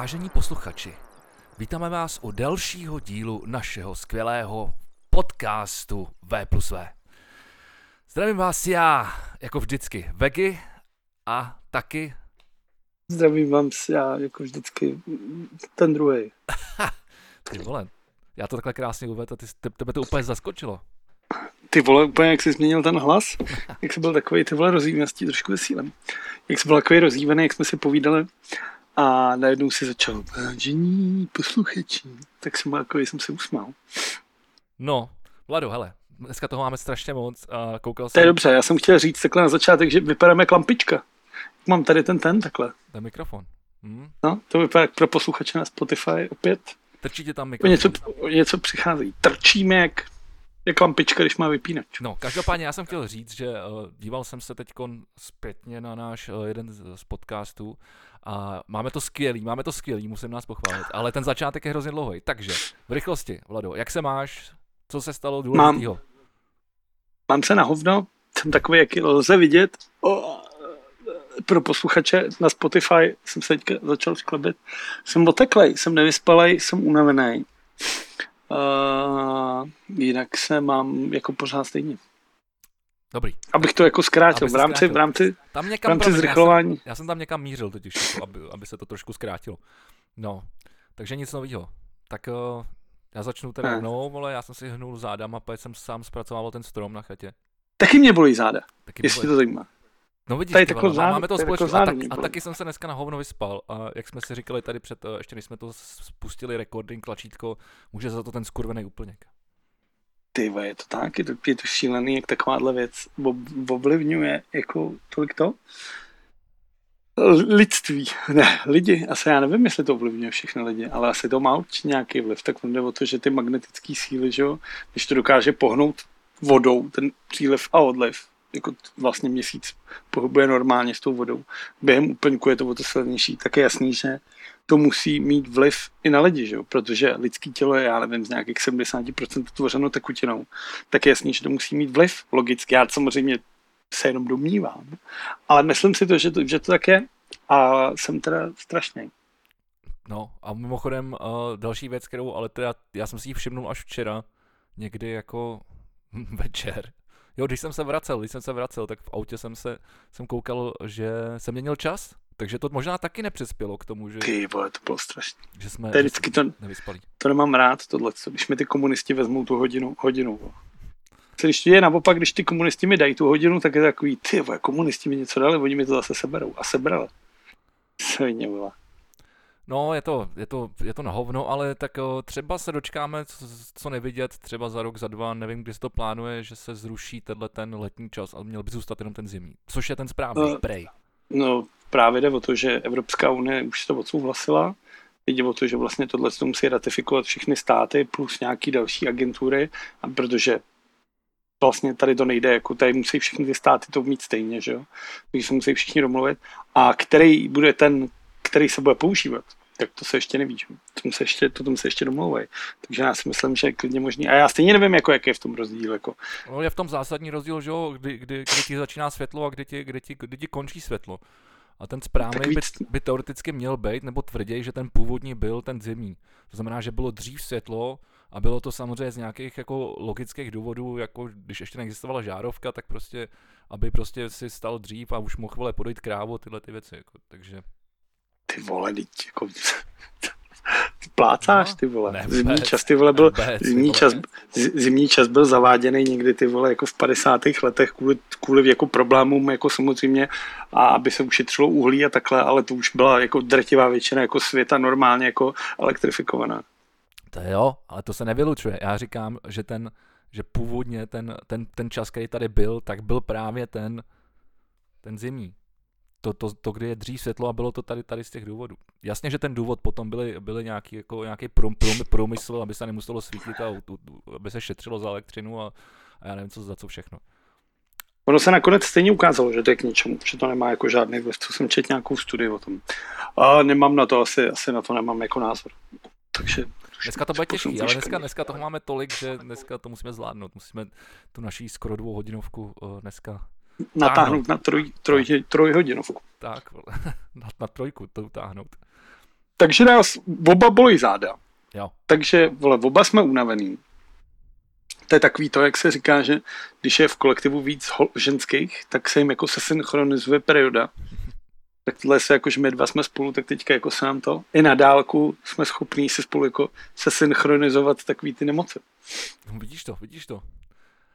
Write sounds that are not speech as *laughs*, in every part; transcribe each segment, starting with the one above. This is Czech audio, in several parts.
Vážení posluchači, vítáme vás u dalšího dílu našeho skvělého podcastu V plus V. Zdravím vás já, jako vždycky, Vegy a taky... Zdravím vám já, jako vždycky, ten druhý. *laughs* Ty vole, já to takhle krásně uvedl a ty, tebe to úplně zaskočilo. Ty vole, úplně jak jsi změnil ten hlas, jak jsi byl takový, ty vole rozjívený, s trošku vysílem. Jak jsi byl takový rozjívený, jak jsme si povídali a najednou si začal, vážení posluchači, tak jsem, jako, jsem se usmál. No, Vlado, hele, dneska toho máme strašně moc a koukal jsem... To je dobře, já jsem chtěl říct takhle na začátek, že vypadáme jak lampička. Mám tady ten ten takhle. Ten mikrofon. Hmm. No, to vypadá jak pro posluchače na Spotify opět. Trčí tě tam mikrofon. Něco, něco přichází. Trčíme jak jak lampička, když má vypínač. No, každopádně já jsem chtěl říct, že uh, díval jsem se teď zpětně na náš uh, jeden z, podcastů a máme to skvělý, máme to skvělý, musím nás pochválit, ale ten začátek je hrozně dlouhý. Takže, v rychlosti, Vlado, jak se máš? Co se stalo důležitého? Mám, mám se na hovno, jsem takový, jaký lze vidět. O, pro posluchače na Spotify jsem se teďka začal sklebit. Jsem oteklej, jsem nevyspalej, jsem unavený. Uh, jinak se mám jako pořád stejně. Dobrý. Abych to jako zkrátil, v rámci, v rámci, tam někam, v rámci zrychlování. Já jsem, já jsem tam někam mířil totiž, jako aby, aby se to trošku zkrátilo. No, takže nic nového. Tak uh, já začnu teda rovnou, vole, já jsem si hnul zádama, a jsem sám zpracovával ten strom na chatě. Taky mě bolí záda, Taky jestli bolí. to zajímá. No vidíš, tady tyhle, záda, máme to společně. A, tak, a taky jsem se dneska na hovno vyspal. A jak jsme si říkali tady před, eh, ještě než jsme to spustili recording, tlačítko, může za to ten skurvený úplněk. Ty je to tak, je to, je to šílený, jak takováhle věc ovlivňuje jako tolik to. Lidství, ne, lidi, asi já nevím, jestli to ovlivňuje všechny lidi, ale asi to má určitě nějaký vliv, tak jde o to, že ty magnetické síly, že jo, když to dokáže pohnout vodou, ten příliv a odliv, jako vlastně měsíc pohybuje normálně s tou vodou, během úplňku je to o to silnější, tak je jasný, že to musí mít vliv i na lidi, že jo? protože lidský tělo je, já nevím, z nějakých 70% tvořeno tekutinou, tak je jasný, že to musí mít vliv, logicky, já samozřejmě se jenom domnívám, ale myslím si to, že to, že to tak je. A jsem teda strašný. No a mimochodem uh, další věc, kterou ale teda já jsem si ji všimnul až včera, někdy jako *laughs* večer, Jo, když jsem se vracel, když jsem se vracel, tak v autě jsem se, jsem koukal, že jsem měnil čas, takže to možná taky nepřispělo k tomu, že... Ty vole, to bylo strašně. Že jsme, to je vždycky to, nevyspali. to nemám rád, tohle, když mi ty komunisti vezmou tu hodinu, hodinu. Když je naopak, když ty komunisti mi dají tu hodinu, tak je takový, ty vole, komunisti mi něco dali, oni mi to zase seberou. A sebrali. Svině, vole. No, je to, je to, je to na hovno, ale tak o, třeba se dočkáme, co, co nevidět, třeba za rok, za dva, nevím, kdy se to plánuje, že se zruší tenhle ten letní čas a měl by zůstat jenom ten zimní. Což je ten správný, no, prej. No, právě jde o to, že Evropská unie už to odsouhlasila, jde o to, že vlastně tohle musí ratifikovat všechny státy plus nějaký další agentury, a protože vlastně tady to nejde, jako tady musí všechny ty státy to mít stejně, že jo? Takže se musí všichni domluvit. A který bude ten, který se bude používat, tak to se ještě neví. Že? Tom se ještě, to tom se ještě domlouvají. Takže já si myslím, že je klidně možný. A já stejně nevím, jako, jak je v tom rozdíl. Jako. No, je v tom zásadní rozdíl, že jo, kdy, kdy, kdy ti začíná světlo a kdy ti, kdy ti, kdy ti končí světlo. A ten správný víc... by, by teoreticky měl být, nebo tvrději, že ten původní byl ten zimní. To znamená, že bylo dřív světlo a bylo to samozřejmě z nějakých jako logických důvodů, jako když ještě neexistovala žárovka, tak prostě, aby prostě si stal dřív a už mohl podojit krávu, tyhle ty věci. Jako, takže ty vole, teď jako, ty *laughs* plácáš, no, ty vole. Nebec, zimní čas, ty vole, byl, nebec, zimní, čas, zimní čas byl zaváděný někdy, ty vole, jako v 50. letech kvůli, kvůli jako problémům, jako samozřejmě, a aby se ušetřilo uhlí a takhle, ale to už byla jako drtivá většina jako světa normálně jako elektrifikovaná. To jo, ale to se nevylučuje. Já říkám, že ten, že původně ten, ten, ten čas, který tady byl, tak byl právě ten, ten zimní to, to, to, kdy je dřív světlo a bylo to tady, tady z těch důvodů. Jasně, že ten důvod potom byly, byly nějaký, jako, nějaký prom, prom, průmysl, aby se nemuselo svítit a aby se šetřilo za elektřinu a, a já nevím, co za co všechno. Ono se nakonec stejně ukázalo, že to je k ničemu, že to nemá jako žádný vliv, co jsem četl nějakou studii o tom. A nemám na to, asi, asi na to nemám jako názor. Takže Dneska to bude těžký, ale dneska, dneska toho máme tolik, že dneska to musíme zvládnout. Musíme tu naší skoro dvou hodinovku uh, dneska natáhnout na troj, troj, trojhodinovku. Tak, *laughs* na, na trojku to utáhnout. takže nás oba bolí záda. Jo. Takže, vole, oba jsme unavený. To je takový to, jak se říká, že když je v kolektivu víc hol, ženských, tak se jim jako se synchronizuje perioda. *laughs* Tak tohle se jako, že my dva jsme spolu, tak teďka jako se nám to i na dálku jsme schopní si spolu jako se synchronizovat takový ty nemoci. No, vidíš to, vidíš to.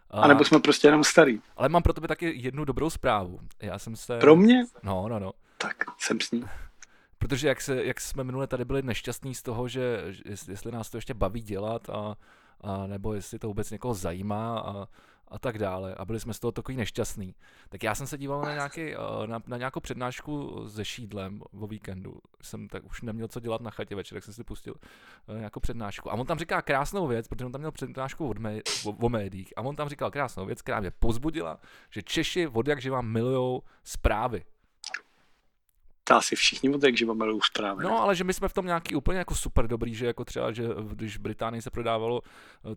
A nebo jsme prostě jenom starý. Ale mám pro tebe taky jednu dobrou zprávu. Já jsem se... Pro mě? No, no, no. Tak, jsem s ní. *laughs* Protože jak, se, jak jsme minule tady byli nešťastní z toho, že jestli nás to ještě baví dělat a, a nebo jestli to vůbec někoho zajímá a, a tak dále. A byli jsme z toho takový nešťastný. Tak já jsem se díval na, *laughs* nějaký, eh, na, na nějakou přednášku se šídlem o víkendu. Jsem tak už neměl co dělat na chatě večer, tak jsem si pustil uh, nějakou přednášku. A on tam říká krásnou věc, protože on tam měl přednášku od mé, o, o médiích. A on tam říkal krásnou věc, která mě pozbudila, že Češi od jak živá milujou zprávy to asi všichni od jak živa milují zprávy. No, ale že my jsme v tom nějaký úplně jako super dobrý, že jako třeba, že když v Británii se prodávalo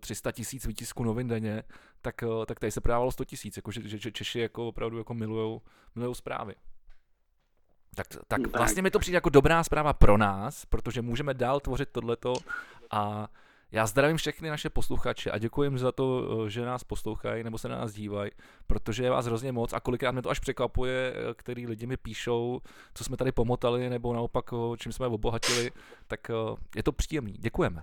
300 eh, tisíc výtisků novin denně, tak, eh, tak tady se prodávalo 100 tisíc, jako že, že, Češi jako opravdu jako milujou, milujou zprávy. Tak, tak vlastně mi to přijde jako dobrá zpráva pro nás, protože můžeme dál tvořit tohleto a já zdravím všechny naše posluchače a děkuji za to, eh, že nás poslouchají nebo se na nás dívají, protože je vás hrozně moc a kolikrát mě to až překvapuje, eh, který lidi mi píšou, co jsme tady pomotali nebo naopak, eh, čím jsme obohatili, tak je to příjemný. Děkujeme.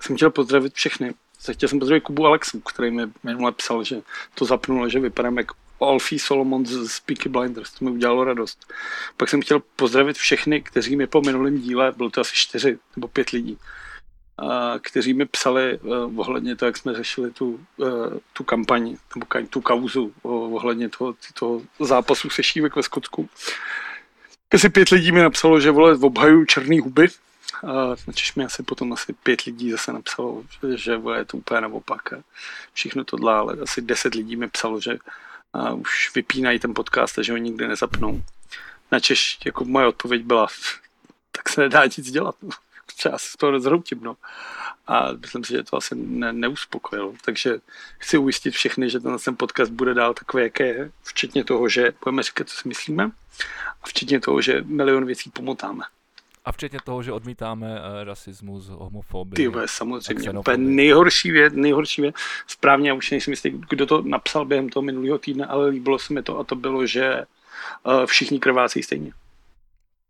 Jsem chtěl pozdravit všechny. Chtěl jsem pozdravit Kubu Alexu, který mi minule psal, že to zapnul, že vypadám jako Alfie Solomon z Peaky Blinders, to mi udělalo radost. Pak jsem chtěl pozdravit všechny, kteří mi po minulém díle, bylo to asi čtyři nebo pět lidí, kteří mi psali uh, ohledně toho, jak jsme řešili tu, uh, tu kampaň, nebo tu kauzu ohledně toho, toho zápasu se Šívek ve Skotsku. Asi pět lidí mi napsalo, že vole obhajují černý huby, načež mi asi potom asi pět lidí zase napsalo, že, je to úplně naopak. Všechno tohle, ale asi deset lidí mi psalo, že a už vypínají ten podcast a že ho nikdy nezapnou. Načež jako moje odpověď byla, *laughs* tak se nedá nic dělat. Třeba se z toho rozhroutím, no. A myslím si, že to asi ne, neuspokojilo. Takže chci ujistit všechny, že ten, ten podcast bude dál takový, jaké je, včetně toho, že budeme říkat, co si myslíme, a včetně toho, že milion věcí pomotáme. A včetně toho, že odmítáme uh, rasismus, homofobii. Ty vole, samozřejmě. Úplně nejhorší věc, nejhorší věc. Správně, já už nejsem jistý, kdo to napsal během toho minulého týdne, ale líbilo se mi to a to bylo, že uh, všichni krvácí stejně.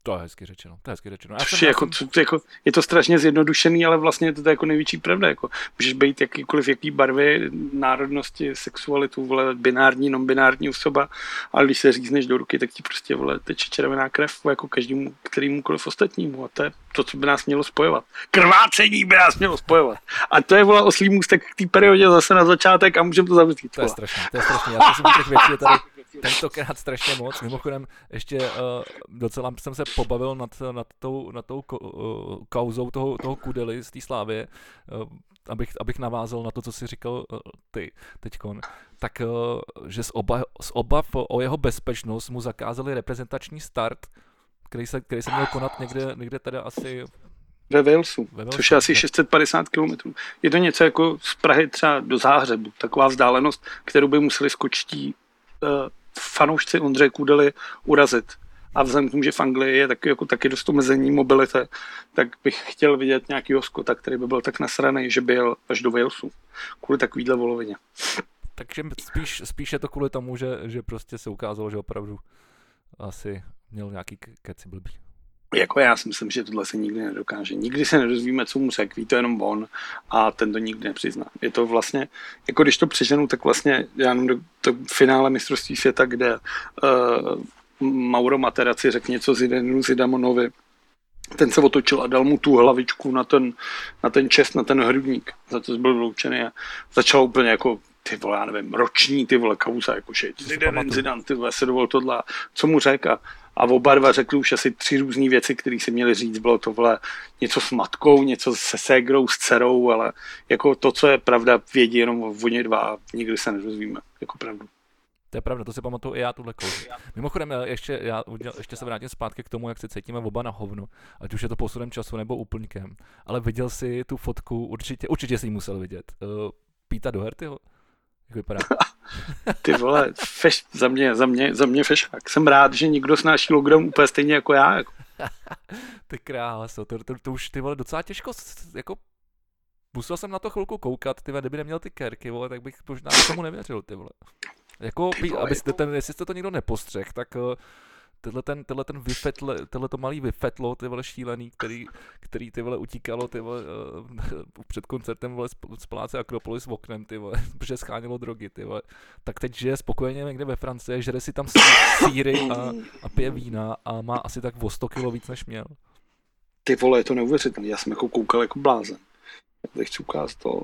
To je hezky řečeno, to je hezky řečeno. Já jsem, jako, jsem... To, jako, je to strašně zjednodušený, ale vlastně je to, to jako největší pravda. Jako, můžeš být jakýkoliv, jaký barvy, národnosti, sexualitu, vole, binární, non-binární osoba, ale když se řízneš do ruky, tak ti prostě vole, teče červená krev jako každému, kterýmukoliv ostatnímu. A to je to, co by nás mělo spojovat. Krvácení by nás mělo spojovat. A to je vole oslý můstek k té periodě zase na začátek a můžeme to zavřít. To je strašné, to je strašné. Já jsem těch věcí je tady tentokrát strašně moc. Mimochodem, ještě uh, docela jsem se pobavil nad, nad tou, nad tou uh, kauzou toho, toho Kudely z té Slávě, uh, abych, abych navázal na to, co jsi říkal uh, ty teďkon. Tak, uh, že z, oba, z obav o jeho bezpečnost mu zakázali reprezentační start, který se, který se měl konat někde, někde teda asi ve Walesu, ve Walesu, což je asi 650 km. Je to něco jako z Prahy třeba do Záhřebu, taková vzdálenost, kterou by museli skočtí uh, fanoušci Ondřeje Kudely urazit. A vzhledem k tomu, že v Anglii je taky, jako, taky dost omezení mobility, tak bych chtěl vidět nějaký skota, který by byl tak nasraný, že by jel až do Walesu. Kvůli takovýhle volovině. Takže spíš, spíš je to kvůli tomu, že, že prostě se ukázalo, že opravdu asi měl nějaký keci blbý. Jako já si myslím, že tohle se nikdy nedokáže. Nikdy se nedozvíme, co mu řekl, ví to jenom on a ten to nikdy nepřizná. Je to vlastně, jako když to přeženu, tak vlastně já jenom do to finále mistrovství světa, kde uh, Mauro Materaci řekl něco Zidanu Zidamonovi, ten se otočil a dal mu tu hlavičku na ten, na ten čest, na ten hrudník, za to byl vyloučený a začal úplně jako ty vole, já nevím, roční ty vole kauza, jakože Zidane, Zidane, ty vole, se dovol tohle, co mu řekl a oba dva řekli už asi tři různé věci, které si měli říct. Bylo to vole, něco s matkou, něco se ségrou, s dcerou, ale jako to, co je pravda, vědí jenom oni dva a nikdy se nedozvíme, jako pravdu. To je pravda, to si pamatuju i já tuhle kouzi. Mimochodem, eh, ještě, já, ještě se vrátím zpátky k tomu, jak se cítíme oba na hovnu, ať už je to posudem času nebo úplňkem. Ale viděl jsi tu fotku, určitě, určitě jsi ji musel vidět. Uh, Píta Dohertyho? Jak vypadá? *laughs* Ty vole, feš, za mě, za mě, za mě fešák. Jsem rád, že někdo snáší lockdown úplně stejně jako já. Jako. *laughs* ty kráso, to, to, to, už ty vole docela těžko, jako musel jsem na to chvilku koukat, ty vole, kdyby neměl ty kerky, vole, tak bych možná tomu nevěřil, ty vole. Jako, ty vole, abyste ten, jestli jste to někdo nepostřeh, tak uh, tenhle ten, tenhle ten vyfetle, tenhle to malý vyfetlo, ty vole šílený, který, který ty vole utíkalo, ty vole, uh, před koncertem vole z paláce Akropolis v oknem, ty vole, *laughs* protože schánilo drogy, ty vole. Tak teď žije spokojeně někde ve Francii, žere si tam síry a, a pije vína a má asi tak o 100 kilo víc, než měl. Ty vole, je to neuvěřitelné, já jsem jako koukal jako blázen. Já chci ukázat to,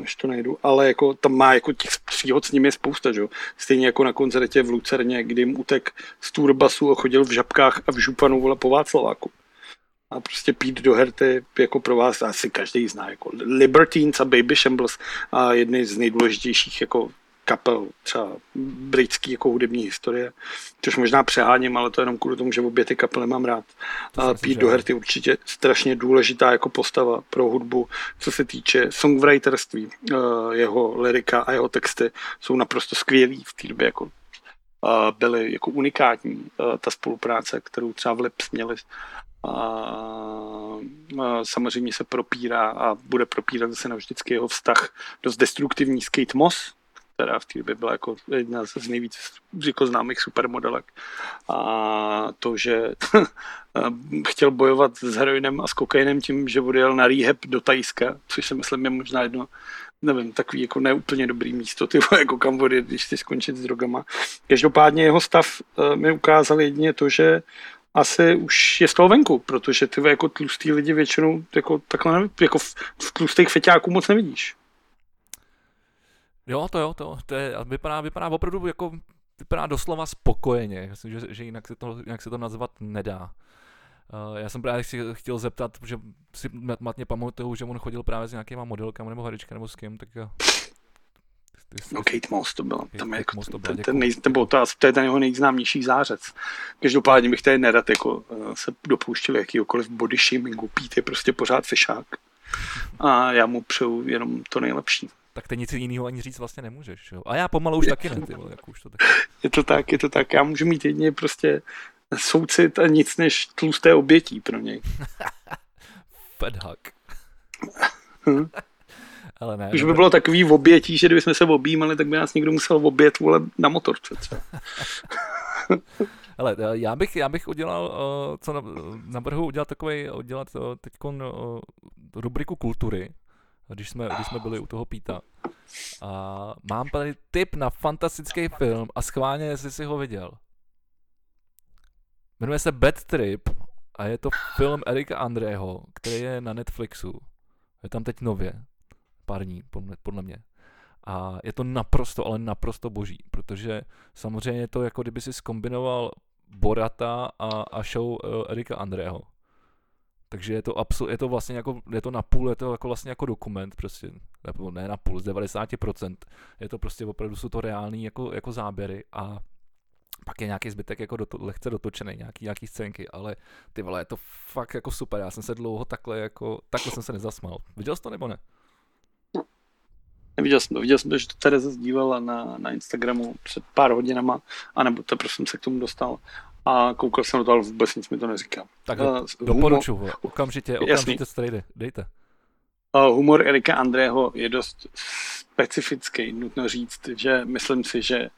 než to najdu, ale jako tam má jako těch příhod s nimi spousta, že. Stejně jako na koncertě v Lucerně, kdy jim utek z turbasu a chodil v žabkách a v županu vole po Václaváku. A prostě pít do herty jako pro vás asi každý zná, jako Libertines a Baby Shambles a jedny z nejdůležitějších jako kapel třeba britský jako hudební historie, což možná přeháním, ale to jenom kvůli tomu, že obě ty kapely mám rád. A Pete Doherty určitě strašně důležitá jako postava pro hudbu, co se týče songwriterství, eh, jeho lirika a jeho texty jsou naprosto skvělý v té době jako byly jako unikátní eh, ta spolupráce, kterou třeba v Lips měli. A samozřejmě se propírá a bude propírat zase navždycky jeho vztah dost destruktivní s Kate Moss, která v té době byla jako jedna z nejvíc jako známých supermodelek. A to, že *laughs* chtěl bojovat s heroinem a s kokainem tím, že odjel na rehab do Tajska, což si myslím je možná jedno nevím, takový jako neúplně dobrý místo, ty jako kam odjet, když chci skončit s drogama. Každopádně jeho stav uh, mi ukázal jedině to, že asi už je z toho venku, protože ty jako tlustý lidi většinou jako takhle jako v, v tlustých feťáků moc nevidíš. Jo, to jo, to, to je, vypadá, vypadá opravdu jako, vypadá doslova spokojeně, myslím, že, že jinak, se to, jinak se to nazvat nedá. Uh, já jsem právě si chtěl zeptat, že si matně pamatuju, že on chodil právě s nějakýma modelkami nebo harička nebo s kým, tak jo. No Kate Moss to byl, tam je jako Moss to byl, ten, ten, nej, nebo to, to je ten jeho nejznámější zářec. Každopádně bych tady nerad jako uh, se dopouštěl jakýkoliv body shamingu, Pít je prostě pořád fešák. A já mu přeju jenom to nejlepší tak ty nic jiného ani říct vlastně nemůžeš. Jo? A já pomalu už je, taky ne, ty vole, jako už to taky. Je to tak, je to tak. Já můžu mít jedině prostě soucit a nic než tlusté obětí pro něj. *laughs* Fedhak. *laughs* Ale ne. Už by bylo takový v obětí, že kdybychom se objímali, tak by nás někdo musel obět vole na motorce třeba. *laughs* Ale já bych, já bych udělal, uh, co navrhu udělat takový, udělat uh, teď uh, rubriku kultury, když jsme, když jsme byli u toho Píta. A mám tady tip na fantastický film a schválně, jestli si ho viděl. Jmenuje se Bad Trip a je to film Erika Andrého, který je na Netflixu. Je tam teď nově, pár dní, podle mě. A je to naprosto, ale naprosto boží, protože samozřejmě je to jako kdyby si skombinoval Borata a, a show uh, Erika Andrého. Takže je to, absol- je to vlastně jako, je to na půl, je to jako vlastně jako dokument, prostě, nebo ne na půl, z 90%. Je to prostě opravdu, jsou to reální jako, jako záběry a pak je nějaký zbytek jako doto, lehce dotočený, nějaký, nějaký scénky, ale ty vole, je to fakt jako super, já jsem se dlouho takhle jako, takhle jsem se nezasmal. Viděl jsi to nebo ne? Neviděl jsem to, viděl jsem to, že to Tereza sdílela na, na Instagramu před pár hodinama, anebo prostě jsem se k tomu dostal a koukal jsem na to, ale vůbec nic mi to neříká. Tak uh, doporučuji, humor, okamžitě, okamžitě strejdy, dejte. Uh, humor Erika Andrého je dost specifický, nutno říct, že myslím si, že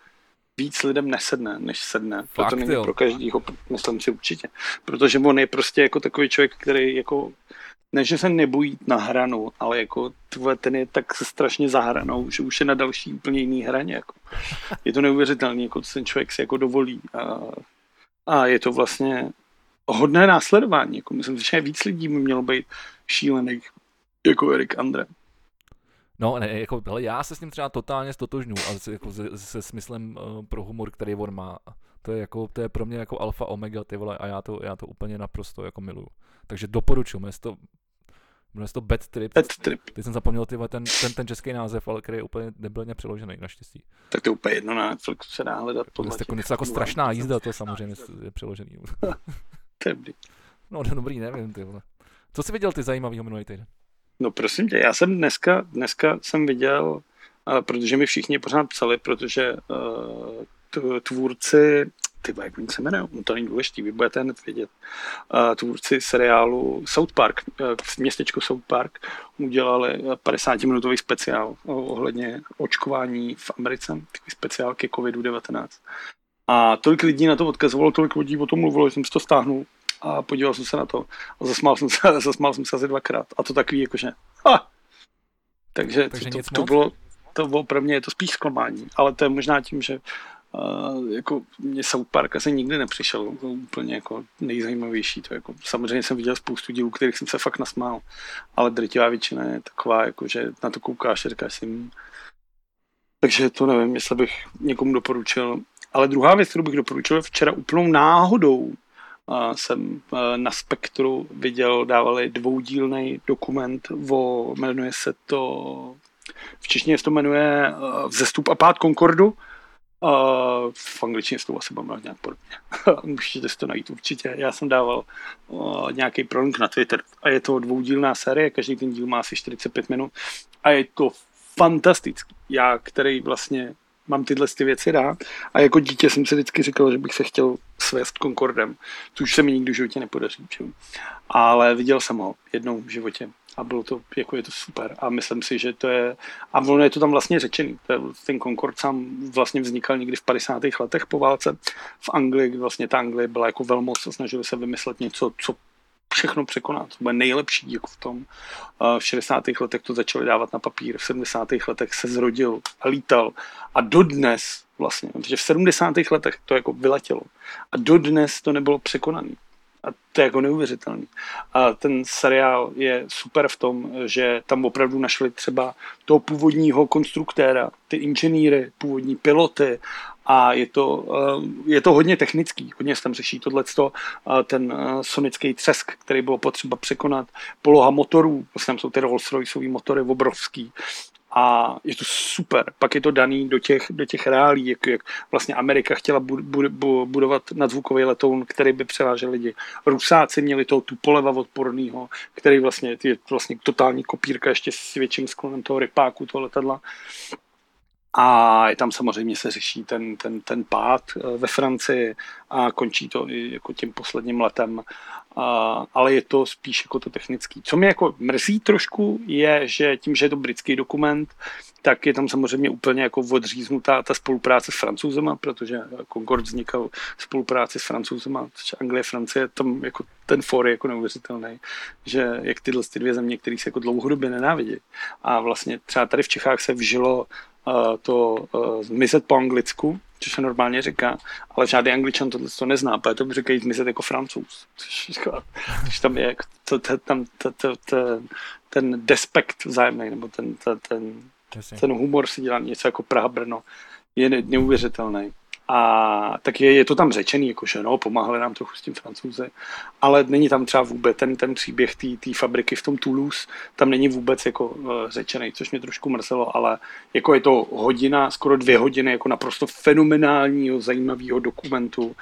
víc lidem nesedne, než sedne. Fakt, to není jo. pro každýho, myslím si určitě. Protože on je prostě jako takový člověk, který jako ne, že se nebojí na hranu, ale jako tvoje, ten je tak strašně za hranou, že už je na další úplně jiný hraně. Jako. Je to neuvěřitelné, jako ten člověk si jako dovolí. A a je to vlastně hodné následování. Jako myslím, že víc lidí by mělo být šílených jako Erik Andre. No, ne, jako, ale já se s ním třeba totálně stotožňu, ale se, jako se, se smyslem uh, pro humor, který on má. To je, jako, to je pro mě jako alfa omega, ty vole, a já to, já to úplně naprosto jako miluju. Takže doporučuji, to Jmenuje se to Bad Trip. Bad Trip. Teď jsem zapomněl tyhle, ten, ten, ten český název, ale který je úplně nebyl přeložený, naštěstí. Tak to je úplně jedno na Netflixu se dá hledat. Podle jako něco jako strašná jízda, to samozřejmě je přeložený. *laughs* to je dobrý. No dobrý, nevím, ty vole. Co jsi viděl ty zajímavý minulý týden? No prosím tě, já jsem dneska, dneska jsem viděl, uh, protože mi všichni pořád psali, protože uh, tvůrci ty jak oni se jmenují, no to není důležitý, vy budete hned vědět. Uh, tvůrci seriálu South Park, uh, v městečku South Park, udělali 50-minutový speciál ohledně očkování v Americe, takový speciál ke COVID-19. A tolik lidí na to odkazovalo, tolik lidí o tom mluvilo, že jsem si to stáhnul a podíval jsem se na to a zasmál jsem se, *laughs* zasmál jsem se asi dvakrát. A to takový jakože, ha! Takže, Takže to, to, to, bylo, to bylo pro mě je to spíš zklamání, ale to je možná tím, že Uh, jako mě South Park asi nikdy nepřišel to úplně jako nejzajímavější. To jako, samozřejmě jsem viděl spoustu dílů, kterých jsem se fakt nasmál, ale drtivá většina je taková, jako, že na to koukáš a říkáš si, hm. takže to nevím, jestli bych někomu doporučil. Ale druhá věc, kterou bych doporučil, včera úplnou náhodou uh, jsem uh, na Spektru viděl, dávali dvoudílný dokument, o, jmenuje se to, v češtině se to jmenuje Vzestup a pád Concordu, Uh, v angličtině s tou asi budeme nějak podobně. *laughs* Můžete si to najít určitě. Já jsem dával uh, nějaký prolink na Twitter a je to dvoudílná série, každý ten díl má asi 45 minut a je to fantastický. Já, který vlastně mám tyhle ty věci rád a jako dítě jsem si vždycky říkal, že bych se chtěl svést Concordem, což se mi nikdy v životě nepodaří. Ale viděl jsem ho jednou v životě a bylo to, jako je to super a myslím si, že to je, a ono je to tam vlastně řečený, ten Concord sám vlastně vznikal někdy v 50. letech po válce v Anglii, vlastně ta Anglie byla jako velmoc a snažili se vymyslet něco, co všechno překonat. To bude nejlepší jako v tom. V 60. letech to začali dávat na papír, v 70. letech se zrodil a lítal a dodnes vlastně, protože v 70. letech to jako vyletělo a dodnes to nebylo překonané. A to je jako neuvěřitelný. A ten seriál je super v tom, že tam opravdu našli třeba toho původního konstruktéra, ty inženýry, původní piloty a je to, eh, je to hodně technický, hodně se tam řeší tohleto, ten eh, sonický třesk, který bylo potřeba překonat, poloha motorů, vlastně tam jsou ty Rolls-Royceový motory obrovský, a je to super. Pak je to daný do těch, do těch reálí, jak, jak vlastně Amerika chtěla bu, bu, budovat nadzvukový letoun, který by převážel lidi. Rusáci měli toho tu poleva odporného, který vlastně je vlastně totální kopírka ještě s větším sklonem toho rypáku, toho letadla. A je tam samozřejmě se řeší ten, ten, ten pád eh, ve Francii a končí to i jako tím posledním letem. A, ale je to spíš jako to technický. Co mě jako mrzí trošku je, že tím, že je to britský dokument, tak je tam samozřejmě úplně jako odříznutá ta spolupráce s francouzema, protože Concord vznikal v spolupráci s francouzema, což Anglie, Francie, tam jako ten for je jako neuvěřitelný, že jak tyhle ty dvě země, které se jako dlouhodobě nenávidí. A vlastně třeba tady v Čechách se vžilo to uh, zmizet po anglicku, což se normálně říká, ale žádný angličan to, to nezná, protože to říkají zmizet jako francouz, což, což tam je, to, to, tam, to, to, to, ten despekt vzájemný, nebo ten, to, ten, ten humor si dělá něco jako Praha Brno, je neuvěřitelný. A tak je, je to tam řečený, jakože no, pomáhali nám trochu s tím francouzi, ale není tam třeba vůbec ten, ten příběh té fabriky v tom Toulouse, tam není vůbec jako uh, řečený, což mě trošku mrzelo, ale jako je to hodina, skoro dvě hodiny jako naprosto fenomenálního, zajímavého dokumentu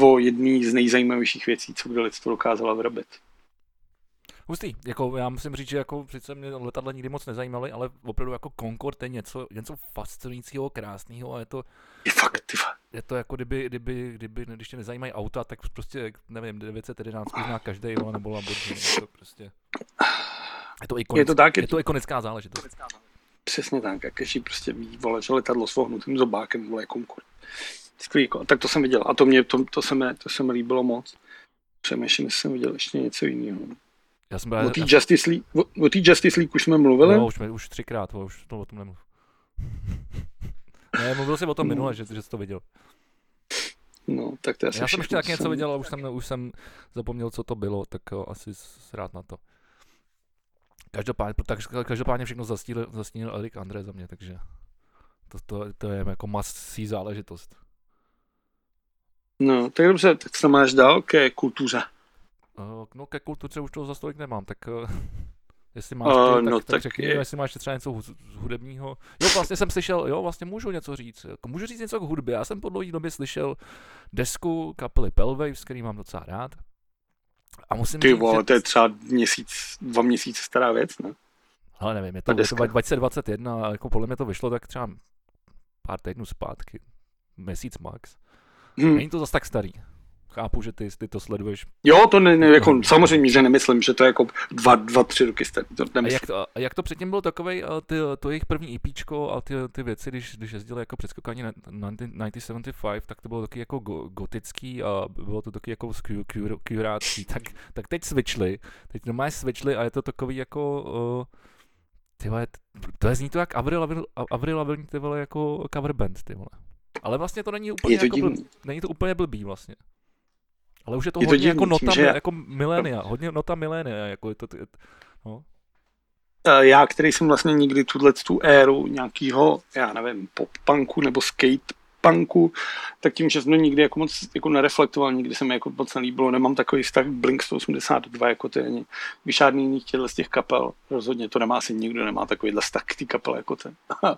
o jedné z nejzajímavějších věcí, co kdo lidstvo dokázalo vyrobit. Hustý, jako já musím říct, že jako přece mě letadla nikdy moc nezajímaly, ale opravdu jako Concorde je něco, něco fascinujícího, krásného a je to... Je fakt, ty Je to jako kdyby, kdyby, kdyby, když tě nezajímají auta, tak prostě, nevím, 911 zná každý, nebo Lamborghini, je to prostě... Je to, ikonic, je to, tak, je, je to ikonická záležitost. Přesně tak, jak každý prostě ví, vole, že letadlo s vohnutým zobákem, vole, Concorde. Jako, tak to jsem viděl a to mě, to, to, se, mi, to se mi líbilo moc. Přemýšlím, jestli jsem viděl ještě něco jiného. Já jsem o té Justice, League, o, o Justice League už jsme mluvili? No, už, už třikrát, už to o tom nemluv. ne, mluvil jsem o tom no. minule, že, že jsi to viděl. No, tak to Já jsem ještě taky něco viděl, ale už jsem, už jsem zapomněl, co to bylo, tak jo, asi rád na to. Každopádně, tak, každopádně všechno zastínil, zastínil Erik André za mě, takže to, to, to je jako masí záležitost. No, tak dobře, tak co máš dál ke kultuře? Uh, no ke kultuře už toho za stolik nemám, tak uh, *laughs* jestli máš uh, ty, tak, no, tak, tak řekni, je... jestli máš třeba něco hudebního. Jo, vlastně jsem slyšel, jo, vlastně můžu něco říct. Jako, můžu říct něco k hudbě. Já jsem po dlouhé době slyšel desku kapely Pelway, s kterým mám docela rád. A musím Ty říct, vole, že... to je třeba měsíc, dva měsíce stará věc, ne? Ale nevím, je to, je to 2021, jako podle mě to vyšlo tak třeba pár týdnů zpátky, měsíc max. Hmm. Není to zase tak starý. Chápu, že ty, ty to sleduješ. Jo, to ne, ne jako, samozřejmě, že nemyslím, že to je jako dva, dva tři roky starý. To a, jak to, a jak to předtím bylo takový, ty, to jejich první EPčko a ty, ty věci, když, když jezdili jako předskokání na 1975, tak to bylo taky jako go, gotický a bylo to taky jako kurácký. Tak, tak teď switchli, teď normálně switchli a je to takový jako... Uh, ty vole, to je zní to jak Avril Lavigne, Avril Lavigne ty vole, jako cover band, ty vole. Ale vlastně to není úplně, je to jako blbý, není to úplně blbý vlastně. Ale už je to je hodně to jako nota, že... jako milénia, hodně nota milénia, jako je to, je, no. Já, který jsem vlastně nikdy tuhle tu éru nějakého, já nevím, pop-punku nebo skate punku, tak tím, že jsem to nikdy jako moc jako nereflektoval, nikdy se mi jako moc nelíbilo, nemám takový vztah Blink 182 jako ty ani vyšádný jiných z těch kapel, rozhodně to nemá asi nikdo, nemá takovýhle vztah k té kapele jako ten. *laughs*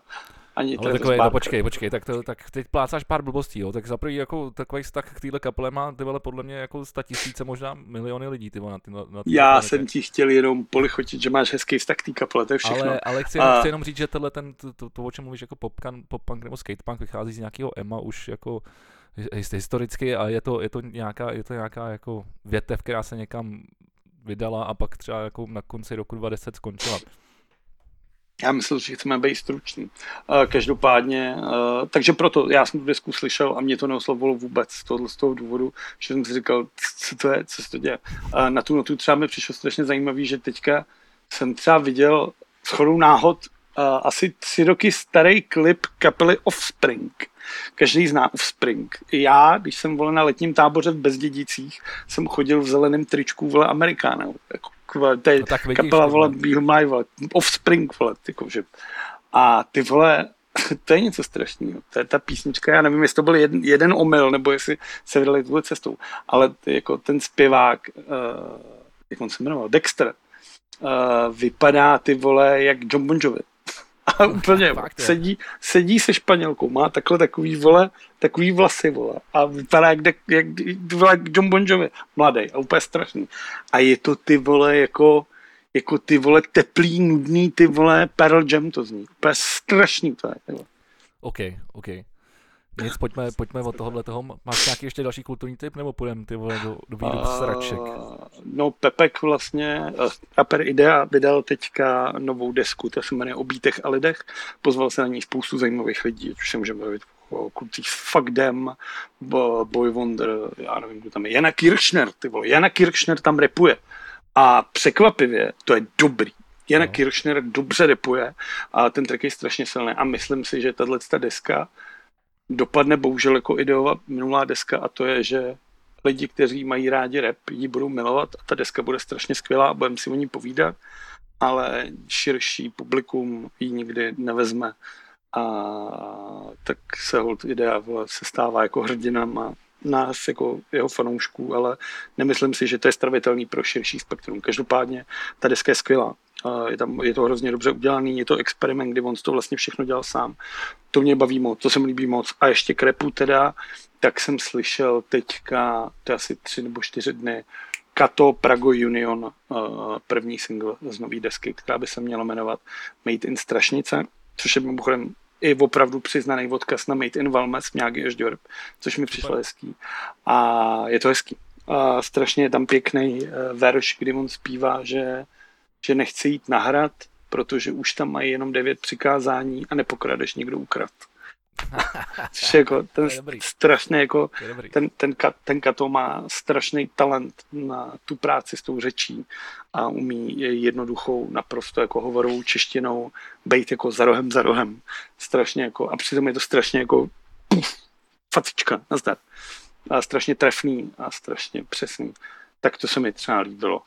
Ani Ale takové, no, počkej, počkej, tak, to, tak teď plácáš pár blbostí, jo, tak za prvý jako takový vztah k téhle kapele má ty vole podle mě jako sta tisíce, možná miliony lidí, ty na ty, na, na Já jsem ti chtěl jenom polichotit, že máš hezký vztah k té kapele, to je všechno. Ale, ale chci, a... chci jenom říct, že tohle ten, to, to, to, o čem mluvíš jako popkan, pop-punk nebo skatepunk vychází z nějakého Emma už jako historicky a je to, je to nějaká, je to nějaká jako větev, která se někam vydala a pak třeba jako na konci roku 2010 skončila. Já myslím, že chceme být struční. Každopádně, takže proto já jsem tu disku slyšel a mě to neoslovilo vůbec z toho, z toho důvodu, že jsem si říkal, co to je, co se to děje. Na tu notu třeba mi přišlo strašně zajímavý, že teďka jsem třeba viděl shodou náhod asi tři roky starý klip kapely Offspring. Každý zná Offspring. Já, když jsem volil na letním táboře v Bezdědicích, jsem chodil v zeleném tričku vole Amerikána. Jako vole, to je no tak vidíš, kapela, vole, Be My, vole, Offspring, vole, jakože. A ty vole, *laughs* to je něco strašného. To je ta písnička, já nevím, jestli to byl jeden, jeden omyl, nebo jestli se vydali tuhle cestou, ale ty, jako ten zpěvák, uh, jak on se jmenoval, Dexter, uh, vypadá ty vole jak John Bon Jovi. A úplně *laughs* Fakt, sedí, sedí se španělkou, má takhle takový vole, takový vlasy vole a vypadá jak, jak, jak, jak John Bon Jovi, mladý a úplně strašný. A je to ty vole jako, jako ty vole teplý, nudný, ty vole Pearl Jam to zní. Úplně strašný to je. Vole. OK, OK. Nic, pojďme, pojďme od tohohle toho. Máš nějaký ještě další kulturní typ, nebo půjdeme ty vole do, do výrob sraček? No Pepek vlastně, uh, rapper Idea vydal teďka novou desku, ta se jmenuje O bítech a lidech. Pozval se na ní spoustu zajímavých lidí, ať už se můžeme bavit o klucích Fuck Them, Boy Wonder, já nevím, kdo tam je, Jana Kirchner, ty vole, Jana Kirchner tam repuje. A překvapivě, to je dobrý. Jana no. Kirchner dobře repuje a ten track je strašně silný a myslím si, že tahle deska dopadne bohužel jako ideová minulá deska a to je, že lidi, kteří mají rádi rap, ji budou milovat a ta deska bude strašně skvělá a budeme si o ní povídat, ale širší publikum ji nikdy nevezme. A tak se hold idea se stává jako hrdinama nás jako jeho fanoušků, ale nemyslím si, že to je stravitelný pro širší spektrum. Každopádně ta deska je skvělá. Je, tam, je to hrozně dobře udělaný, je to experiment, kdy on to vlastně všechno dělal sám. To mě baví moc, to se mi líbí moc. A ještě krepu teda, tak jsem slyšel teďka, to je asi tři nebo čtyři dny, Kato Prago Union, první single z nové desky, která by se měla jmenovat Made in Strašnice, což je mimochodem i opravdu přiznaný odkaz na Made in Valmes, nějaký Ežďorb, což mi přišlo hezký. A je to hezký. A strašně je tam pěkný uh, verš, kdy on zpívá, že, že nechce jít na hrad, protože už tam mají jenom devět přikázání a nepokradeš někdo ukrad. *laughs* Což jako ten strašný, jako ten, ten, ten Kato má strašný talent na tu práci s tou řečí a umí jednoduchou, naprosto jako hovorovou češtinou být jako za rohem za rohem. Strašně jako, a přitom je to strašně jako puf, facička, nazdar. A strašně trefný a strašně přesný. Tak to se mi třeba líbilo.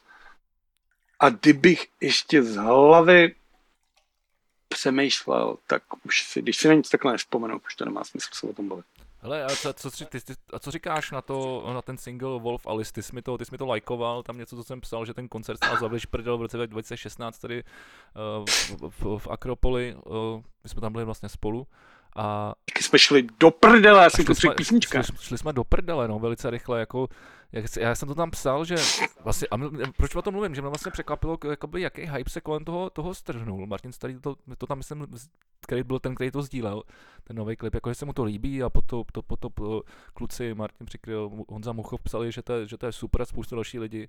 A kdybych ještě z hlavy přemýšlel, tak už si, když si na nic takhle nespomenu, už to nemá smysl se o tom bavit. Hele, a co, co, ty, ty, a co říkáš na to, na ten single Wolf Alice, ty jsi mi to, ty jsi mi to lajkoval, tam něco, co jsem psal, že ten koncert stál za prdel v roce 2016 tady uh, v, v, v Akropoli, uh, my jsme tam byli vlastně spolu A... Taky jsme šli do prdele, asi po třech písničkách. Šli, šli, jsme do prdele, no, velice rychle, jako jak, já jsem to tam psal, že vlastně, a proč o tom mluvím, že mě vlastně překvapilo, jakoby, jaký hype se kolem toho, toho strhnul. Martin Starý to, to tam myslím, který byl ten, který to sdílel, ten nový klip, jako že se mu to líbí a potom to, to, to, to kluci Martin Přikryl, Honza Muchov psali, že to, že to je super a spoustu další lidi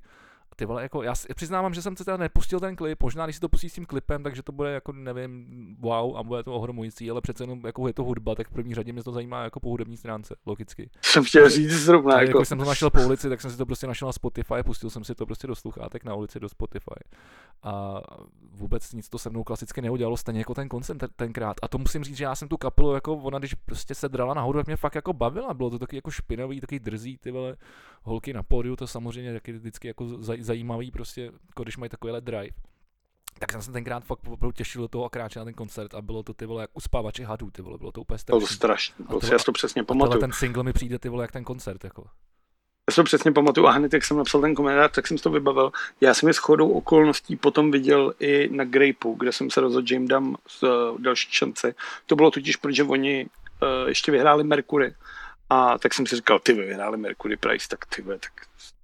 ty vole, jako já přiznávám, že jsem se teda nepustil ten klip, možná když si to pustí s tím klipem, takže to bude jako, nevím, wow a bude to ohromující, ale přece jenom jako je to hudba, tak v první řadě mě to zajímá jako po hudební stránce, logicky. Jsem chtěl říct zrovna. A jako... jako jsem to našel po ulici, tak jsem si to prostě našel na Spotify, pustil jsem si to prostě do sluchátek na ulici do Spotify. A vůbec nic to se mnou klasicky neudělalo, stejně jako ten koncert tenkrát. A to musím říct, že já jsem tu kapelu, jako ona, když prostě se drala nahoru, tak mě fakt jako bavila, bylo to taky jako špinavý, taky drzý, ty vole, holky na pódiu, to samozřejmě taky vždycky jako zajímavý, prostě, jako když mají takovýhle drive. Tak jsem se tenkrát fakt opravdu těšil do toho a kráčel na ten koncert a bylo to ty vole jak uspávači hadů, ty vole, bylo to úplně strašné. Bylo strašné, já to přesně pamatuju. ten single mi přijde ty vole jak ten koncert, jako. Já si to přesně pamatuju a hned, jak jsem napsal ten komentář, tak jsem si to vybavil. Já jsem je shodou okolností potom viděl i na Grapeu, kde jsem se rozhodl, že jim dám uh, další šance. To bylo totiž, protože oni uh, ještě vyhráli Mercury. A tak jsem si říkal, ty vyhráli Mercury Price, tak ty tak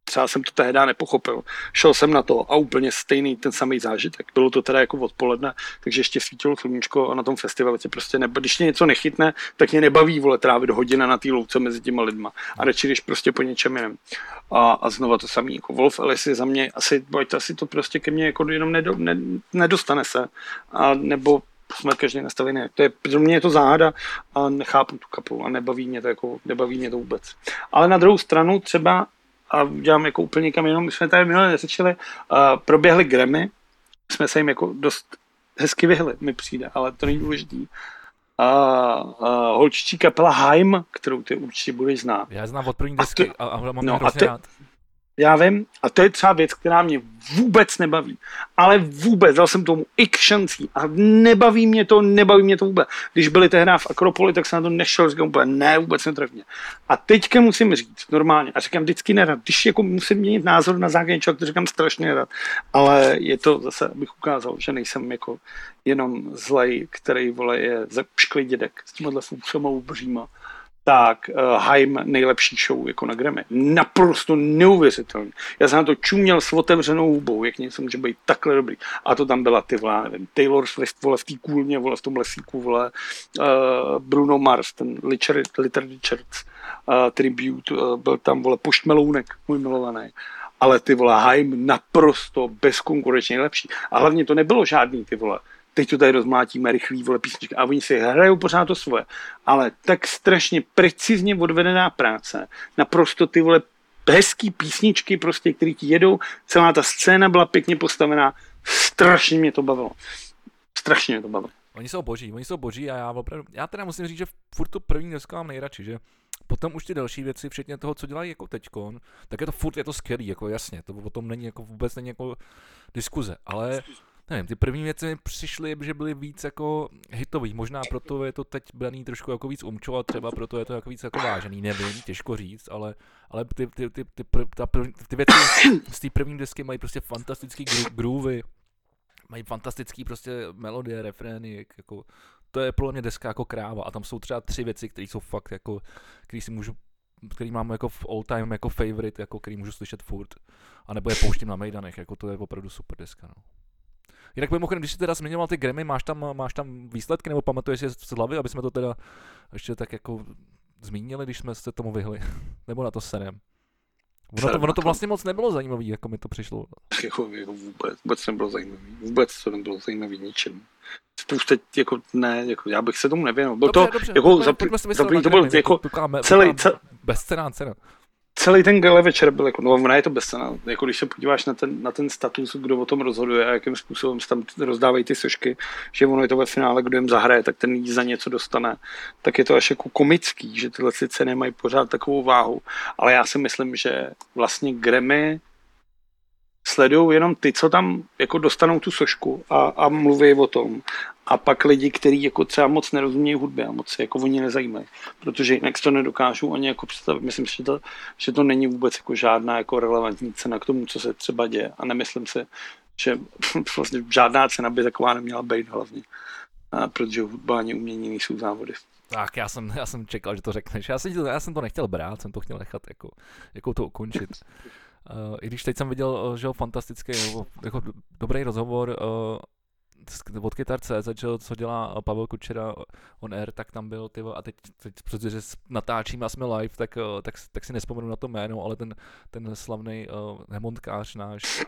třeba jsem to tehdy nepochopil. Šel jsem na to a úplně stejný ten samý zážitek. Bylo to teda jako odpoledne, takže ještě svítilo sluníčko a na tom festivalu tě prostě nebo když mě něco nechytne, tak mě nebaví vole trávit hodina na té louce mezi těma lidma. A radši když prostě po něčem jiném. A, a znova to samý. Jako Wolf Ellis je za mě asi, bojte, asi to prostě ke mně jako jenom nedo, ne, nedostane se. A nebo jsme každý nastavený. To je, pro mě je to záhada a nechápu tu kapelu a nebaví mě to, jako, nebaví mě to vůbec. Ale na druhou stranu třeba a dělám jako úplně kam jenom, my jsme tady minule neřečili, uh, proběhly Grammy, jsme se jim jako dost hezky vyhli, mi přijde, ale to není důležitý. A, a holčičí kapela Haim, kterou ty určitě budeš znát. Já znám od první desky a, to, a, a mám no, a ty, rád. Já vím, a to je třeba věc, která mě vůbec nebaví. Ale vůbec, dal jsem tomu x šancí a nebaví mě to, nebaví mě to vůbec. Když byli tehdy v Akropoli, tak jsem na to nešel, říkám úplně, ne, vůbec netrefně. A teďka musím říct, normálně, a říkám vždycky nerad, když jako musím měnit názor na základě čeho, to říkám strašně nerad. Ale je to zase, abych ukázal, že nejsem jako jenom zlej, který vole je ze dědek s tímhle fůksamou bříma tak uh, Haim nejlepší show jako na Grammy. Naprosto neuvěřitelný. Já jsem na to čuměl s otevřenou hubou, jak něco může být takhle dobrý. A to tam byla ty vole, nevím, Taylor Swift, vole, v té kůlně, vole, v tom lesíku, vole, uh, Bruno Mars, ten Richard, Little Richards, uh, tribute, uh, byl tam, vole, Poštmelounek, můj milovaný ale ty vole, Haim naprosto bezkonkurenčně lepší. A hlavně to nebylo žádný ty vole teď to tady rozmlátíme rychlý vole písničky a oni si hrajou pořád to svoje. Ale tak strašně precizně odvedená práce, naprosto ty vole hezký písničky, prostě, které ti jedou, celá ta scéna byla pěkně postavená, strašně mě to bavilo. Strašně mě to bavilo. Oni jsou boží, oni jsou boží a já opravdu, já teda musím říct, že furt tu první desku mám nejradši, že potom už ty další věci, včetně toho, co dělají jako teďkon, tak je to furt, je to skvělý, jako jasně, to o tom není jako vůbec není jako diskuze, ale nevím, ty první věci mi přišly, že byly víc jako hitový, možná proto je to teď braný trošku jako víc umčo a třeba proto je to jako víc jako vážený, nevím, těžko říct, ale, ale ty, ty, ty, ty, pr, ta prv, ty věci z té první desky mají prostě fantastický gro- groovy, mají fantastický prostě melodie, refrény, jako, to je podle mě deska jako kráva a tam jsou třeba tři věci, které jsou fakt jako, které si můžu který mám jako v all time jako favorite, jako který můžu slyšet furt. A nebo je pouštím na Mejdanech, jako to je opravdu super deska. No. Jinak mimochodem, když jsi teda zmiňoval ty Grammy, máš tam, máš tam výsledky, nebo pamatuješ si z hlavy, aby jsme to teda ještě tak jako zmínili, když jsme se tomu vyhli, *laughs* nebo na to serem. Ono to, ono to vlastně moc nebylo zajímavé, jako mi to přišlo. *laughs* Jako, jako vůbec, vůbec nebylo zajímavé. Vůbec to nebylo zajímavé ničem. To už teď jako ne, jako já bych se tomu nevěnoval. Byl dobře, to, dobře, jako, dobře, za, za, to byl jako celý, celý, bezcená cena celý ten gala večer byl jako, no ona je to bezcena, jako když se podíváš na ten, na ten status, kdo o tom rozhoduje a jakým způsobem se tam rozdávají ty sošky, že ono je to ve finále, kdo jim zahraje, tak ten za něco dostane, tak je to až jako komický, že tyhle ceny mají pořád takovou váhu, ale já si myslím, že vlastně Grammy sledují jenom ty, co tam jako dostanou tu sošku a, a mluví o tom. A pak lidi, kteří jako třeba moc nerozumějí hudbě a moc se jako oni nezajímají, protože jinak to nedokážou ani jako představit. Myslím si, že to, že to není vůbec jako žádná jako relevantní cena k tomu, co se třeba děje. A nemyslím si, že *laughs* vlastně žádná cena by taková neměla být hlavně. a protože hudba ani umění nejsou závody. Tak, já jsem, já jsem čekal, že to řekneš. Já jsem, to, já jsem to nechtěl brát, jsem to chtěl nechat jako, jako to ukončit. *laughs* Uh, I když teď jsem viděl, že jo, fantastický, jako dobrý rozhovor uh, od Kytar.cz, co dělá Pavel Kučera on air, tak tam byl, tyvo, a teď, teď protože natáčíme a jsme live, tak, tak, tak si nespomenu na to jméno, ale ten, ten slavný uh, hemontkář náš,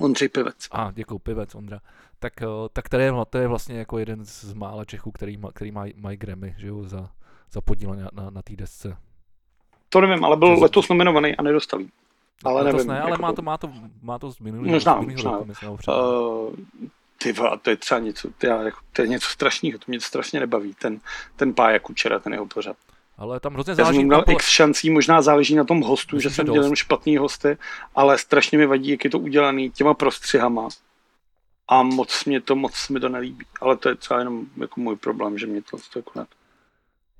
Ondřej Pivec. A, děkuji, Pivec, Ondra. Tak, tak to, je, to je vlastně jako jeden z mála Čechů, který, má, který mají maj Grammy, že jo, za, za podíl na, na, na té desce. To nevím, ale byl letos nominovaný a nedostal ale nevím. Ne, ale jako má to, má to, má to z minulého možná, možná. Uh, ty to je třeba něco, ty, jako, to je něco strašného, to mě to strašně nebaví, ten, ten pája Kučera, ten jeho pořad. Ale tam hrozně záleží. Já jsem měl x šancí, možná záleží na tom hostu, Myslím, že jsem dělal špatný hosty, ale strašně mi vadí, jak je to udělaný těma prostřihama. A moc mě to, moc mi to nelíbí. Ale to je třeba jenom jako můj problém, že mě to, to jako ne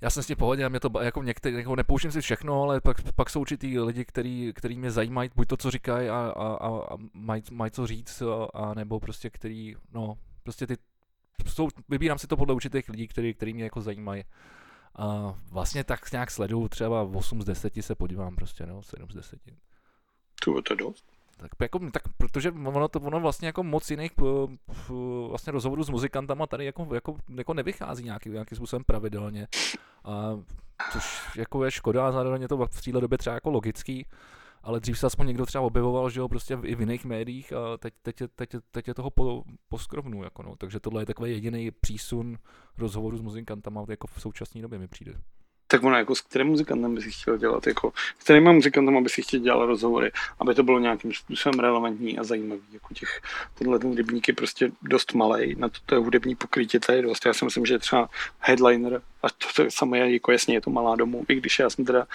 já jsem s tím pohodě, mě to jako některý, jako nepouštím si všechno, ale pak, pak jsou určitý lidi, který, který mě zajímají, buď to, co říkají a, a, a mají, maj co říct, a, a, nebo prostě který, no, prostě ty, jsou, vybírám si to podle určitých lidí, který, který mě jako zajímají. A vlastně tak nějak sleduju, třeba 8 z 10 se podívám prostě, no, 7 z 10. To je dost. Tak, jako, tak protože ono, to, ono vlastně jako moc jiných vlastně rozhovorů s muzikantama tady jako, jako, jako nevychází nějaký, nějakým způsobem pravidelně. A, což jako je škoda a zároveň je to v téhle době třeba jako logický, ale dřív se aspoň někdo třeba objevoval, že jo, prostě i v jiných médiích a teď, teď, teď, teď je toho po, poskrovnu, jako no. takže tohle je takový jediný přísun rozhovoru s muzikantama jako v současné době mi přijde tak ono jako s kterým muzikantem by si chtěl dělat, jako kterým muzikantem by si chtěl dělat rozhovory, aby to bylo nějakým způsobem relevantní a zajímavý. Jako těch, tenhle ten rybník je prostě dost malý, na to, to je hudební pokrytě, to je dost. Já si myslím, že třeba headliner, a to, to samé je, jako jasně je to malá domů, i když já jsem teda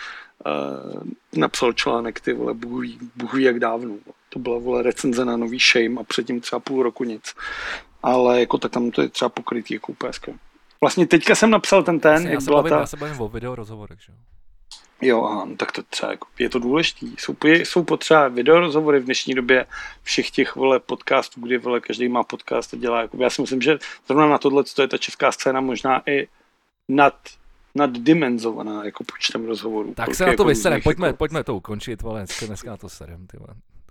uh, napsal článek, ty vole, Bůh ví, Bůh ví jak dávno. To byla vole recenze na nový Shame a předtím třeba půl roku nic. Ale jako tak tam to je třeba pokrytý jako úplně Vlastně teďka jsem napsal ten ten, jak já byla bavím, ta... Já se bavím o video rozhovorech, že jo? aha, no tak to třeba jako, je to důležité. Jsou, jsou potřeba videorozhovory v dnešní době všech těch vole podcastů, kdy vole každý má podcast a dělá. Jako, já si myslím, že zrovna na tohle to je ta česká scéna možná i nad naddimenzovaná jako počtem rozhovorů. Tak se na to jako vyserem, pojďme, jako... pojďme to ukončit, vole, dneska, dneska na to serem, ty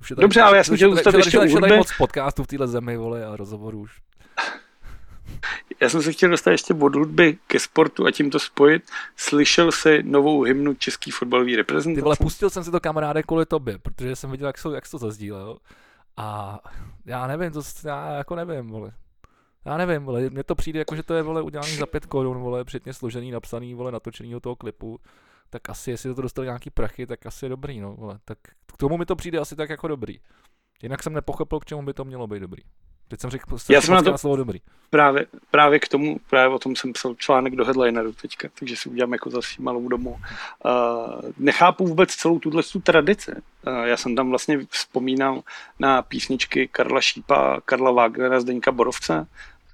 Už je tady, Dobře, ale já jsem chtěl dostat ještě už je moc podcastů v téhle zemi, vole, a rozhovorů už. Já jsem se chtěl dostat ještě od hudby ke sportu a tím to spojit. Slyšel jsi novou hymnu český fotbalový reprezentace? Ty vole, pustil jsem si to kamaráde kvůli tobě, protože jsem viděl, jak, jsou, jak jsi to zazdílel. A já nevím, to, já jako nevím, vole. Já nevím, vole, mně to přijde jako, že to je, vole, udělaný za pět korun, vole, předně složený, napsaný, vole, natočený toho klipu. Tak asi, jestli to dostali nějaký prachy, tak asi je dobrý, no, vole. Tak k tomu mi to přijde asi tak jako dobrý. Jinak jsem nepochopil, k čemu by to mělo být dobrý. Teď jsem řekl, já jsem na to slovo dobrý. Právě, právě k tomu, právě o tom jsem psal článek do headlineru teďka, takže si udělám jako zase malou domu. Uh, nechápu vůbec celou tuhle tradici. Uh, já jsem tam vlastně vzpomínal na písničky Karla Šípa, Karla Wagnera, Zdeňka Borovce,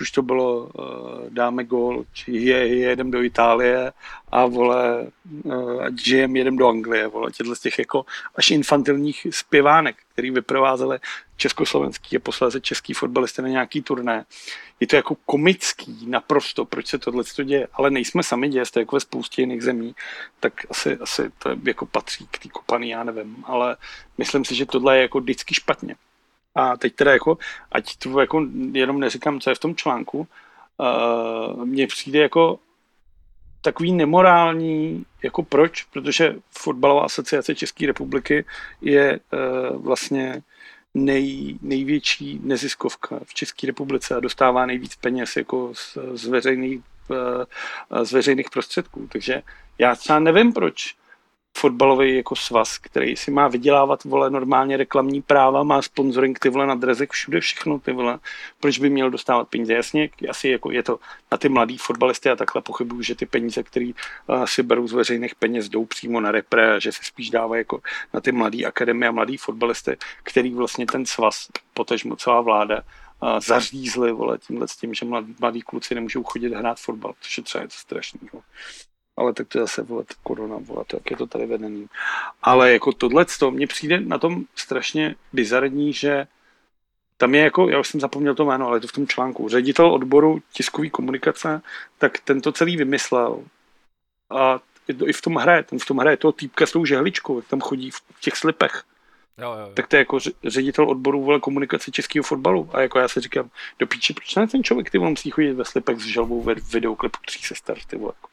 už to bylo uh, dáme gol, či je, jedem do Itálie a vole, uh, žijeme, jedem do Anglie, vole, těchto z těch jako až infantilních zpěvánek, který vyprovázely československý a posléze český fotbalisty na nějaký turné. Je to jako komický naprosto, proč se tohle to děje, ale nejsme sami, děje to jako ve spoustě jiných zemí, tak asi, asi to jako patří k té kopaný, já nevím, ale myslím si, že tohle je jako vždycky špatně. A teď teda jako, ať to jako jenom neříkám, co je v tom článku, uh, mně přijde jako takový nemorální, jako proč? Protože fotbalová asociace České republiky je uh, vlastně nej, největší neziskovka v České republice a dostává nejvíc peněz jako z, z, veřejných, uh, z veřejných prostředků. Takže já třeba nevím, proč fotbalový jako svaz, který si má vydělávat vole normálně reklamní práva, má sponsoring ty vole na drezek, všude všechno ty vole. Proč by měl dostávat peníze? Jasně, asi jako je to na ty mladý fotbalisty a takhle pochybuju, že ty peníze, které uh, si berou z veřejných peněz, jdou přímo na repre, že se spíš dává jako na ty mladý akademie a mladý fotbalisty, který vlastně ten svaz, potažmo celá vláda, uh, zařízli vole, tímhle s tím, že mladí, mladí kluci nemůžou chodit hrát fotbal, což je třeba něco strašného ale tak to je zase vole, korona, vole, to, jak je to tady vedený. Ale jako tohle, to mně přijde na tom strašně bizarní, že tam je jako, já už jsem zapomněl to jméno, ale je to v tom článku, ředitel odboru tiskové komunikace, tak ten to celý vymyslel. A i v tom hraje, ten v tom hraje toho týpka s tou žehličkou, jak tam chodí v těch slipech. Jo, jo, jo. Tak to je jako ředitel odboru vole komunikace českého fotbalu. A jako já se říkám, do píči, proč ne ten člověk, ty vole, musí chodit ve slipech s žalbou ve videoklipu tří sester, ty vole. Jako.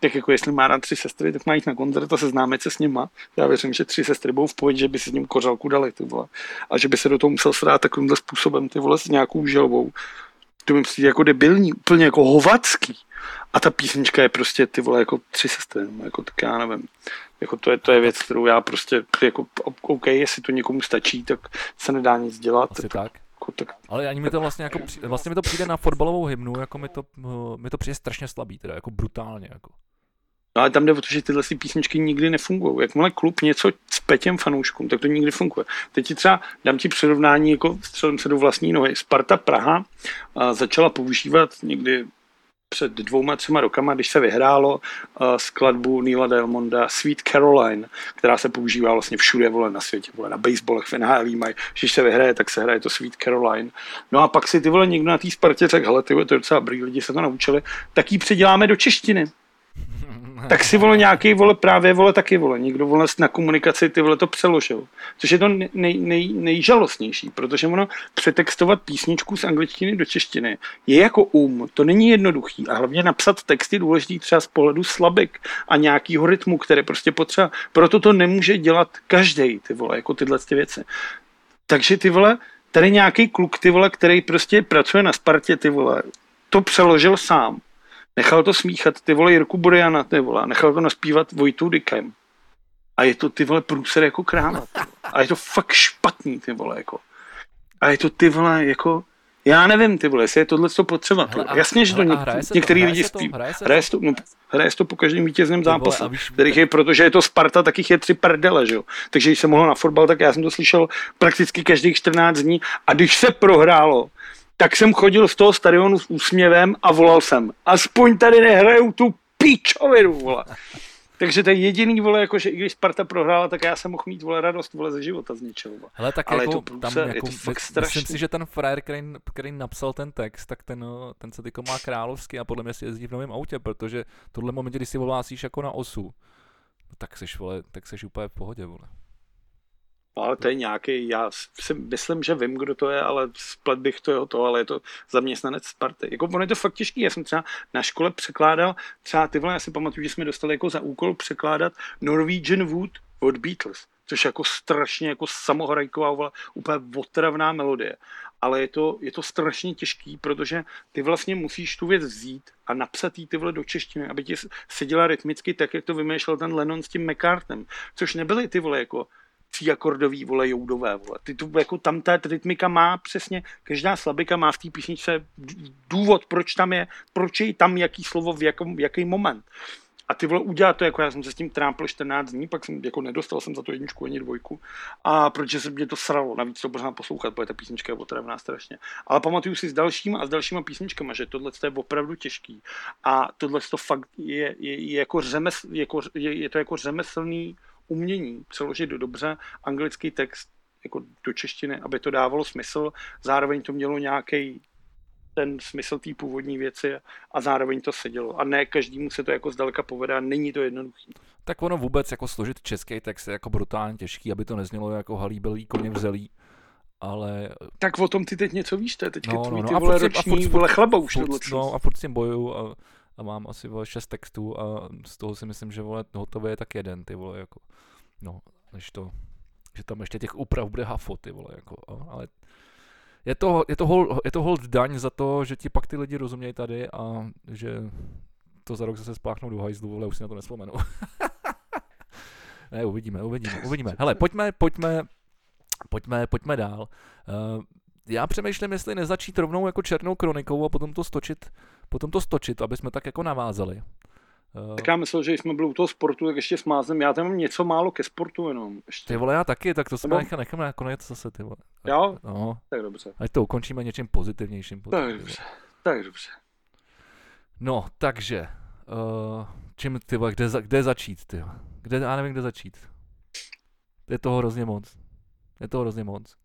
Tak jako jestli má rád tři sestry, tak má jít na koncert a seznámit se s nima. Já věřím, že tři sestry budou v pohodě, že by si s ním kořalku dali, ty vole. A že by se do toho musel srát takovýmhle způsobem, ty vole, s nějakou žalbou. To mi přijde jako debilní, úplně jako hovacký. A ta písnička je prostě ty vole jako tři sestry, no, jako tak já nevím. Jako to je, to je věc, kterou já prostě, jako OK, jestli to někomu stačí, tak se nedá nic dělat. Asi tak. tak. Tak Ale ani mi to vlastně jako, vlastně mi to přijde na fotbalovou hymnu, jako mi to, eh, mi to přijde strašně slabý, teda jako brutálně, jako. No ale tam jde o to, že tyhle si písničky nikdy nefungují. Jakmile klub něco cpe těm fanouškům, tak to nikdy funguje. Teď ti třeba dám ti přirovnání, jako střelím se do vlastní nohy. Sparta Praha začala používat někdy před dvouma, třema rokama, když se vyhrálo uh, skladbu Neila Diamonda Sweet Caroline, která se používá vlastně všude vole, na světě, vole, na baseballech, v NHL mají, když se vyhraje, tak se hraje to Sweet Caroline. No a pak si ty vole někdo na té Spartě řekl, hele, ty vole, to je docela dobrý, lidi se to naučili, tak ji předěláme do češtiny *laughs* tak si vole nějaký vole právě vole taky vole. Někdo vole na komunikaci ty vole to přeložil. Což je to nej, nej, nejžalostnější, protože ono přetextovat písničku z angličtiny do češtiny je jako um, to není jednoduchý a hlavně napsat texty důležitý třeba z pohledu slabik a nějakýho rytmu, který prostě potřeba. Proto to nemůže dělat každý ty vole, jako tyhle ty věci. Takže ty vole, tady nějaký kluk ty vole, který prostě pracuje na Spartě ty vole, to přeložil sám Nechal to smíchat ty vole Jirku Buriana, ty vole, nechal to naspívat Vojtou Dykem. A je to ty vole průser jako kráva. A je to fakt špatný, ty vole, jako. A je to ty vole, jako, já nevím, ty vole, jestli je tohle co potřeba. Hele, a, Jasně, že to něk- některý lidi spí. Hraje hraje, to, no, hraje to po každém vítězném zápase, kterých je, protože je to Sparta, tak jich je tři prdele, že jo. Takže když jsem mohl na fotbal, tak já jsem to slyšel prakticky každých 14 dní a když se prohrálo, tak jsem chodil z toho stadionu s úsměvem a volal jsem, aspoň tady nehrajou tu píčovinu, vole. *laughs* Takže to je jediný, vole, jako, že i když Sparta prohrála, tak já jsem mohl mít, vole, radost, vole, ze života z něčeho. Vole. Hele, tak Ale jako, je to průser, tam, je jako, to fakt myslím strašný. si, že ten frajer, který, který napsal ten text, tak ten, eh, ten se teďko má královský a podle mě si jezdí v novém autě, protože tohle momentě, když si volásíš jako na osu, no tak seš, vole, tak seš úplně v pohodě, vole. Ale to je nějaký, já si myslím, že vím, kdo to je, ale splet bych to jo to, ale je to zaměstnanec Sparty. Jako ono je to fakt těžký, já jsem třeba na škole překládal, třeba ty vole, já si pamatuju, že jsme dostali jako za úkol překládat Norwegian Wood od Beatles, což je jako strašně jako samohrajková, úplně otravná melodie. Ale je to, je to strašně těžký, protože ty vlastně musíš tu věc vzít a napsat jí ty vole do češtiny, aby ti seděla rytmicky tak, jak to vymýšlel ten Lennon s tím McCartnem, což nebyly ty vole jako tříakordový, vole, joudové, vole. Ty tu, jako tam ta rytmika má přesně, každá slabika má v té písničce důvod, proč tam je, proč je tam jaký slovo v, jakom, jaký moment. A ty vole udělat to, jako já jsem se s tím trápil 14 dní, pak jsem jako nedostal jsem za to jedničku ani dvojku. A protože se mě to sralo, navíc to pořád poslouchat, protože ta písnička je otravná strašně. Ale pamatuju si s dalšíma a s dalšíma písničkama, že tohle je opravdu těžký. A tohle to fakt je, je, je jako, jako je, je, to jako řemeslný umění přeložit do dobře anglický text jako do češtiny, aby to dávalo smysl, zároveň to mělo nějaký ten smysl té původní věci a zároveň to sedělo. A ne každému se to jako zdaleka povede a není to jednoduchý. Tak ono vůbec jako složit český text je jako brutálně těžký, aby to neznělo jako halíbelý koně vzelí. Ale... Tak o tom ty teď něco víš, to je teď no, tvůj no, ty no, vole roční, a furt, vole chlebouš. furt, no, a furt s tím bojuju a, a mám asi vole šest textů a z toho si myslím, že vole hotový je tak jeden, ty vole, jako, no, než to, že tam ještě těch úprav bude hafo, ty vole, jako, a, ale je to, je, to hold, je to hold daň za to, že ti pak ty lidi rozumějí tady a že to za rok zase spláchnou do hajzlu, ale už si na to nespomenu. *laughs* ne, uvidíme, uvidíme, uvidíme. Hele, pojďme, pojďme, pojďme, pojďme dál. Uh, já přemýšlím, jestli nezačít rovnou jako černou kronikou a potom to stočit, potom to stočit, aby jsme tak jako navázali. Uh, tak já myslel, že jsme byli u toho sportu, tak ještě smázem. Já tam mám něco málo ke sportu jenom. Ještě. Ty vole, já taky, tak to se nechám, nechám na konec zase, ty vole. Jo? No. Tak dobře. Ať to ukončíme něčím pozitivnějším. Potom, tak dobře, tak dobře. No, takže, uh, čím, ty vole, kde, kde začít, ty Kde, já nevím, kde začít. Je toho hrozně moc. Je toho hrozně moc.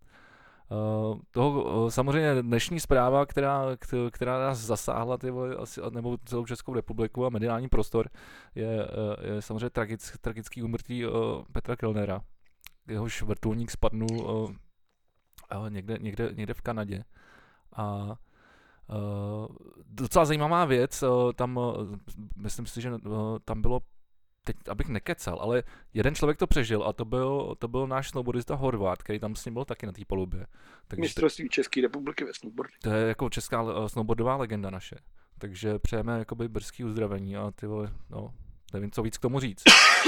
Uh, toho, uh, samozřejmě dnešní zpráva, která, která nás zasáhla, ty vole, asi, nebo celou Českou republiku a mediální prostor, je, uh, je samozřejmě tragick, tragický umrtí uh, Petra Kellnera. Jehož vrtulník spadnul někde, někde, někde v Kanadě. A Uh, docela zajímavá věc, uh, tam, uh, myslím si, že uh, tam bylo teď abych nekecal, ale jeden člověk to přežil a to byl, to byl náš snowboardista Horvát, který tam s ním byl taky na té palubě. Takže Mistrovství České republiky ve snowboardu. To je jako česká uh, snowboardová legenda naše. Takže přejeme jakoby brzký uzdravení a ty vole, no, nevím, co víc k tomu říct.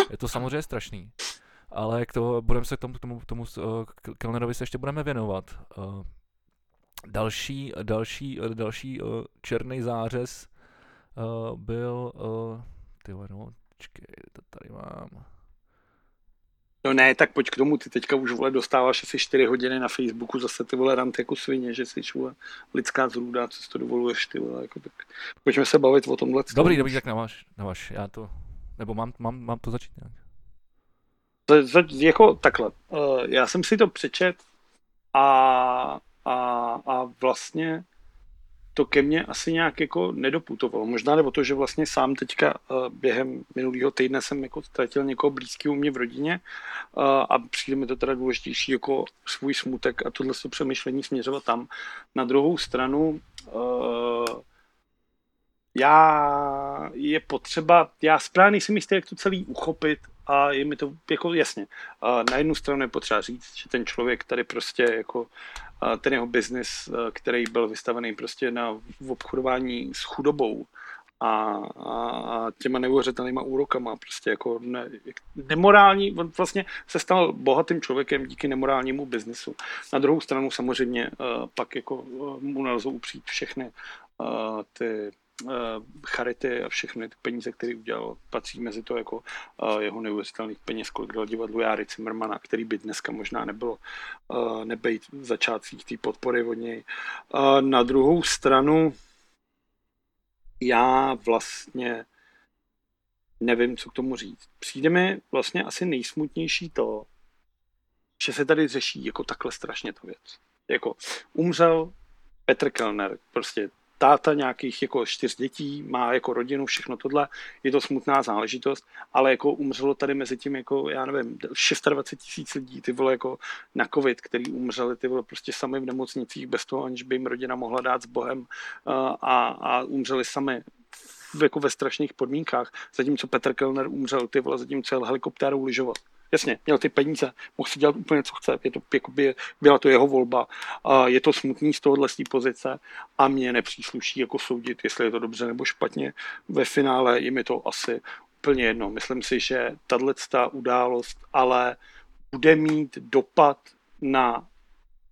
Je to samozřejmě strašný. Ale k tomu, budeme se k tomu, k tomu, k tomu uh, Kellnerovi se ještě budeme věnovat. Uh, další, další, další černý zářez byl, ty no, Počkej, to tady mám. No ne, tak pojď k tomu, ty teďka už vole dostáváš asi 4 hodiny na Facebooku, zase ty vole rant jako svině, že jsi vole lidská zrůda, co si to dovoluješ ty vole, jako tak. Pojďme se bavit o tomhle. Dobrý, dobrý, tak nemáš, nemáš, já to, nebo mám, mám, mám to začít nějak. To, to, jako takhle, uh, já jsem si to přečet a, a, a vlastně to ke mně asi nějak jako nedoputovalo. Možná nebo to, že vlastně sám teďka uh, během minulého týdne jsem jako ztratil někoho blízkého mě v rodině uh, a přijde mi to teda důležitější jako svůj smutek a tohle přemýšlení směřovat tam. Na druhou stranu uh, já je potřeba, já správně si jistý, jak to celý uchopit a je mi to jako jasně. Uh, na jednu stranu je potřeba říct, že ten člověk tady prostě jako ten jeho biznis, který byl vystavený prostě na obchodování s chudobou a, a, a těma neuvěřitelnýma úrokama, prostě jako ne, nemorální, on vlastně se stal bohatým člověkem díky nemorálnímu biznesu. Na druhou stranu samozřejmě pak jako mu nelze upřít všechny ty charity a všechny ty peníze, které udělal, patří mezi to jako uh, jeho neuvěřitelných peněz, kolik dal divadlu Járy Cimrmana, který by dneska možná nebylo uh, nebejt v začátcích té podpory od něj. Na druhou stranu já vlastně nevím, co k tomu říct. Přijde mi vlastně asi nejsmutnější to, že se tady řeší jako takhle strašně ta věc. Jako umřel Petr Kellner, prostě táta nějakých jako čtyř dětí, má jako rodinu, všechno tohle, je to smutná záležitost, ale jako umřelo tady mezi tím jako, já nevím, 26 tisíc lidí, ty vole jako na covid, který umřeli, ty vole prostě sami v nemocnicích bez toho, aniž by jim rodina mohla dát s Bohem a, a umřeli sami jako ve strašných podmínkách, zatímco Petr Kellner umřel, ty vole, zatímco jel helikoptérou lyžovat. Jasně, měl ty peníze, mohl si dělat úplně, co chce, je to, jakoby, byla to jeho volba, a je to smutný z tohohle pozice a mě nepřísluší jako soudit, jestli je to dobře nebo špatně. Ve finále je mi to asi úplně jedno. Myslím si, že tahle událost ale bude mít dopad na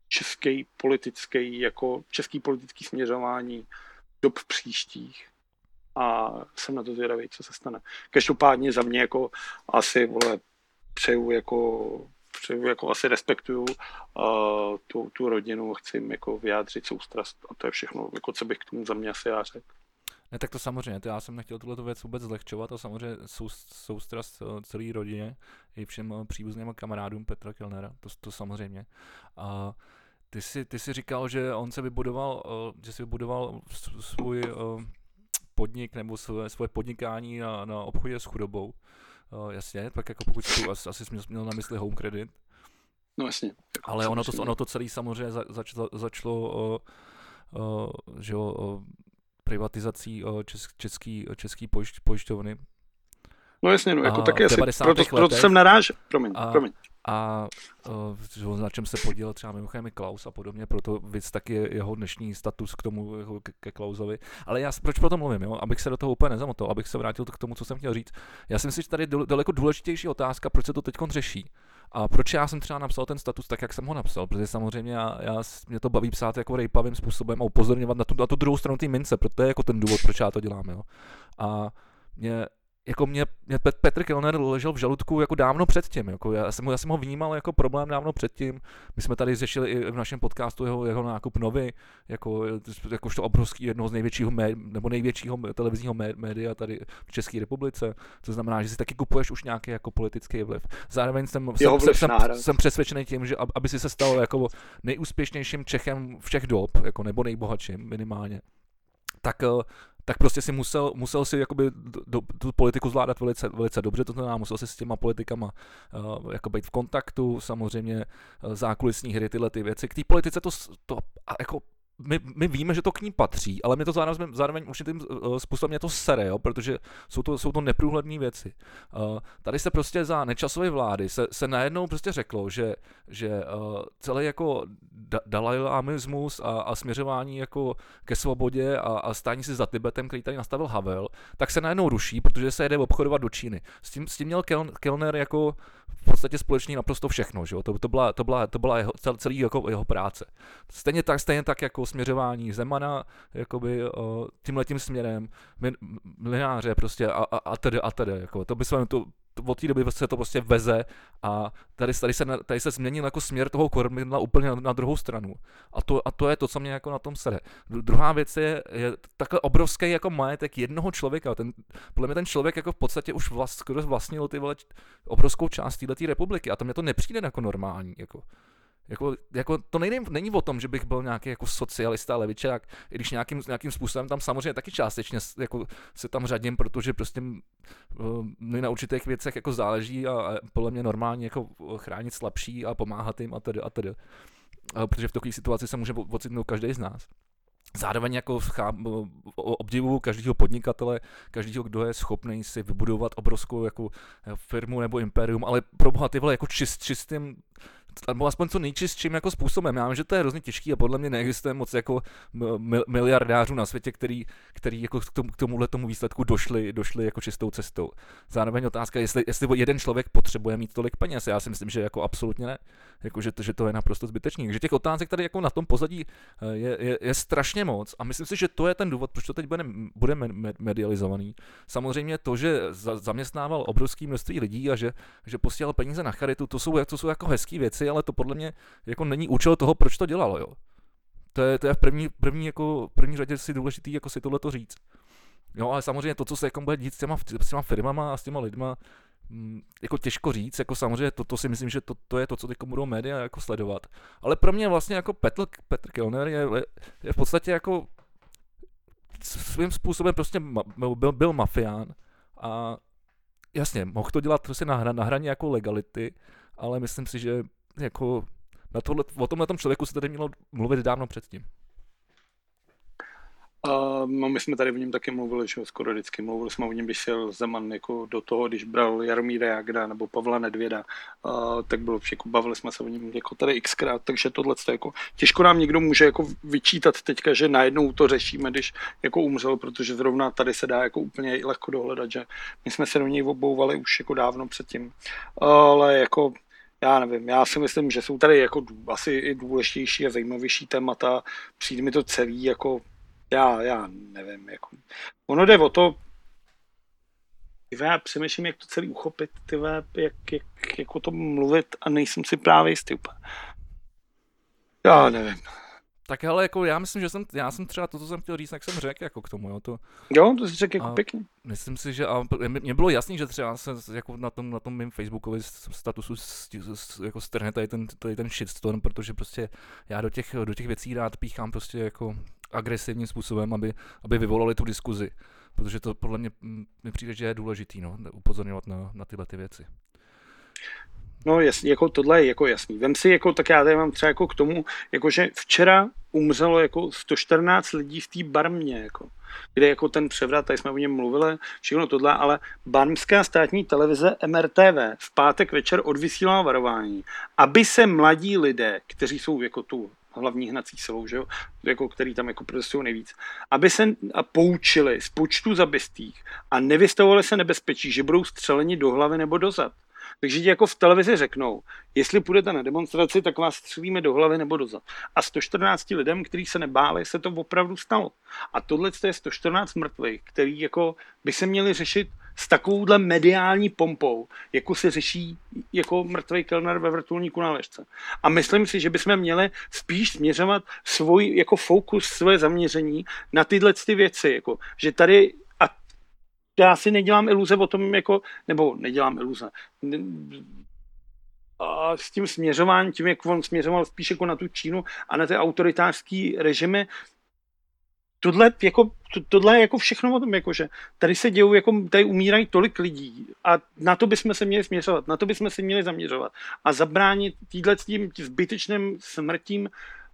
český politický, jako český politický směřování dob příštích a jsem na to zvědavý, co se stane. Každopádně za mě jako asi, vole, přeju jako přeju, jako asi respektuju uh, tu, tu rodinu, chci jim jako vyjádřit soustrast a to je všechno, jako co bych k tomu za mě asi já řekl. Ne, tak to samozřejmě, to já jsem nechtěl tuhle věc vůbec zlehčovat a samozřejmě sou, soustrast uh, celé rodině i všem uh, příbuzným kamarádům Petra Kellnera, to, to samozřejmě. A ty jsi, ty jsi říkal, že on se vybudoval, uh, že si vybudoval svůj podnik nebo své, svoje podnikání na, na obchodě s chudobou. Uh, jasně, tak jako pokud tu asi, asi jsi měl na mysli home credit. No jasně. Ale ono to, ono to celé samozřejmě za, zač, za, začalo, uh, uh, že jo, uh, privatizací uh, česk, český, český pojišť, pojišťovny. No jasně, no jako taky asi, proto, proto jsem narážel, promiň, a, promiň a uh, na čem se podílel třeba mimochodem i Klaus a podobně, proto víc taky je jeho dnešní status k tomu, jako ke, ke Klausovi. Ale já proč pro to mluvím, jo? abych se do toho úplně nezamotal, abych se vrátil k tomu, co jsem chtěl říct. Já si myslím, že tady je daleko důležitější otázka, proč se to teď řeší. A proč já jsem třeba napsal ten status tak, jak jsem ho napsal, protože samozřejmě já, já mě to baví psát jako rejpavým způsobem a upozorňovat na tu, na tu druhou stranu té mince, proto je jako ten důvod, proč já to dělám. Jo? A mě jako mě, mě Petr Kellner ležel v žaludku jako dávno předtím, jako já, jsem, já jsem ho vnímal jako problém dávno předtím, my jsme tady řešili i v našem podcastu jeho, jeho nákup novy, jako, jakožto obrovský, jednoho z největšího, mé, nebo největšího televizního média tady v České republice, to znamená, že si taky kupuješ už nějaký jako politický vliv. Zároveň jsem, jsem, jsem, jsem, jsem, přesvědčený tím, že aby si se stal jako nejúspěšnějším Čechem všech dob, jako nebo nejbohatším minimálně, tak eh, tak prostě si musel, musel si jakoby do, tu politiku zvládat velice, velice dobře, to znamená, musel si s těma politikama uh, jako být v kontaktu, samozřejmě uh, zákulisní hry, tyhle ty věci. K té politice to, to jako my, my víme, že to k ní patří, ale mě to zároveň, zároveň určitým uh, způsobem mě to sere, jo, protože jsou to, jsou to neprůhledné věci. Uh, tady se prostě za nečasové vlády se, se najednou prostě řeklo, že, že uh, celý jako da, dalajlamismus a, a směřování jako ke svobodě a, a stání si za Tibetem, který tady nastavil Havel, tak se najednou ruší, protože se jede obchodovat do Číny. S tím, s tím měl Kellner jako v podstatě společný naprosto všechno, že jo? To, to, byla, to byla, to byla jeho, cel, celý jako jeho práce. Stejně tak, stejně tak jako směřování Zemana, jakoby uh, tímhletím směrem, mináře prostě a, a, a tedy a tedy, jako, to by se to, od té doby se to prostě veze a tady, tady, se, tady se změnil jako směr toho kormidla úplně na, na druhou stranu. A to, a to je to, co mě jako na tom sere. Druhá věc je, je takhle obrovský jako majetek jednoho člověka. Ten, podle mě ten člověk jako v podstatě už vlast, skoro vlastnil ty vole, obrovskou část této republiky a to mě to nepřijde jako normální. Jako. Jako, jako to nejde, není o tom, že bych byl nějaký jako socialista, levičák, i když nějakým, nějakým způsobem tam samozřejmě taky částečně jako se tam řadím, protože prostě uh, na určitých věcech jako záleží a, a podle mě normálně jako chránit slabší a pomáhat jim a tedy a tedy. Uh, protože v takové situaci se může ocitnout každý z nás. Zároveň jako obdivu každého podnikatele, každého, kdo je schopný si vybudovat obrovskou jako firmu nebo impérium, ale pro boha ty vole jako čist, čistým nebo aspoň co nejčistším jako způsobem. Já vím, že to je hrozně těžký a podle mě neexistuje moc jako miliardářů na světě, který, který jako k, tomu, k tomuhle tomu výsledku došli, došli jako čistou cestou. Zároveň otázka, jestli, jestli jeden člověk potřebuje mít tolik peněz. Já si myslím, že jako absolutně ne. Jako, že, to, že to je naprosto zbytečný. Že těch otázek tady jako na tom pozadí eh, je, je, je strašně moc a myslím si, že to je ten důvod, proč to teď bude, bude medializovaný. Samozřejmě to, že za, zaměstnával obrovské množství lidí a že, že posílal peníze na charitu, to jsou, to jsou jako hezké věci, ale to podle mě jako není účel toho, proč to dělalo, jo. To je, to je v první, první, jako, první řadě si důležitý jako si tohle to říct. Jo, ale samozřejmě to, co se jako bude dít s těma, s těma firmama a s těma lidma, mm, jako těžko říct, jako samozřejmě to, to si myslím, že to, to je to, co teď budou média jako sledovat. Ale pro mě vlastně jako Petr, Petr Kellner je, je v podstatě jako svým způsobem prostě ma, byl, byl mafián a jasně, mohl to dělat prostě na, na hraně jako legality, ale myslím si, že jako na tohle, o tomhle tom člověku se tady mělo mluvit dávno předtím. Uh, no my jsme tady o něm taky mluvili, že skoro vždycky mluvili jsme o něm, když šel Zeman jako do toho, když bral Jaromíra Jagra nebo Pavla Nedvěda, uh, tak bylo jako bavili jsme se o něm jako tady xkrát, takže tohle jako, těžko nám někdo může jako vyčítat teďka, že najednou to řešíme, když jako umřel, protože zrovna tady se dá jako úplně lehko dohledat, že my jsme se do něj obouvali už jako dávno předtím, ale jako já nevím, já si myslím, že jsou tady jako asi i důležitější a zajímavější témata. Přijde mi to celý jako, já, já nevím, jako. Ono jde o to, já přemýšlím, jak to celý uchopit, tyve, jak, jak, jak o tom mluvit a nejsem si právě jistý úplně. Já nevím. Tak ale jako já myslím, že jsem, já jsem třeba to, co jsem chtěl říct, jak jsem řekl jako k tomu, jo, to... Jo, to jsi řekl jako pěkně. Myslím si, že a mě bylo jasný, že třeba se jako na tom, na tom mým Facebookovém statusu jako strhne tady ten, tady ten shitstorm, protože prostě já do těch, do těch věcí rád píchám prostě jako agresivním způsobem, aby, aby vyvolali tu diskuzi. Protože to podle mě mi přijde, že je důležitý, no, upozorňovat na, na tyhle ty věci. No jasně, jako tohle je jako jasný. Vem si, jako, tak já tady mám třeba jako k tomu, jako že včera umřelo jako 114 lidí v té barmě, jako, kde jako ten převrat, tady jsme o něm mluvili, všechno tohle, ale barmská státní televize MRTV v pátek večer odvysílala varování, aby se mladí lidé, kteří jsou jako tu hlavní hnací silou, že jo? Jako, který tam jako protestují nejvíc, aby se poučili z počtu zabistých a nevystavovali se nebezpečí, že budou střeleni do hlavy nebo do zad. Takže ti jako v televizi řeknou, jestli půjdete na demonstraci, tak vás střelíme do hlavy nebo do zad. A 114 lidem, kteří se nebáli, se to opravdu stalo. A tohle je 114 mrtvých, který jako by se měli řešit s takovouhle mediální pompou, jako se řeší jako mrtvý kelner ve vrtulníku na ležce. A myslím si, že bychom měli spíš směřovat svůj jako fokus, své zaměření na tyhle ty věci, jako, že tady já si nedělám iluze o tom, jako, nebo nedělám iluze, a s tím směřováním, tím, jak on směřoval spíš jako na tu Čínu a na ty autoritářský režimy, tohle, jako, to, tohle je jako všechno o tom, jako, že tady se dějou, jako tady umírají tolik lidí a na to bychom se měli směřovat, na to bychom se měli zaměřovat a zabránit týhle tím zbytečným smrtím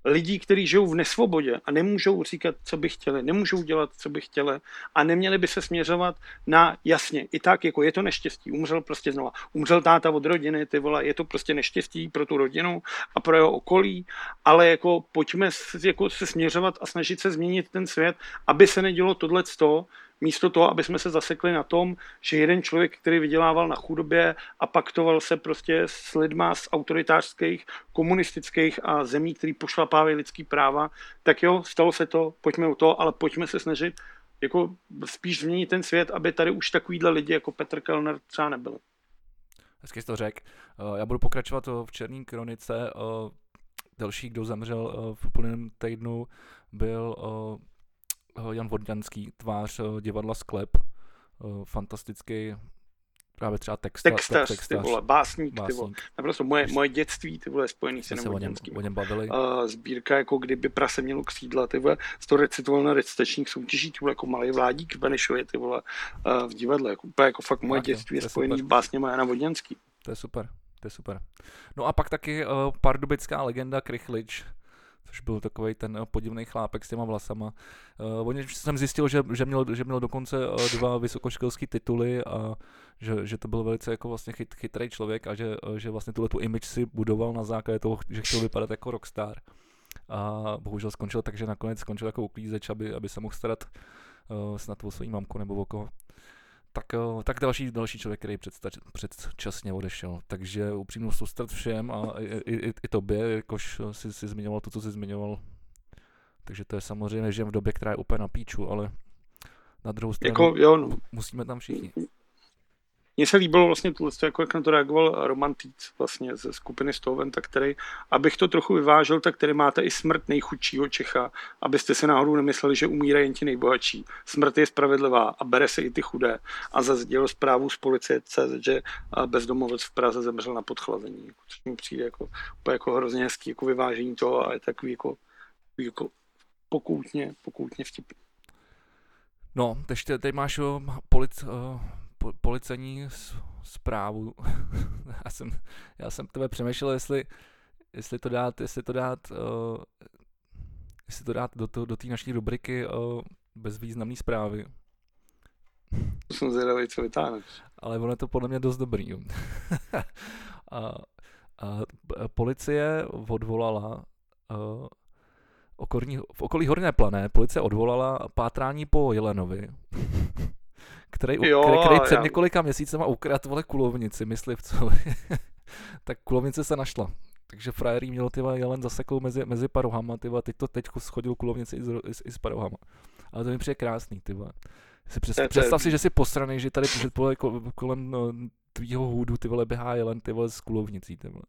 lidí, kteří žijou v nesvobodě a nemůžou říkat, co by chtěli, nemůžou dělat, co by chtěli a neměli by se směřovat na jasně, i tak, jako je to neštěstí, umřel prostě znova, umřel táta od rodiny, ty vole, je to prostě neštěstí pro tu rodinu a pro jeho okolí, ale jako pojďme jako se směřovat a snažit se změnit ten svět, aby se nedělo tohle místo toho, aby jsme se zasekli na tom, že jeden člověk, který vydělával na chudobě a paktoval se prostě s lidma z autoritářských, komunistických a zemí, který pošlapávají lidský práva, tak jo, stalo se to, pojďme u toho, ale pojďme se snažit jako spíš změnit ten svět, aby tady už takovýhle lidi jako Petr Kellner třeba nebyli. Hezky jsi to řekl. Eh, já budu pokračovat v Černý kronice. Eh, další, kdo zemřel eh, v úplném týdnu, byl Eh, Jan Vodňanský, tvář eh, divadla Sklep, eh, fantastický právě třeba texta, textař, textař, ty vole, básník, básník. ty vole. Naprosto moje, moje dětství, ty vole, spojený se o něm, o něm bavili. Uh, sbírka, jako kdyby prase mělo křídla, ty vole, z toho recitoval na recitačních soutěží, ty vole, jako malý vládík v Benešově, ty vole, uh, v divadle, jako, úplně jako fakt moje tak, dětství je spojený super. s básněma Jana Vodňanský. To je super, to je super. No a pak taky uh, pardubická legenda Krychlič, což byl takový ten eh, podivný chlápek s těma vlasama. Uh, oni jsem zjistil, že, že, měl, že měl dokonce uh, dva vysokoškolské tituly a že, že to byl velice jako vlastně chyt, chytrý člověk a že, uh, že vlastně tuhle tu image si budoval na základě toho, že chtěl vypadat jako rockstar. A bohužel skončil tak, že nakonec skončil jako uklízeč, aby, aby se mohl starat uh, snad o svou mamku nebo o koho tak, tak další, další člověk, který předstač, předčasně odešel. Takže upřímnou soustrat všem a i, i, i tobě, jakož si, si zmiňoval to, co jsi zmiňoval. Takže to je samozřejmě, že v době, která je úplně na píču, ale na druhou stranu jako, jo, no. musíme tam všichni. Mně se líbilo vlastně tohle, jako jak na to reagoval Roman Týc vlastně ze skupiny Stoventa, který, abych to trochu vyvážel, tak tady máte i smrt nejchudšího Čecha, abyste si náhodou nemysleli, že umírají jen ti nejbohatší. Smrt je spravedlivá a bere se i ty chudé. A zase dělo zprávu z policie CZ, že bezdomovec v Praze zemřel na podchlazení, což mi přijde jako, jako hrozně hezký jako vyvážení toho a je takový jako, jako pokoutně, pokoutně vtipný. No, teď, teď máš polic, uh po, policení zprávu. *laughs* já, jsem, já jsem tebe přemýšlel, jestli, jestli to dát, jestli to dát, uh, jestli to dát do, to, do té naší rubriky uh, bezvýznamné zprávy. To jsem zvědavý, co vytáhneš. Ale ono je to podle mě dost dobrý. *laughs* a, a policie odvolala uh, okolí, v okolí Horné plané policie odvolala pátrání po Jelenovi *laughs* který, jo, který, který před já... několika měsícema ukradl vole kulovnici myslivcovi. *laughs* tak kulovnice se našla. Takže frajerý měl ty jelen zasekl mezi, mezi parohama, ty teď to teď schodil kulovnici i s, i, i s parohama. Ale to mi přijde krásný, ty Si představ, představ si, že jsi posraný, že tady před pole, kolem no, tvýho hůdu ty vole běhá jelen ty vole s kulovnicí, ty vole.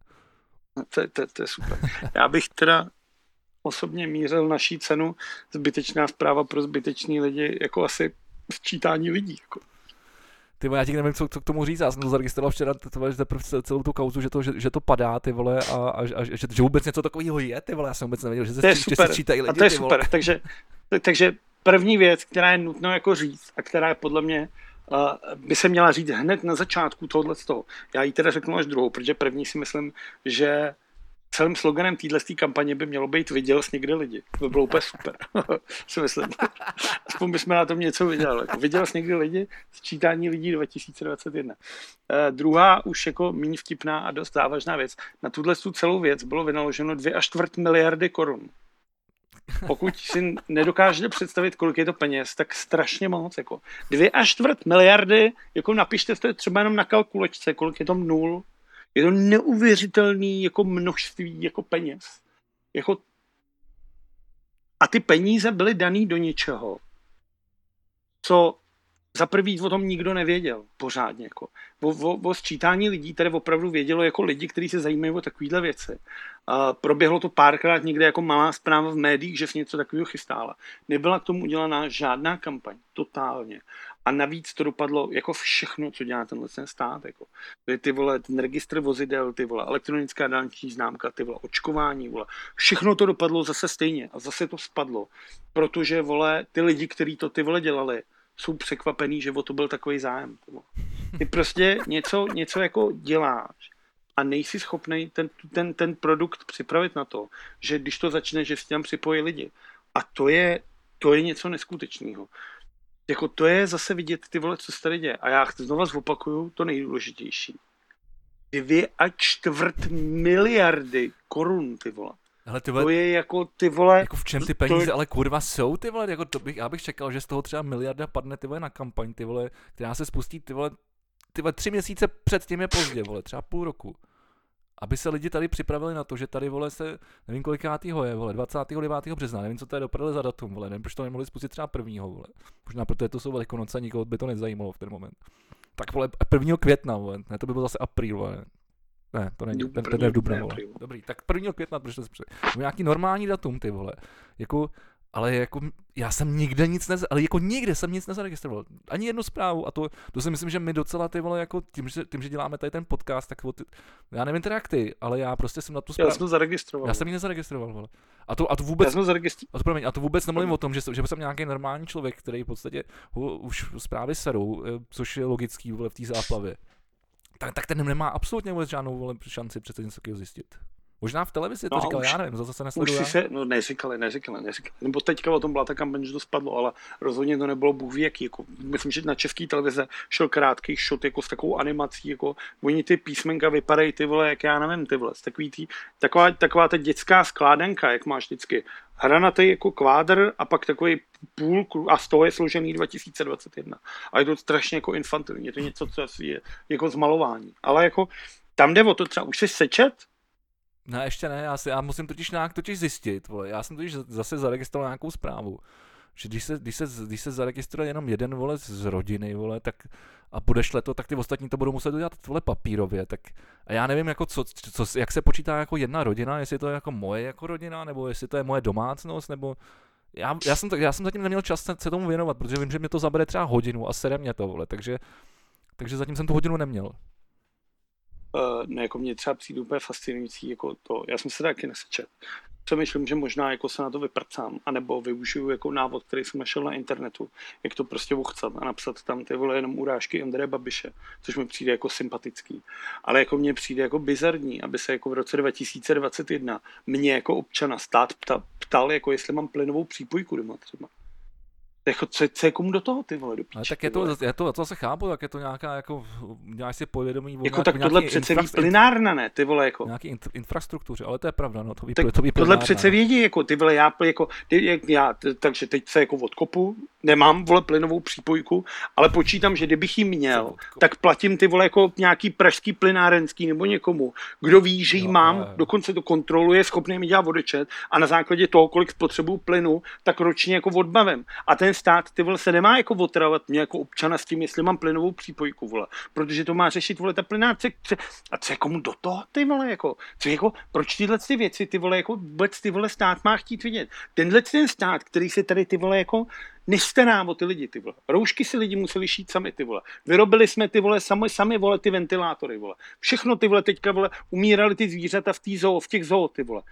To, to, to je super. Já bych teda osobně mířil naší cenu zbytečná zpráva pro zbytečný lidi jako asi sčítání lidí. Jako. Ty já ti nevím, co, co, k tomu říct. Já jsem to zaregistroval včera to, že celou tu kauzu, že to, že, že to padá, ty vole, a, a, a že, že, vůbec něco takového je, ty vole. Já jsem vůbec nevěděl, že se, to je super. že se lidi, a to je super. Vole. Takže, takže první věc, která je nutno jako říct a která je podle mě uh, by se měla říct hned na začátku tohohle z toho. Já ji teda řeknu až druhou, protože první si myslím, že celým sloganem téhle kampaně by mělo být viděl s někde lidi. To by bylo úplně super, *laughs* si myslím. *laughs* Aspoň bychom na tom něco viděli. Jako viděl s někde lidi, sčítání lidí 2021. Eh, druhá už jako méně vtipná a dost závažná věc. Na tuhle tu celou věc bylo vynaloženo 2 až čtvrt miliardy korun. Pokud si nedokážete představit, kolik je to peněz, tak strašně moc. Jako. Dvě až čtvrt miliardy, jako napište to třeba jenom na kalkulačce, kolik je to nul, je to neuvěřitelný jako množství jako peněz. Jako a ty peníze byly daný do něčeho, co za prvý o tom nikdo nevěděl pořádně. Jako. O, o, o sčítání lidí tady opravdu vědělo jako lidi, kteří se zajímají o takovéhle věci. A proběhlo to párkrát někde jako malá zpráva v médiích, že se něco takového chystála. Nebyla k tomu udělaná žádná kampaň, totálně. A navíc to dopadlo jako všechno, co dělá tenhle ten stát. Jako. Ty vole, ten registr vozidel, ty vole, elektronická dálniční známka, ty vole, očkování, vole. Všechno to dopadlo zase stejně a zase to spadlo. Protože, vole, ty lidi, kteří to ty vole dělali, jsou překvapený, že o to byl takový zájem. Ty prostě něco, něco jako děláš a nejsi schopný ten, ten, ten produkt připravit na to, že když to začne, že si tam připojí lidi. A to je, to je něco neskutečného. Jako to je zase vidět ty vole, co se tady děje. A já znova zopakuju to nejdůležitější. Dvě a čtvrt miliardy korun, ty vole. Ale ty vole, to je jako ty vole... Jako v čem ty peníze, to... ale kurva jsou ty vole, jako to bych, já bych čekal, že z toho třeba miliarda padne ty vole na kampaň, ty vole, která se spustí ty vole, ty vole tři měsíce před tím je pozdě, vole, třeba půl roku. Aby se lidi tady připravili na to, že tady vole se, nevím kolikátýho je, vole, 29. března, nevím, co to je dopadlo za datum, vole, nevím, proč to nemohli spustit třeba prvního, vole. Možná protože to jsou velikonoce, nikoho by to nezajímalo v ten moment. Tak vole, 1. května, vole, ne, to by bylo zase apríl, vole. Ne, to není, ten, ten je v Dubnu, vole. Dobrý, tak 1. května, protože to je nějaký normální datum, ty vole. Jako, ale jako já jsem nikde nic nez, ale jako nikde jsem nic nezaregistroval. Ani jednu zprávu a to, to si myslím, že my docela ty vole, jako tím, že, tím, že děláme tady ten podcast, tak ty, já nevím teda jak ty, ale já prostě jsem na tu zprávu. Já jsem zaregistroval. Já jsem ji nezaregistroval, vole. A to, a to vůbec, já jsem zaregistroval. A to, promiň, a to vůbec nemluvím o tom, že, že jsem nějaký normální člověk, který v podstatě ho, už zprávy serou, eh, což je logický vole, v té záplavě tak, tak ten nemá absolutně vůbec žádnou vole, šanci přece něco takového zjistit. Možná v televizi to no, říkal, už, já nevím, zase nesleduju. Už si se, no neříkali, neříkali, neříkali. Nebo teďka o tom byla ta kampaň, že to spadlo, ale rozhodně to nebylo bůh jaký. Jako, myslím, že na české televize šel krátký shot jako s takovou animací, jako oni ty písmenka vypadají ty vole, jak já nevím, ty vole, takový tý, taková, taková ta dětská skládanka, jak máš vždycky. Hranatý jako kvádr a pak takový půl a z toho je složený 2021. A je to strašně jako infantilní, je to něco, co je jako zmalování. Ale jako tam jde o to třeba, už si sečet, ne, ještě ne, já, si, já musím totiž nějak totiž zjistit, vole. já jsem totiž zase zaregistroval nějakou zprávu, že když se, když se, když se zaregistruje jenom jeden vole z rodiny, vole, tak a budeš to, tak ty ostatní to budou muset udělat vole papírově, tak a já nevím, jako co, co, jak se počítá jako jedna rodina, jestli to je jako moje jako rodina, nebo jestli to je moje domácnost, nebo já, já, jsem, já jsem zatím neměl čas se, tomu věnovat, protože vím, že mě to zabere třeba hodinu a sere mě to, vole, takže, takže zatím jsem tu hodinu neměl ne, jako mě třeba přijde úplně fascinující, jako to, já jsem se taky nesečet. Přemýšlím, že možná jako se na to vyprcám, anebo využiju jako návod, který jsem našel na internetu, jak to prostě uchcat a napsat tam ty vole jenom urážky Andreje Babiše, což mi přijde jako sympatický. Ale jako mně přijde jako bizarní, aby se jako v roce 2021 mě jako občana stát ptal, ptal jako jestli mám plynovou přípojku doma třeba. Jako, co, co je komu do toho, ty vole, do píče, tak je to, je to, to se chápu, tak je to nějaká, jako, děláš si povědomí. Jako tak tohle přece ví plynárna, ne, ty vole, jako. Nějaký in, infrastruktuře, ale to je pravda, no, to ví, tak to ví Tohle přece vědí, jako, ty vole, já, jako, ty, já, takže teď se jako odkopu, nemám, vole, plynovou přípojku, ale počítám, že kdybych ji měl, tak platím ty vole jako nějaký pražský plynárenský nebo někomu, kdo ví, že ji no, mám, no, dokonce to kontroluje, schopný mi dělat vodečet a na základě toho, kolik spotřebuju plynu, tak ročně jako odbavím. A ten stát ty vole se nemá jako otravovat mě jako občana s tím, jestli mám plynovou přípojku, vole, protože to má řešit vole ta plynáce. A co je komu do toho, ty vole, jako, co jako, proč tyhle ty věci, ty vole, jako vůbec ty vole stát má chtít vidět. Tenhle ten stát, který se tady ty vole jako nestará o ty lidi, ty vole. Roušky si lidi museli šít sami, ty vole. Vyrobili jsme ty vole sami, sami vole ty ventilátory, vole. Všechno ty vole teďka vole umírali ty zvířata v, zoo, v těch zoo, ty vole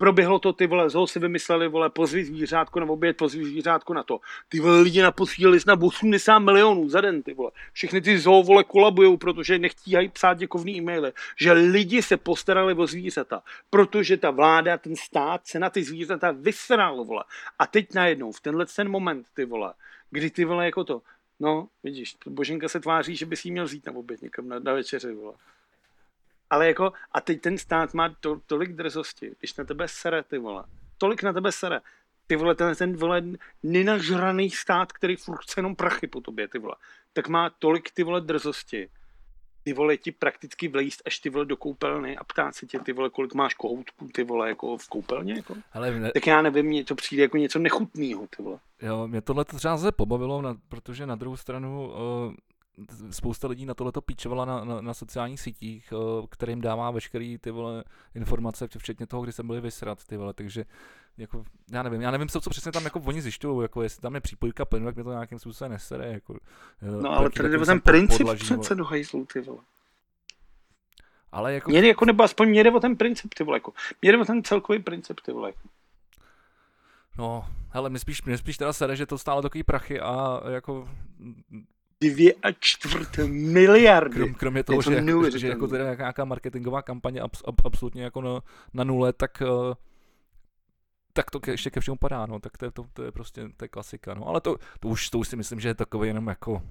proběhlo to, ty vole, zho si vymysleli, vole, pozvi zvířátko na oběd, pozvi zvířátko na to. Ty vole, lidi naposílali na 80 milionů za den, ty vole. Všechny ty zoo, vole, kolabujou, protože nechtíhají psát děkovný e-maily. Že lidi se postarali o zvířata, protože ta vláda, ten stát se na ty zvířata vysral, vole. A teď najednou, v tenhle ten moment, ty vole, kdy ty vole, jako to, no, vidíš, Boženka se tváří, že by si měl vzít na oběd někam na, na večeři, vole. Ale jako, a teď ten stát má to, tolik drzosti, když na tebe sere, ty vole, tolik na tebe sere, ty vole, ten, ten vole, nenažraný stát, který furt chce jenom prachy po tobě, ty vole, tak má tolik ty vole drzosti, ty vole ti prakticky vlejst až ty vole do koupelny a ptát se tě ty vole, kolik máš kohoutků ty vole jako v koupelně jako. Ale ne... Tak já nevím, mně to přijde jako něco nechutného ty vole. Jo, mě tohle třeba se pobavilo, na, protože na druhou stranu uh, spousta lidí na tohleto píčovala na, na, na sociálních sítích, uh, kterým dává veškeré ty vole informace, včetně toho, kdy se byli vysrat, ty vole, takže jako, já nevím, já nevím, co, co přesně tam jako oni zjišťují, jako jestli tam je přípojka plynu, tak mě to nějakým způsobem nesere, jako. No ale tady jde ten princip přece do hajzlu, ty vole. Ale jako... Mě jako, nebo aspoň mě jde o ten princip, ty vole, jako. Mě jde o ten celkový princip, ty vole, jako. No, hele, mi spíš, mi spíš teda sere, že to stálo takový prachy a jako dvě a čtvrt miliardy. Krom, kromě toho, že, že, že jako teda nějaká marketingová kampaně abs, ab, absolutně jako na, na nule, tak uh, tak to ke, ještě ke všemu padá, no, tak to je, to, to je prostě, to je klasika, no, ale to, to, už, to už si myslím, že je takový jenom jako,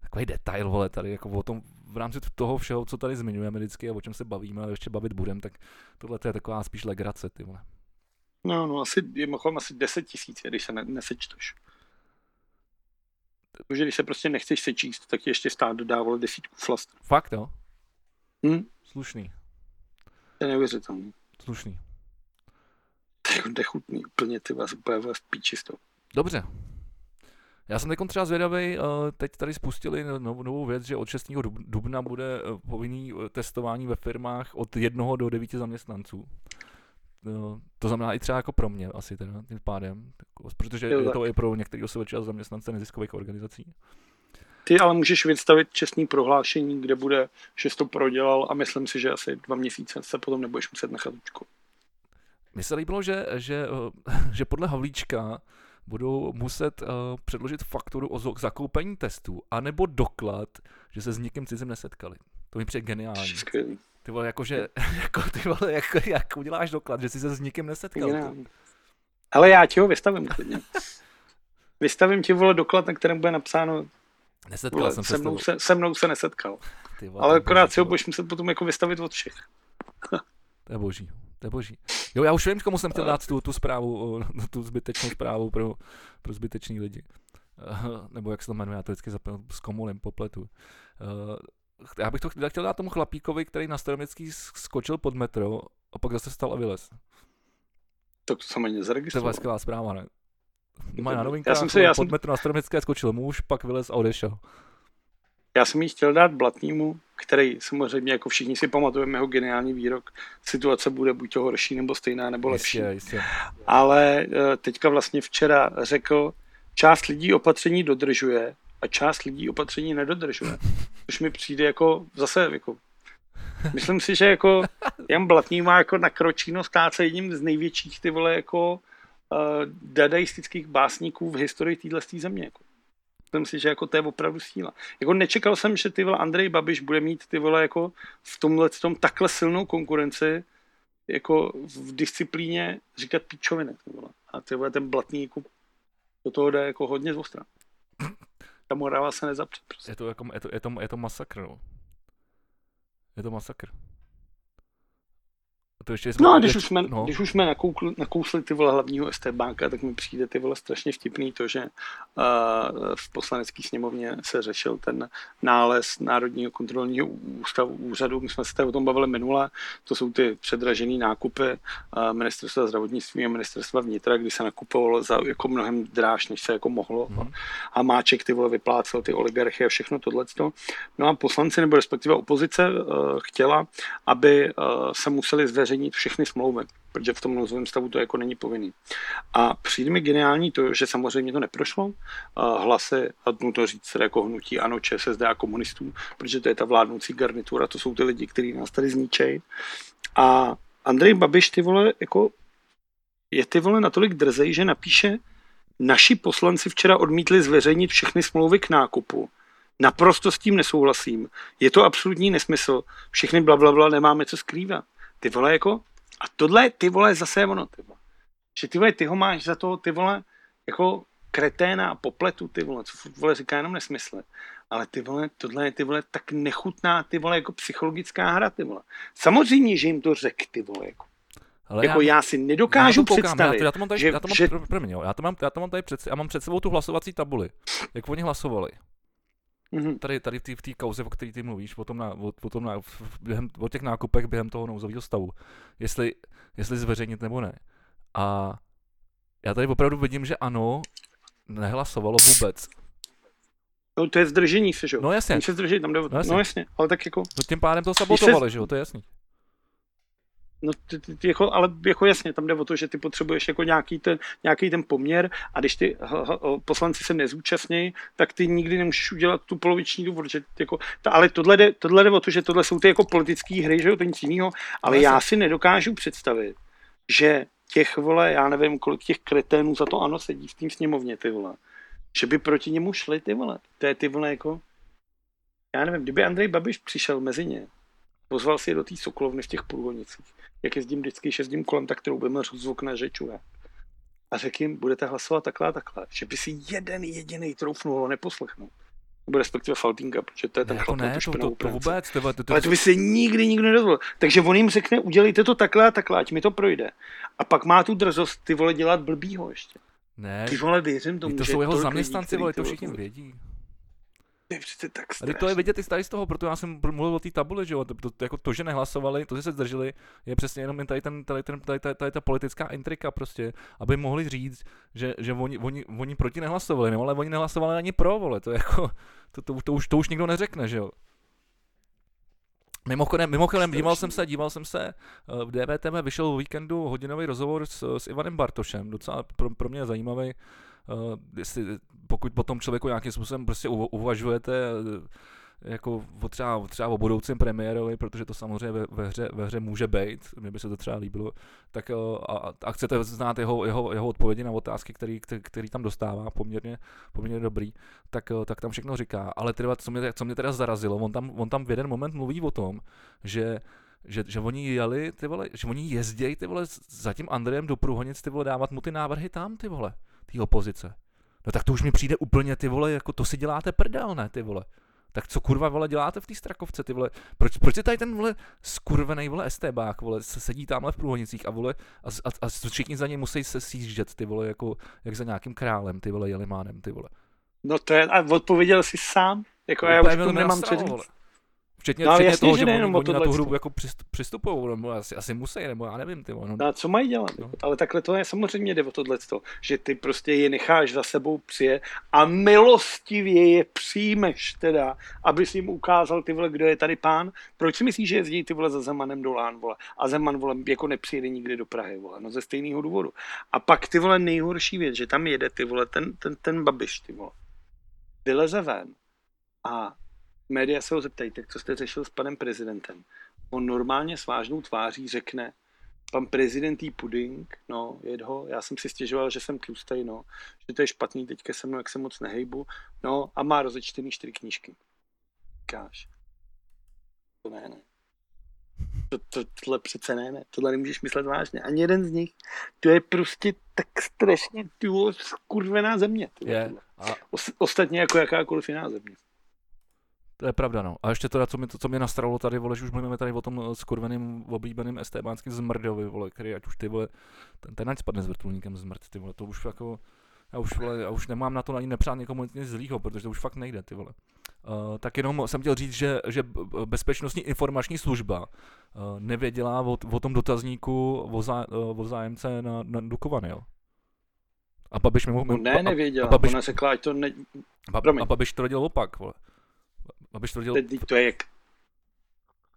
takový detail, vole, tady jako o tom, v rámci toho všeho, co tady zmiňujeme vždycky a o čem se bavíme a ještě bavit budem, tak tohle to je taková spíš legrace, ty vole. No, no, asi, je asi 10 tisíc, když se ne, nesečteš. Takže když se prostě nechceš sečíst, tak ti ještě stát dodával desítku flast. Fakt, jo? Hm? Slušný. To je neuvěřitelný. Slušný. To je jako nechutný, úplně ty vás úplně vás píči z toho. Dobře. Já jsem teď třeba zvědavý, eh, teď tady spustili novou věc, že od 6. dubna bude eh, povinný eh, testování ve firmách od jednoho do devíti zaměstnanců. To znamená i třeba jako pro mě asi teda tím pádem, protože je to i pro některé osoby a zaměstnance neziskových organizací. Ty ale můžeš vystavit čestný prohlášení, kde bude, že jsi to prodělal a myslím si, že asi dva měsíce se potom nebudeš muset nechat učko. Mně se líbilo, že, že, *laughs* že podle Havlíčka budou muset uh, předložit fakturu o zakoupení testů, anebo doklad, že se s nikým cizím nesetkali. To mi přijde geniální. Skvělý. Ty vole, jakože, *laughs* jako, ty vole, jako, jak uděláš doklad, že jsi se s nikým nesetkal. Ty. Ale já ti ho vystavím klidně. *laughs* vystavím ti, vole, doklad, na kterém bude napsáno Nesetkal vole, jsem se, mnou se, se mnou se nesetkal. Ty vole, Ale akorát si ho budeš muset potom jako vystavit od všech. *laughs* to je boží. To je boží. Jo, já už vím, komu jsem chtěl dát tu, tu zprávu, tu zbytečnou zprávu pro, pro zbytečný lidi. nebo jak se to jmenuje, já to vždycky zapomínám s komulem, popletu. Uh, já bych to chtěl dát tomu chlapíkovi, který na Staroměstský skočil pod metro a pak zase stal a vylez. Tak to jsem ani nezaregistroval. To je skvělá zpráva, ne? Má na novinkách, já jsem si, já pod jsem... metro na Staroměstské skočil muž, pak vylez a odešel. Já jsem jí chtěl dát Blatnímu, který samozřejmě, jako všichni si pamatujeme jeho geniální výrok, situace bude buď to horší, nebo stejná, nebo lepší. Jistě, jistě. Ale eh, teďka vlastně včera řekl, část lidí opatření dodržuje a část lidí opatření nedodržuje. Což mi přijde jako zase jako Myslím si, že jako Jan Blatný má jako na Kročíno se jedním z největších ty vole jako uh, dadaistických básníků v historii téhle země. Jako. Myslím si, že jako to je opravdu síla. Jako nečekal jsem, že ty vole Andrej Babiš bude mít ty vole jako v tomhle tom takhle silnou konkurenci jako v disciplíně říkat píčoviny. Ty vole. A ty vole ten Blatný jako do toho jde jako hodně z ostra ta Morava se nezapře. Prostě. Je to, jako, je to, je to, je to masakr, no. Je to masakr. To ještě no a když už jsme, no. když už jsme nakoukli, nakousli ty vole hlavního ST banka, tak mi přijde ty vole strašně vtipný to, že uh, v poslanecké sněmovně se řešil ten nález Národního kontrolního ústavu úřadu. My jsme se o tom bavili minule. To jsou ty předražené nákupy uh, ministerstva zdravotnictví a ministerstva vnitra, kdy se nakupovalo za jako mnohem dráž, než se jako mohlo. Mm. A Máček ty vole vyplácel ty oligarchy a všechno tohle. No a poslanci nebo respektive opozice uh, chtěla, aby uh, se museli zveřejnit zveřejnit všechny smlouvy, protože v tom nouzovém stavu to jako není povinný. A přijde mi geniální to, že samozřejmě to neprošlo. Hlasy, a to říct jako hnutí ANO, ČSSD a komunistů, protože to je ta vládnoucí garnitura, to jsou ty lidi, kteří nás tady zničejí. A Andrej Babiš, ty vole, jako je ty vole natolik drzej, že napíše, naši poslanci včera odmítli zveřejnit všechny smlouvy k nákupu. Naprosto s tím nesouhlasím. Je to absolutní nesmysl. Všechny bla, bla, bla nemáme co skrývat. Ty vole jako, a tohle ty vole zase je ono, ty vole. Že ty vole, ty ho máš za to, ty vole, jako kreténa a popletu, ty vole, co vole říká jenom nesmysle. Ale ty vole, tohle je ty vole tak nechutná, ty vole, jako psychologická hra, ty vole. Samozřejmě, že jim to řek, ty vole, jako. Ale jako já, já si nedokážu já představit, já to, já to mám tady, že, já to mám, že... Já to mám, já to mám tady před, já mám před sebou tu hlasovací tabuli, jak oni hlasovali. Mm-hmm. tady, tady v té v kauze, o které ty mluvíš, o, tom na, o, o, tom na, během, o těch nákupech během toho nouzového stavu, jestli, jestli zveřejnit nebo ne. A já tady opravdu vidím, že ano, nehlasovalo vůbec. No to je zdržení se, že jo? No jasně. se zdrží, tam jde, no, jasně. no jasně, ale tak jako... No tím pádem to sabotovali, se... že jo, to je jasný. No, ty, ty, ty, jako, ale jako jasně, tam jde o to, že ty potřebuješ jako nějaký ten, nějaký ten poměr a když ty h, h, poslanci se nezúčastní, tak ty nikdy nemůžeš udělat tu poloviční důvod. Že, jako, ta, ale tohle jde, tohle jde o to, že tohle jsou ty jako politické hry, že jo, to nic jiného, ale já si nedokážu představit, že těch, vole, já nevím, kolik těch kreténů za to ano sedí v tým sněmovně, ty vole, že by proti němu šli, ty vole. To je ty vole jako, já nevím, kdyby Andrej Babiš přišel mezi ně, pozval si je do té Sokolovny v těch průvodnicích, jak jezdím vždycky, když jezdím kolem, tak troubím zvuk na řečuje. A řekl jim, budete hlasovat takhle a takhle, že by si jeden jediný troufnul neposlechnout nebo respektive Faltinga, protože to je ten ne, chlap ne, to, to, to, vůbec, to, to, to, Ale to by se nikdy nikdo nedozvolil. Takže on jim řekne, udělejte to takhle a takhle, ať mi to projde. A pak má tu drzost ty vole dělat blbýho ještě. Ne, ty vole věřím tomu, to jsou jeho zaměstnanci, vole, to všichni vědí je přece tak strašný. to je vidět i tady z toho, proto já jsem mluvil o té tabuli, že jo, to, to, jako to, že nehlasovali, to, že se zdrželi, je přesně jenom tady, ten, tady, ten, tady, tady, tady ta politická intrika prostě, aby mohli říct, že, že oni, oni, oni proti nehlasovali, no, ale oni nehlasovali ani pro, vole, to je jako, to, to, to, už, to už nikdo neřekne, že jo. Mimochodem, mimochodem díval jsem se, díval jsem se, v DVTV vyšel o víkendu hodinový rozhovor s, s Ivanem Bartošem, docela pro, pro mě zajímavý, jestli, pokud potom člověku nějakým způsobem prostě uvažujete eh, jako o třeba, třeba o budoucím premiérovi, protože to samozřejmě ve, ve, hře, ve hře může být, mně by se to třeba líbilo, tak eh, a, a chcete znát jeho, jeho, jeho odpovědi na otázky, který, který, který tam dostává, poměrně, poměrně dobrý, tak, tak tam všechno říká. Ale teda, co mě, co mě teda zarazilo, on tam, on tam v jeden moment mluví o tom, že že, že oni jeli, ty vole, že oni jezdějí, ty vole, za tím Andrejem do Průhonic, ty vole, dávat mu ty návrhy tam, ty vole té opozice. No tak to už mi přijde úplně, ty vole, jako to si děláte prdel, ne, ty vole. Tak co kurva, vole, děláte v té Strakovce, ty vole? Proč, proč je tady ten, vole, skurvený, vole, STBák, vole, se sedí tamhle v průhodnicích a, vole, a, a, a všichni za ně musí se sjíždět, ty vole, jako, jak za nějakým králem, ty vole, Jelimánem, ty vole. No to je, a odpověděl jsi sám, jako já už to nemám co říct. Včetně, no, včetně jasný, toho, že, že oni, oni na tu hru jako přistupují, nebo asi, asi musí, nebo já nevím. Ty, no. A co mají dělat? No. Ale takhle to je samozřejmě jde o tohle, že ty prostě je necháš za sebou přije a milostivě je přijmeš teda, aby si jim ukázal ty vole, kdo je tady pán. Proč si myslíš, že jezdí ty vole za Zemanem do Lán, vole? A Zeman vole jako nepřijede nikdy do Prahy, vole, no ze stejného důvodu. A pak ty vole nejhorší věc, že tam jede ty vole ten, ten, ten babiš, ty vole. Vyleze ven a média se ho zeptají, tak co jste řešil s panem prezidentem? On normálně s vážnou tváří řekne, pan prezident jí puding, no, jed ho, já jsem si stěžoval, že jsem tlustej, no, že to je špatný, teďka se mnou, jak se moc nehejbu, no, a má rozečtený čtyři knížky. Káš. To ne, ne. To, to, tohle přece ne, ne, tohle nemůžeš myslet vážně. Ani jeden z nich. To je prostě tak strašně ty skurvená země. Je. A... Ostatně jako jakákoliv jiná země. To je pravda, no. A ještě teda, co, mi, to, co mě nastralo tady, vole, že už mluvíme tady o tom skurveným, oblíbeným estébánským zmrdovi, vole, který ať už ty vole, ten, ten ať spadne s vrtulníkem zmrt, ty vole, to už jako, já už, vole, já už nemám na to ani nepřát někomu nic zlýho, protože to už fakt nejde, ty vole. Uh, tak jenom jsem chtěl říct, že, že bezpečnostní informační služba uh, nevěděla o, o tom dotazníku o, zá, uh, o zájemce na, na Dukovany, jo. A Babiš mi mohl... Ne, nevěděla, a, Babiš, ona se klá, to ne... A Babiš to rodil opak, vole. Abyš tvrdil... Teď to je jak...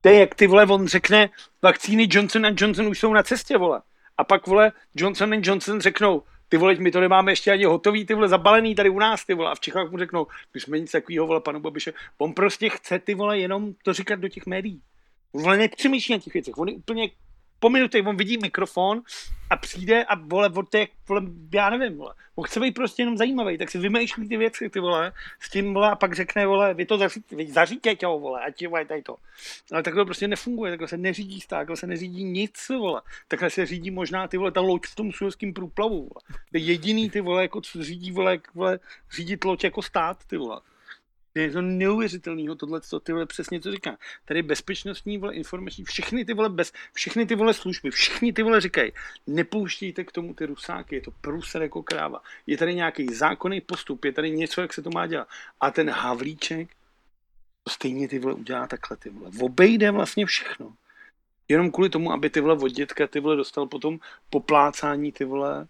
To je jak ty vole, on řekne, vakcíny Johnson Johnson už jsou na cestě, vole. A pak, vole, Johnson Johnson řeknou, ty vole, my to nemáme ještě ani hotový, ty vole, zabalený tady u nás, ty vole, a v Čechách mu řeknou, my jsme nic takového, vole, panu Babiše. On prostě chce, ty vole, jenom to říkat do těch médií. On vole nepřemýšlí na těch věcech, on je úplně po minutě on vidí mikrofon a přijde a vole, od té, vole, já nevím, vole, on chce být prostě jenom zajímavý, tak si vymýšlí ty věci, ty vole, s tím, vole, a pak řekne, vole, vy to zařídíte, vy zařídíte, vole, a ti, vole, tady to. Ale takhle prostě nefunguje, takhle se neřídí stát, takhle se neřídí nic, vole. Takhle se řídí možná, ty vole, ta loď v tom suezském průplavu, vole. To je jediný, ty vole, jako co řídí, vole, vole, řídit loď jako stát, ty vole. Je to neuvěřitelného, tohle, co ty vole přesně to říká. Tady bezpečnostní vole informační, všechny ty vole, bez, všechny ty vole služby, všechny ty vole říkají, nepouštějte k tomu ty rusáky, je to průser jako kráva. Je tady nějaký zákonný postup, je tady něco, jak se to má dělat. A ten Havlíček to stejně ty vole udělá takhle ty vole. Obejde vlastně všechno. Jenom kvůli tomu, aby ty vole od dětka ty vole dostal potom poplácání ty vole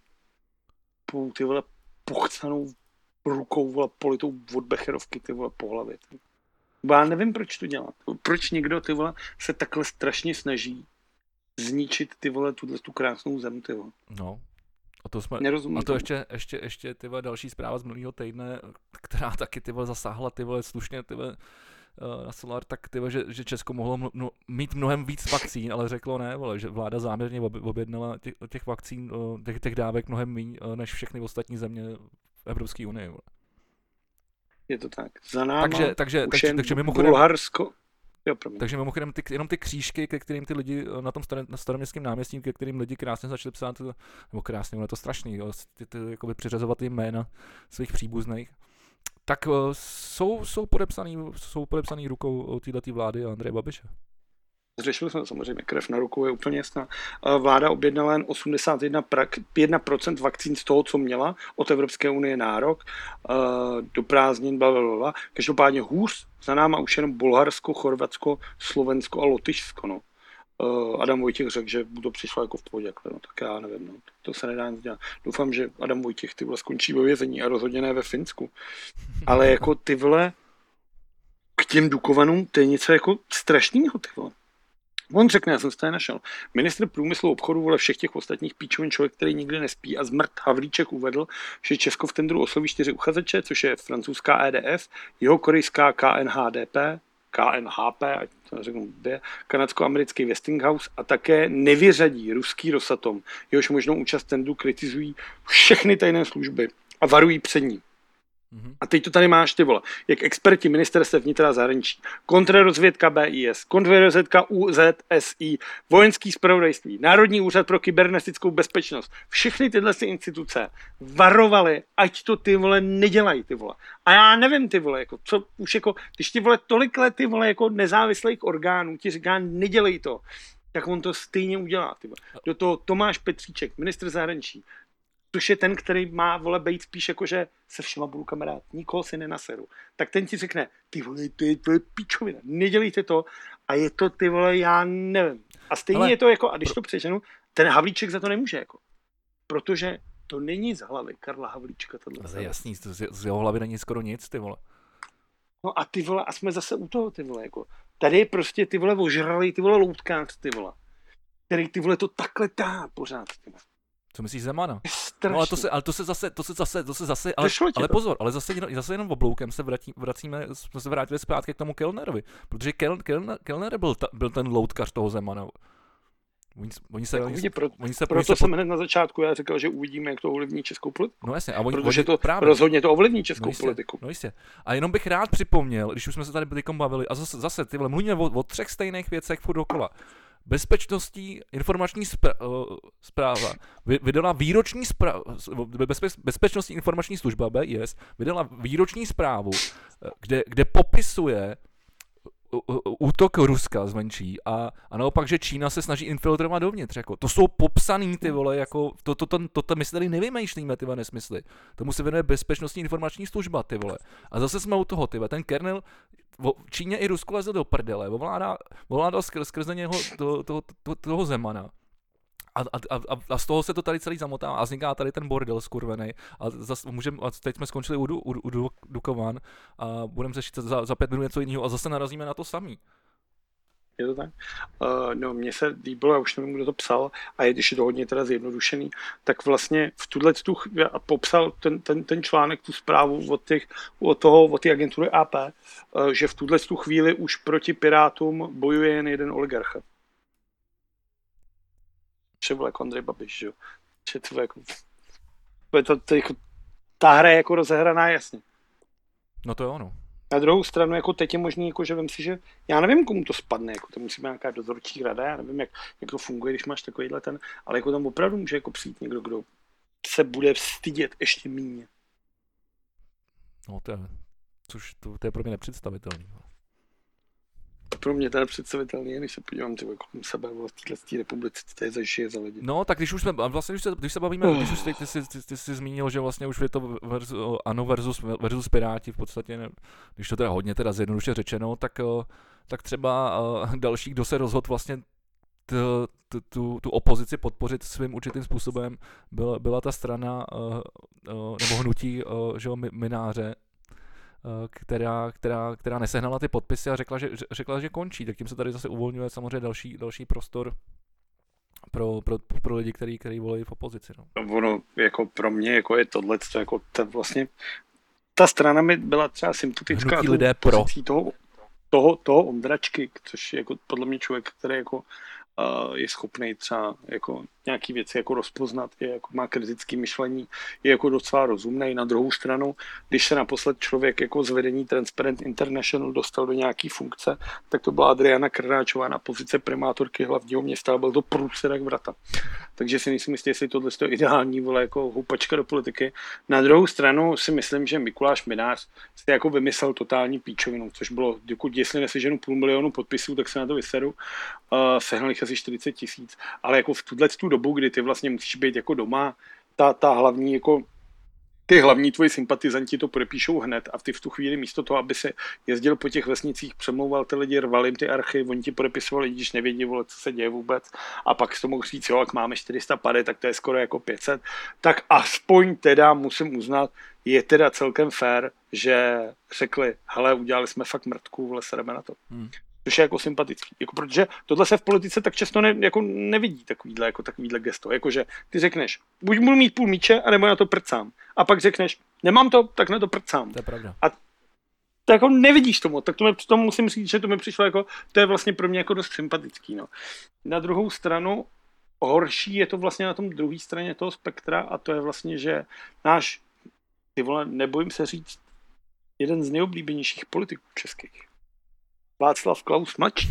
po, ty vole pochcanou rukou vole politou od Becherovky ty vole po hlavě. Ty. Já nevím, proč to dělat. Proč někdo ty vole se takhle strašně snaží zničit ty vole tuhle tu krásnou zem ty vole. No, a to, jsme, Nerozumím a to ještě, ještě, ještě ty vole, další zpráva z minulého týdne, která taky ty vole, zasáhla ty vole, slušně ty vole, eh, na Solar, tak ty vole, že, že Česko mohlo mno, mít mnohem víc vakcín, ale řeklo ne, vole, že vláda záměrně objednala těch, těch vakcín, eh, těch, těch dávek mnohem méně než všechny ostatní země v Evropské unii. Vole. Je to tak. Za náma takže, takže, takže, takže mimochodem, Bulharsko. Jo, promiň. takže mimochodem ty, jenom ty křížky, ke kterým ty lidi eh, na tom starém, na staroměstském náměstí, ke kterým lidi krásně začali psát, nebo krásně, ono je to strašný, jo, ty, ty, jakoby přiřazovat jim jména svých příbuzných, tak uh, jsou, jsou, podepsaný, jsou podepsaný rukou této vlády Andreje Babiše. Řešili jsme samozřejmě, krev na ruku je úplně jasná. Vláda objednala jen 81% vakcín z toho, co měla od Evropské unie nárok do prázdnin, blablabla. Každopádně hůř za náma už jenom Bulharsko, Chorvatsko, Slovensko a Lotyšsko. No. Adam Vojtěch řekl, že mu to přišlo jako v pohodě, no, tak já nevím, no, to se nedá nic dělat. Doufám, že Adam Vojtěch ty vole skončí ve vězení a rozhodně ne ve Finsku. Ale jako ty vole, k těm Dukovanům, to je něco jako strašného, ty vole. On řekne, já jsem se tady našel. Ministr průmyslu obchodu vole všech těch ostatních píčovin člověk, který nikdy nespí a zmrt Havlíček uvedl, že Česko v tendru osloví čtyři uchazeče, což je francouzská EDF, jeho korejská KNHDP, KNHP, ať to řeknu, kanadsko-americký Westinghouse a také nevyřadí ruský Rosatom. Jehož možnou účast tendru kritizují všechny tajné služby a varují před ním. Mm-hmm. A teď to tady máš, ty vole, jak experti ministerstva vnitra zahraničí, kontrarozvědka BIS, kontrarozvědka UZSI, vojenský zpravodajství, Národní úřad pro kybernetickou bezpečnost, všechny tyhle instituce varovaly, ať to ty vole nedělají, ty vole. A já nevím, ty vole, jako, co už jako, když ty vole tolik let, ty vole, jako nezávislých orgánů ti říká, nedělej to, tak on to stejně udělá. Ty vole. Do toho Tomáš Petříček, ministr zahraničí, což je ten, který má, vole, být spíš jako, že se všema budu kamarád, nikoho si nenaseru. Tak ten ti řekne, ty vole, to je, to je pičovina, nedělejte to a je to, ty vole, já nevím. A stejně Ale... je to jako, a když to přeženu, ten Havlíček za to nemůže, jako. Protože to není z hlavy Karla Havlíčka. To je jasný, z, z jeho hlavy není skoro nic, ty vole. No a ty vole, a jsme zase u toho, ty vole, jako. Tady je prostě ty vole ožralý, ty vole loutkář, ty vole. Který ty vole to takhle tá pořád, ty vole. Co myslíš Zemana? No ale to se, ale to se zase, to se zase, to se zase, ale, ale pozor, ale zase, zase jenom obloukem se vrátí, vracíme, jsme se vrátili zpátky k tomu Kellnerovi, protože Kel, Kellner, Kellner byl, ta, byl ten loutkař toho Zemana. Oni, oni se, oni, pro, oni se, proto oni se, jsem hned na začátku já říkal, že uvidíme, jak to ovlivní českou politiku. No jasně, a oni, Protože to právě. rozhodně to ovlivní českou no jistě, politiku. No jistě. A jenom bych rád připomněl, když už jsme se tady bavili, a zase, zase tyhle, mluvíme o, o třech stejných věcech furt dokola bezpečnostní informační zpráva vydala výroční zprávu, bezpečnostní informační služba BIS vydala výroční zprávu, eh, kde, kde popisuje útok Ruska zvenčí a, a naopak, že Čína se snaží infiltrovat dovnitř. Jako. To jsou popsaný ty vole, jako, to, to, to, to, to my si tady nevymýšlíme ty nesmysly. Tomu se věnuje bezpečnostní informační služba, ty vole. A zase jsme u toho, ty vole. Ten kernel Číně i Rusko leze do prdele, ovládal skr, skrze něho to, to, to, toho Zemana. A, a, a, a, z toho se to tady celý zamotá a vzniká tady ten bordel skurvený. A, zas, můžem, a teď jsme skončili u, u, u, u Dukovan a budeme řešit za, za pět minut něco jiného a zase narazíme na to samý. Je to tak? Uh, no, mně se líbilo, já už nevím, kdo to psal, a je, když je to hodně teda zjednodušený, tak vlastně v tuhle tu popsal ten, ten, ten článek, tu zprávu od, těch, od toho, od té agentury AP, uh, že v tuhle tu chvíli už proti Pirátům bojuje jen jeden oligarcha. Třeba jako Andrej Babiš, že jo? Že to jako, to, to, to, jako, ta hra je jako rozehraná jasně. No to je ono. Na druhou stranu, jako teď je možný, jako, že vím si, že já nevím, komu to spadne, jako to musí být nějaká dozorčí rada, já nevím, jak, jak to funguje, když máš takovýhle ten, ale jako tam opravdu může jako přijít někdo, kdo se bude stydět ještě méně. No to je, což to, to je pro mě nepředstavitelné. Pro mě teda představitelný, když se podívám třeba kolem sebe v této republice, co to je za lidi. No, tak když už jsme, vlastně když se, když se bavíme, uh. když už ty, ty, ty, ty, ty, jsi zmínil, že vlastně už je to versus, ano versus, versus Piráti v podstatě, ne, když to teda hodně teda zjednoduše řečeno, tak, tak třeba *laughs* další, kdo se rozhodl vlastně tu, tu, tu opozici podpořit svým určitým způsobem, byla, byla ta strana nebo hnutí že mináře, která, která, která nesehnala ty podpisy a řekla že, řekla, že končí. Tak tím se tady zase uvolňuje samozřejmě další, další prostor pro, pro, pro lidi, který, který volí v opozici. No. Ono, jako pro mě, jako je tohle, jako ta vlastně, ta strana mi byla třeba sympatická. Lidé pro. Toho, toho, toho Ondračky, což je jako podle mě člověk, který jako je schopný třeba jako nějaký věci jako rozpoznat, je jako má kritické myšlení, je jako docela rozumný. Na druhou stranu, když se naposled člověk jako z vedení Transparent International dostal do nějaký funkce, tak to byla Adriana Krnáčová na pozice primátorky hlavního města byl to průserek vrata. Takže si nejsem jistý, jestli tohle je ideální vole jako houpačka do politiky. Na druhou stranu si myslím, že Mikuláš Minář si jako vymyslel totální píčovinu, což bylo, dokud jestli neseženu půl milionu podpisů, tak se na to vysedu. Uh, sehnal jich asi 40 tisíc, ale jako v tuhle tu dobu, kdy ty vlastně musíš být jako doma, ta, ta hlavní jako ty hlavní tvoji sympatizanti to podepíšou hned a ty v tu chvíli místo toho, aby se jezdil po těch vesnicích, přemlouval ty lidi, rval jim ty archy, oni ti podepisovali, když nevědí, vole, co se děje vůbec. A pak to mohl říct, jo, jak máme 400 pady, tak to je skoro jako 500, tak aspoň teda musím uznat, je teda celkem fair, že řekli, hele, udělali jsme fakt mrtku, vole, se na to. Hmm což je jako sympatický. Jako, protože tohle se v politice tak často ne, jako nevidí, takovýhle, jako takovýhle gesto. Jakože ty řekneš, buď budu mít půl míče, anebo na to prcám. A pak řekneš, nemám to, tak na to prcám. To je pravda. A to jako nevidíš tomu, tak to mi, tomu musím říct, že to mi přišlo jako, to je vlastně pro mě jako dost sympatický. No. Na druhou stranu, horší je to vlastně na tom druhé straně toho spektra a to je vlastně, že náš, ty vole, nebojím se říct, jeden z nejoblíbenějších politiků českých Václav Klaus Mač,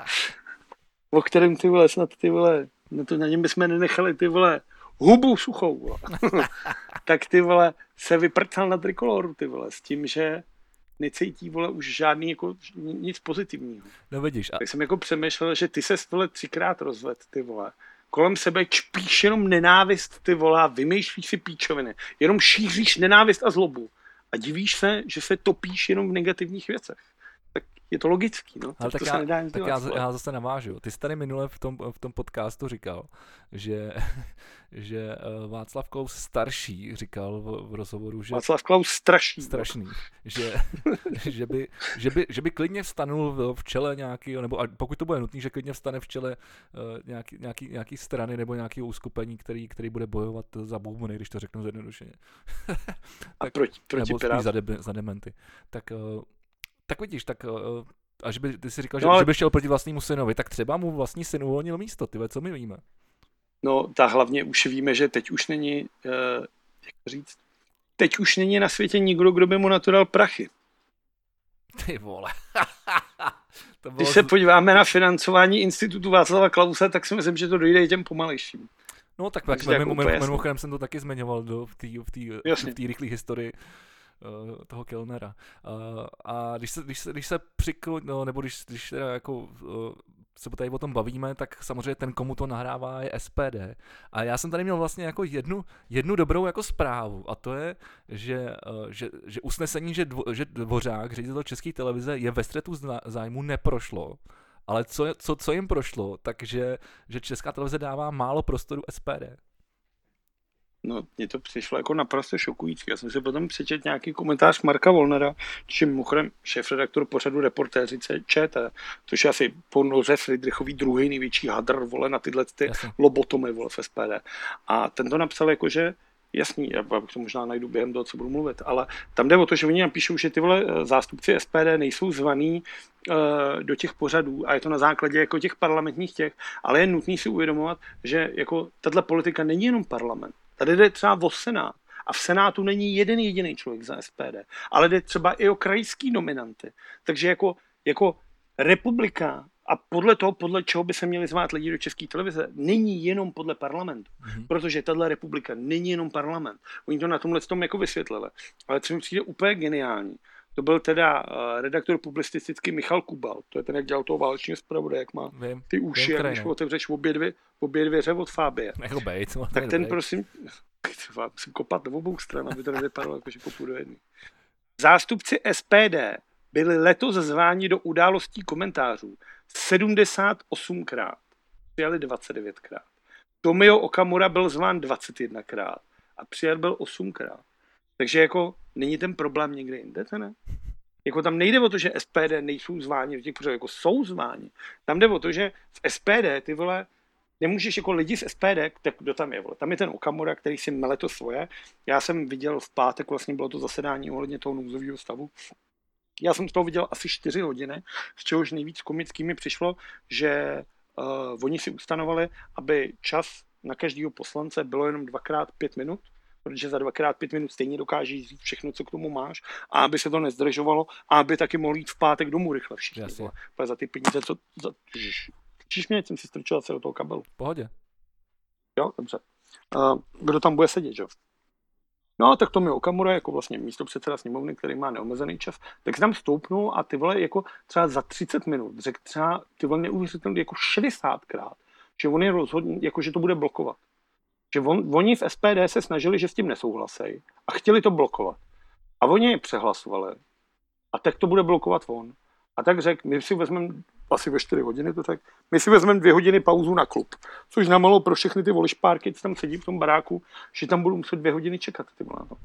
*laughs* o kterém ty vole snad ty vole, na, to, na něm bychom nenechali ty vole hubu suchou, *laughs* tak ty vole se vyprcal na trikoloru ty vole s tím, že necítí vole už žádný jako nic pozitivního. No vidíš. A... Tak jsem jako přemýšlel, že ty se vole třikrát rozved ty vole. Kolem sebe čpíš jenom nenávist ty vole a vymýšlíš si píčoviny. Jenom šíříš nenávist a zlobu. A divíš se, že se topíš jenom v negativních věcech je to logický, no. Ale tak, to já, se nedá tak já, já, zase navážu. Ty jsi tady minule v tom, v tom podcastu říkal, že, *laughs* že eh, Václav Klaus starší říkal v, v rozhovoru, že... Václav Klaus strašný. Strašný. Že, *laughs* že, by, že, by, že by klidně vstanul v, čele nějaký, nebo a pokud to bude nutný, že klidně vstane v čele uh, nějaký, nějaký, nějaký strany nebo nějaký uskupení, který, který bude bojovat za bohumony, když to řeknu zjednodušeně. *laughs* a proti, proti nebo za, de, za dementy. Tak uh, tak vidíš, tak uh, až by, ty si říkal, no, že, že by šel proti vlastnímu synovi, tak třeba mu vlastní syn uvolnil místo, ty co my víme? No, tak hlavně už víme, že teď už není, uh, jak říct, teď už není na světě nikdo, kdo by mu na to dal prachy. Ty vole. *laughs* to bylo... Když se podíváme na financování institutu Václava Klause, tak si myslím, že to dojde i těm pomalejším. No tak, tak mimochodem jsem to taky zmiňoval do, v té v rychlé historii toho Kellnera. Uh, a když se, když se, když se přikl, no, nebo když, když teda jako uh, se tady o tom bavíme, tak samozřejmě ten, komu to nahrává, je SPD. A já jsem tady měl vlastně jako jednu, jednu dobrou jako zprávu a to je, že, že, že usnesení, že, dvo, že Dvořák, ředitel České televize, je ve střetu zájmu neprošlo. Ale co, co, co jim prošlo, takže že Česká televize dává málo prostoru SPD. No, mně to přišlo jako naprosto šokující. Já jsem si potom přečet nějaký komentář Marka Volnera, čím mimochodem šéf-redaktor pořadu reportéřice ČT, což je asi po noze Friedrichový druhý největší hadr, vole, na tyhle ty lobotomy, vole, v SPD. A ten to napsal jako, že jasný, já to možná najdu během toho, co budu mluvit, ale tam jde o to, že oni napíšou, že ty vole eh, zástupci SPD nejsou zvaný uh, do těch pořadů a je to na základě jako těch parlamentních těch, ale je nutný si uvědomovat, že jako tato politika není jenom parlament. Tady jde třeba o Senát. A v Senátu není jeden jediný člověk za SPD, ale jde třeba i o krajský nominanty. Takže jako, jako republika a podle toho, podle čeho by se měli zvát lidi do české televize, není jenom podle parlamentu. Mm-hmm. Protože tahle republika není jenom parlament. Oni to na tomhle tom jako vysvětlili. Ale co mi přijde úplně geniální, to byl teda uh, redaktor publicistický Michal Kubal. To je ten, jak dělal toho válečního zpravodaje, jak má Vím, ty uši, jak když otevřeš obě, dvě, obě dveře od Fábie. *laughs* Bejt, no, tak ten bejt. prosím, *laughs* třeba musím kopat na obou stran, aby to nevypadalo jako, že kopu do jedné. Zástupci SPD byli letos zváni do událostí komentářů 78krát. Přijali 29krát. Tomio Okamura byl zván 21krát a přijal byl 8krát. Takže jako není ten problém někde jinde, ne? Jako tam nejde o to, že SPD nejsou zváni do těch pořadů, jako jsou zváni. Tam jde o to, že v SPD ty vole, nemůžeš jako lidi z SPD, tak kdo tam je, vole. Tam je ten Okamura, který si mele to svoje. Já jsem viděl v pátek, vlastně bylo to zasedání ohledně toho nouzového stavu. Já jsem z toho viděl asi 4 hodiny, z čehož nejvíc komický mi přišlo, že uh, oni si ustanovali, aby čas na každého poslance bylo jenom dvakrát pět minut, protože za dvakrát pět minut stejně dokážeš říct všechno, co k tomu máš, a aby se to nezdržovalo, a aby taky mohli jít v pátek domů rychle všichni. Jasně. Vole. za ty peníze, co... Za. Slyšíš mě, jsem si strčil se do toho kabelu. V pohodě. Jo, dobře. Uh, kdo tam bude sedět, že? No, tak to mi Okamura, jako vlastně místo předseda sněmovny, který má neomezený čas, tak se tam stoupnul a ty vole jako třeba za 30 minut řekl třeba ty vole neuvěřitelně jako 60krát, že on je rozhodně, jako že to bude blokovat. Že on, oni v SPD se snažili, že s tím nesouhlasejí a chtěli to blokovat. A oni je přehlasovali. A tak to bude blokovat on. A tak řekl, my si vezmeme asi ve 4 hodiny to tak, my si vezmeme dvě hodiny pauzu na klub. Což znamenalo pro všechny ty volišpárky, co tam sedí v tom baráku, že tam budu muset dvě hodiny čekat. Ty vole, na to.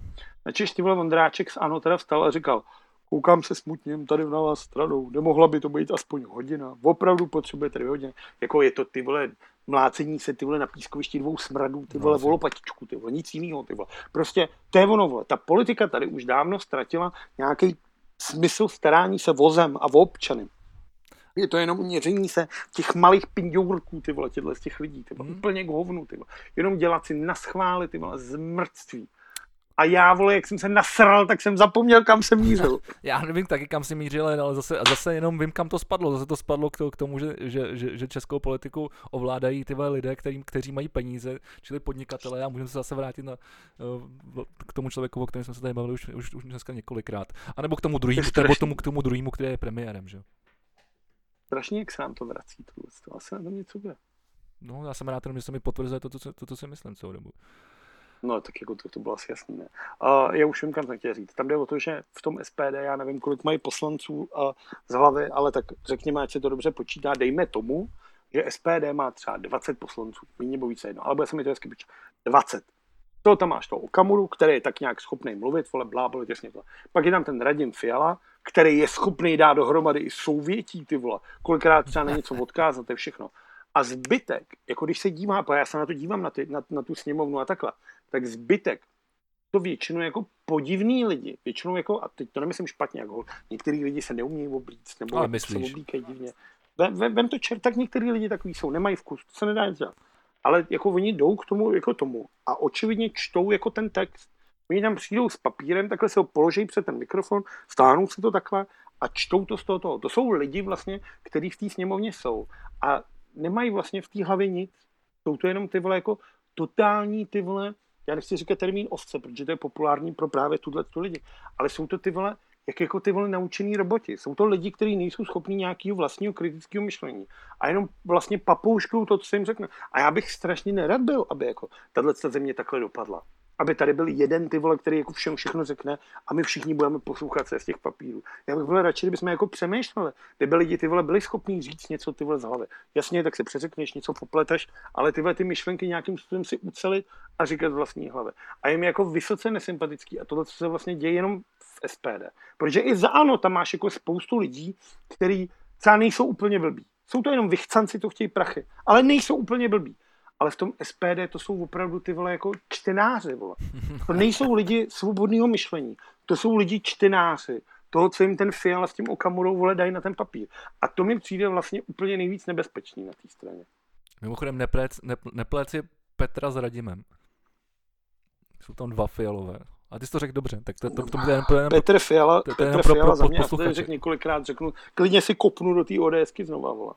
Načež ty vole Vondráček z ANO teda vstal a říkal, koukám se smutně tady na vás stranou, nemohla by to být aspoň hodina, opravdu potřebujete dvě hodiny. Jako je to ty vole mlácení se ty vole na pískovišti dvou smradů, ty vole No, volopatičku, ty vole, nic jiného, ty vole. Prostě to je ono, vole. Ta politika tady už dávno ztratila nějaký smysl starání se vozem a o občany. Je to jenom měření se těch malých pindourků, ty vole, těchto z těch lidí, ty vole, Hmm. úplně k hovnu, ty vole. Jenom dělat si na schvály, ty vole, zmrtství. A já, vole, jak jsem se nasral, tak jsem zapomněl, kam jsem mířil. *laughs* Já nevím taky, kam si mířil, ale zase, zase jenom vím, kam to spadlo. Zase to spadlo k, to, tomu, že, že, že, že českou politiku ovládají ty lidé, kterým, kteří mají peníze, čili podnikatelé. A můžeme se zase vrátit na, eh, k tomu člověku, o kterém jsme se tady bavili už, už, už dneska několikrát. A nebo k tomu druhému, nebo tomu, k tomu druhému, který je premiérem, že? jo? Strašně, jak se nám to vrací, tohle, to asi na tom něco bude. No, já jsem rád, že se mi potvrzuje to, to, co- to, to si myslím celou dobu. No, tak jako to, to bylo asi jasný, ne? A já už vím, kam jsem chtěl říct. Tam jde o to, že v tom SPD, já nevím, kolik mají poslanců a z hlavy, ale tak řekněme, ať se to dobře počítá, dejme tomu, že SPD má třeba 20 poslanců, méně nebo více jedno, ale bude se mi to hezky počítat. 20. To tam máš toho Okamuru, který je tak nějak schopný mluvit, vole, bláboli, těsně to. Pak je tam ten Radim Fiala, který je schopný dát dohromady i souvětí, ty vole. Kolikrát třeba na něco odkázat, to je všechno. A zbytek, jako když se dívá, já se na to dívám, na, ty, na, na tu sněmovnu a takhle, tak zbytek, to většinou jako podivný lidi, většinou jako, a teď to nemyslím špatně, jako některý lidi se neumí oblíct, nebo jako se oblíkají divně. Vem, vem, vem to čert, tak některý lidi takový jsou, nemají vkus, to se nedá nic dělat. Ale jako oni jdou k tomu jako tomu a očividně čtou jako ten text. Oni tam přijdou s papírem, takhle se ho položí před ten mikrofon, stáhnou si to takhle a čtou to z toho. toho. To jsou lidi vlastně, kteří v té sněmovně jsou a nemají vlastně v té hlavě nic. Jsou to jenom ty vole jako totální ty vole, já nechci říkat termín ovce, protože to je populární pro právě tuhle tu lidi, ale jsou to ty vole, jak jako ty vole naučený roboti. Jsou to lidi, kteří nejsou schopni nějakého vlastního kritického myšlení a jenom vlastně papouškou to, co jim řekne. A já bych strašně nerad byl, aby jako tahle země takhle dopadla. Aby tady byl jeden ty vole, který jako všem všechno řekne a my všichni budeme poslouchat se z těch papírů. Já bych byl radši, kdybychom jako přemýšleli, kdyby lidi ty vole byli schopní říct něco ty vole z hlavy. Jasně, tak se přeřekneš, něco popleteš, ale ty vole ty myšlenky nějakým způsobem si ucelit a říkat vlastní hlavy. A je mi jako vysoce nesympatický a tohle, co se vlastně děje jenom v SPD. Protože i za ANO tam máš jako spoustu lidí, kteří třeba nejsou úplně blbí. Jsou to jenom vychcanci, to chtějí prachy, ale nejsou úplně blbí. Ale v tom SPD to jsou opravdu ty vole jako čtenáři, vole. To nejsou lidi svobodného myšlení. To jsou lidi čtenáři. Toho, co jim ten Fiala s tím Okamurou vole dají na ten papír. A to mi přijde vlastně úplně nejvíc nebezpečný na té straně. Mimochodem neplec, ne, neplec je Petra s Radimem. Jsou tam dva fialové. A ty jsi to řekl dobře, tak to, to, to, to, je Petr Fiala, to- to Petr pro- Fiala pro za mě, já to řekl několikrát, řeknu, klidně si kopnu do té ODSky znova, vole.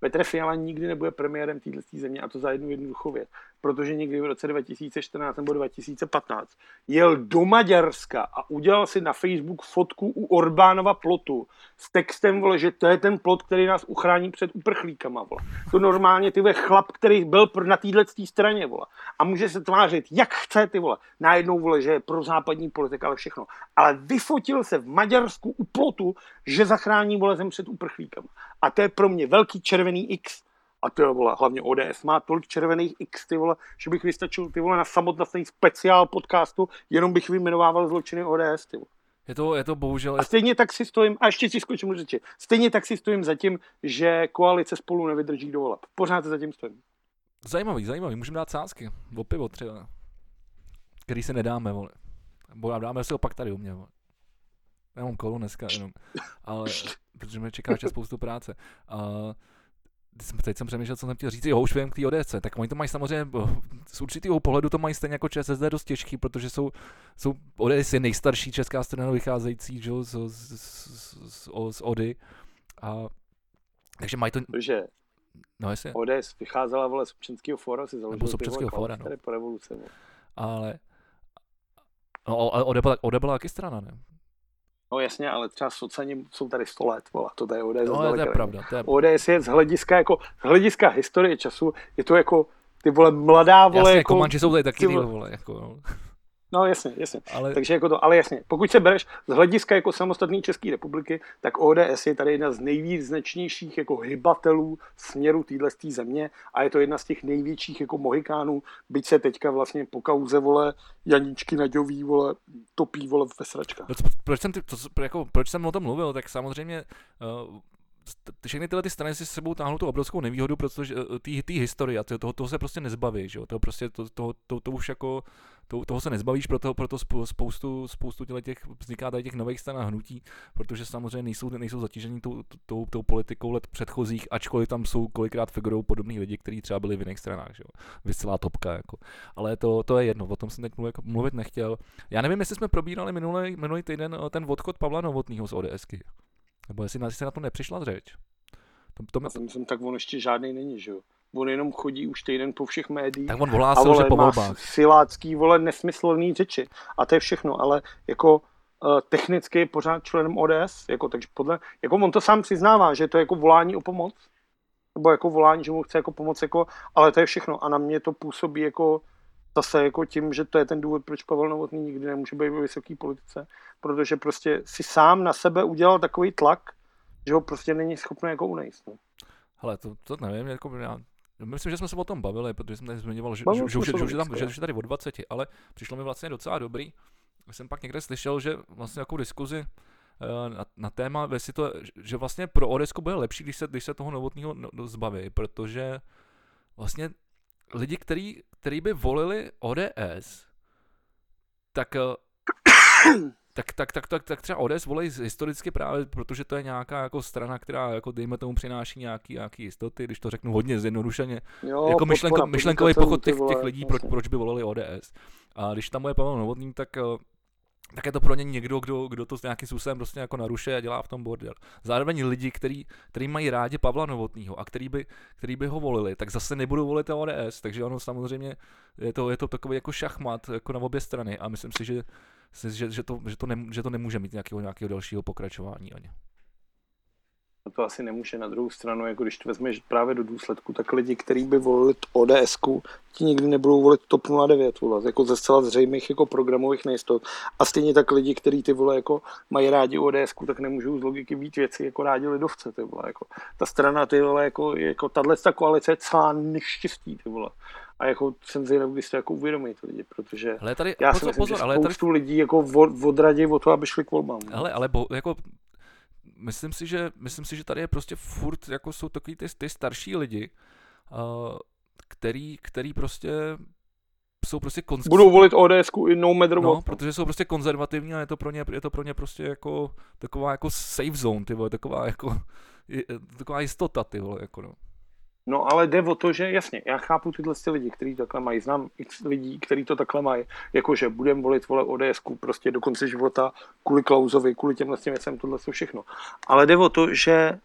Petr Fiala nikdy nebude premiérem téhle země a to za jednu jednoduchou věc. Protože někdy v roce 2014 nebo 2015 jel do Maďarska a udělal si na Facebook fotku u Orbánova plotu s textem, vole, že to je ten plot, který nás uchrání před uprchlíkama. Vole. To normálně ty chlap, který byl na téhle straně vole. a může se tvářit, jak chce ty vole. Najednou vole, že je pro západní politik, ale všechno. Ale vyfotil se v Maďarsku u plotu, že zachrání vole zem před uprchlíkama. A to je pro mě velký červený X a ty vole, hlavně ODS má tolik červených X, ty vole, že bych vystačil ty vole na samotný speciál podcastu, jenom bych vyjmenovával zločiny ODS, ty vole. Je to, je to bohužel... A stejně tak si stojím, a ještě si skočím řeči, stejně tak si stojím za tím, že koalice spolu nevydrží do voleb. Pořád se za tím stojím. Zajímavý, zajímavý, můžeme dát sázky, o pivo třeba, který se nedáme, vole. Bo dáme si opak tady u mě, vole. Já mám kolu dneska jenom, ale *laughs* protože mě čeká čas spoustu práce. Uh, teď jsem přemýšlel, co jsem chtěl říct, jo, už vím k té ODS, tak oni to mají samozřejmě, z určitého pohledu to mají stejně jako ČSSD dost těžký, protože jsou, jsou ODS je nejstarší česká strana vycházející že, z, z, z, z, ODY. A, takže mají to... Že no, jestli. ODS vycházela vole z občanského fóra, si založil z občanského fóra, no. po revoluce. Ale No, ale ODE byla, ODE byla taky strana, ne? No jasně, ale třeba socani jsou tady 100 let, vola, to je ODS. No, to je pravda. To je... ODS je z hlediska, jako, z hlediska historie času, je to jako ty vole mladá vole. Jasně, jako, Komanči jsou tady taky ty vole, vole jako, no. No jasně, jasně. Ale... Takže jako to, ale jasně, pokud se bereš z hlediska jako samostatné České republiky, tak ODS je tady jedna z nejvíc značnějších jako hybatelů směru téhle země a je to jedna z těch největších jako mohikánů, byť se teďka vlastně po kauze vole Janíčky Naďový vole topí vole ve sračkách. No, proč jsem, ty, to, jako, proč jsem o tom mluvil, tak samozřejmě uh, všechny tyhle ty strany si s sebou táhnou tu obrovskou nevýhodu, protože ty, ty historie, to, toho, toho se prostě nezbaví, že jo? To prostě, to, to, to, to už jako, to, toho se nezbavíš, proto, proto spoustu, spoustu těch, vzniká tady těch nových stran a hnutí, protože samozřejmě nejsou, nejsou zatížení tou, tou, tou politikou let předchozích, ačkoliv tam jsou kolikrát figurou podobní lidi, kteří třeba byli v jiných stranách, že jo? Vyscelá topka, jako. Ale to, to je jedno, o tom jsem teď mluvit, mluvit nechtěl. Já nevím, jestli jsme probírali minulý, minulý týden ten odchod Pavla Novotného z ODSky. Nebo jestli na, na to nepřišla řeč. To, to... Já myslím, tak on ještě žádný není, že jo? On jenom chodí už týden po všech médiích. Tak on hlásil, že po volbách. silácký, vole, nesmyslný řeči. A to je všechno, ale jako uh, technicky je pořád členem ODS, jako, takže podle, jako on to sám přiznává, že to je jako volání o pomoc, nebo jako volání, že mu chce jako pomoc, jako, ale to je všechno. A na mě to působí jako zase jako tím, že to je ten důvod, proč Pavel Novotný nikdy nemůže být ve vysoké politice, protože prostě si sám na sebe udělal takový tlak, že ho prostě není schopný jako unejst. No. Hele, to, to nevím, jako já Myslím, že jsme se o tom bavili, protože jsem tady zmiňoval, že, že, že, že, že, tam, že, že tady od 20, ale přišlo mi vlastně docela dobrý. Jsem pak někde slyšel, že vlastně jako diskuzi eh, na, na téma, jestli to, že vlastně pro Odesko bude lepší, když se, když se toho novotního no, zbaví, protože vlastně lidi, který, který by volili ODS, tak, eh, *coughs* tak, tak, tak, tak, tak třeba ODS volí historicky právě, protože to je nějaká jako strana, která jako dejme tomu přináší nějaký, nějaký jistoty, když to řeknu hodně zjednodušeně. Jo, jako myšlenko, myšlenkový pochod těch, těch lidí, proč, proč by volili ODS. A když tam je Pavel Novotný, tak eh, tak je to pro ně někdo, kdo, kdo to nějakým způsobem prostě jako narušuje a dělá v tom bordel. Zároveň lidi, který, který mají rádi Pavla Novotného a který by, který by ho volili, tak zase nebudou volit ODS, takže ono samozřejmě je to, je to takový jako šachmat jako na obě strany a myslím si, že, že, že, to, že, to, ne, že to nemůže mít nějakého, nějakého dalšího pokračování ani to asi nemůže na druhou stranu, jako když to vezmeš právě do důsledku, tak lidi, kteří by volili ods ti nikdy nebudou volit TOP 09, vole, jako ze zcela zřejmých jako programových nejistot. A stejně tak lidi, kteří ty vole jako mají rádi ods tak nemůžou z logiky být věci jako rádi lidovce, ty vole, jako. Ta strana, ty vole, jako, jako tahle ta koalice je celá neštěstí, ty vole. A jako jsem zvědav, když to jako uvědomí ty lidi, protože ale tady, já pozor, si myslím, pozor, že ale spoustu tady... lidí jako od, odradí o to, aby šli k volbám. Ale, ale bo, jako myslím si, že, myslím si, že tady je prostě furt, jako jsou takový ty, ty starší lidi, uh, který, který prostě jsou prostě konz... Budou volit ODS i no matter no, protože jsou prostě konzervativní a je to pro ně, je to pro ně prostě jako taková jako safe zone, ty vole, taková jako taková jistota, ty vole, jako no. No ale jde o to, že jasně, já chápu tyhle lidi, kteří to takhle mají, znám x lidí, kteří to takhle mají, jakože budeme volit vole ODS prostě do konce života kvůli Klausovi, kvůli těmhle těm věcem, tohle jsou všechno. Ale jde o to, že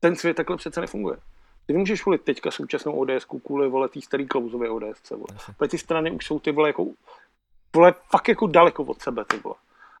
ten svět takhle přece nefunguje. Ty nemůžeš volit teďka současnou ODS kvůli vole tý starý Klausové ODS. Protože ty strany už jsou ty vole jako, vole fakt jako daleko od sebe, ty vole.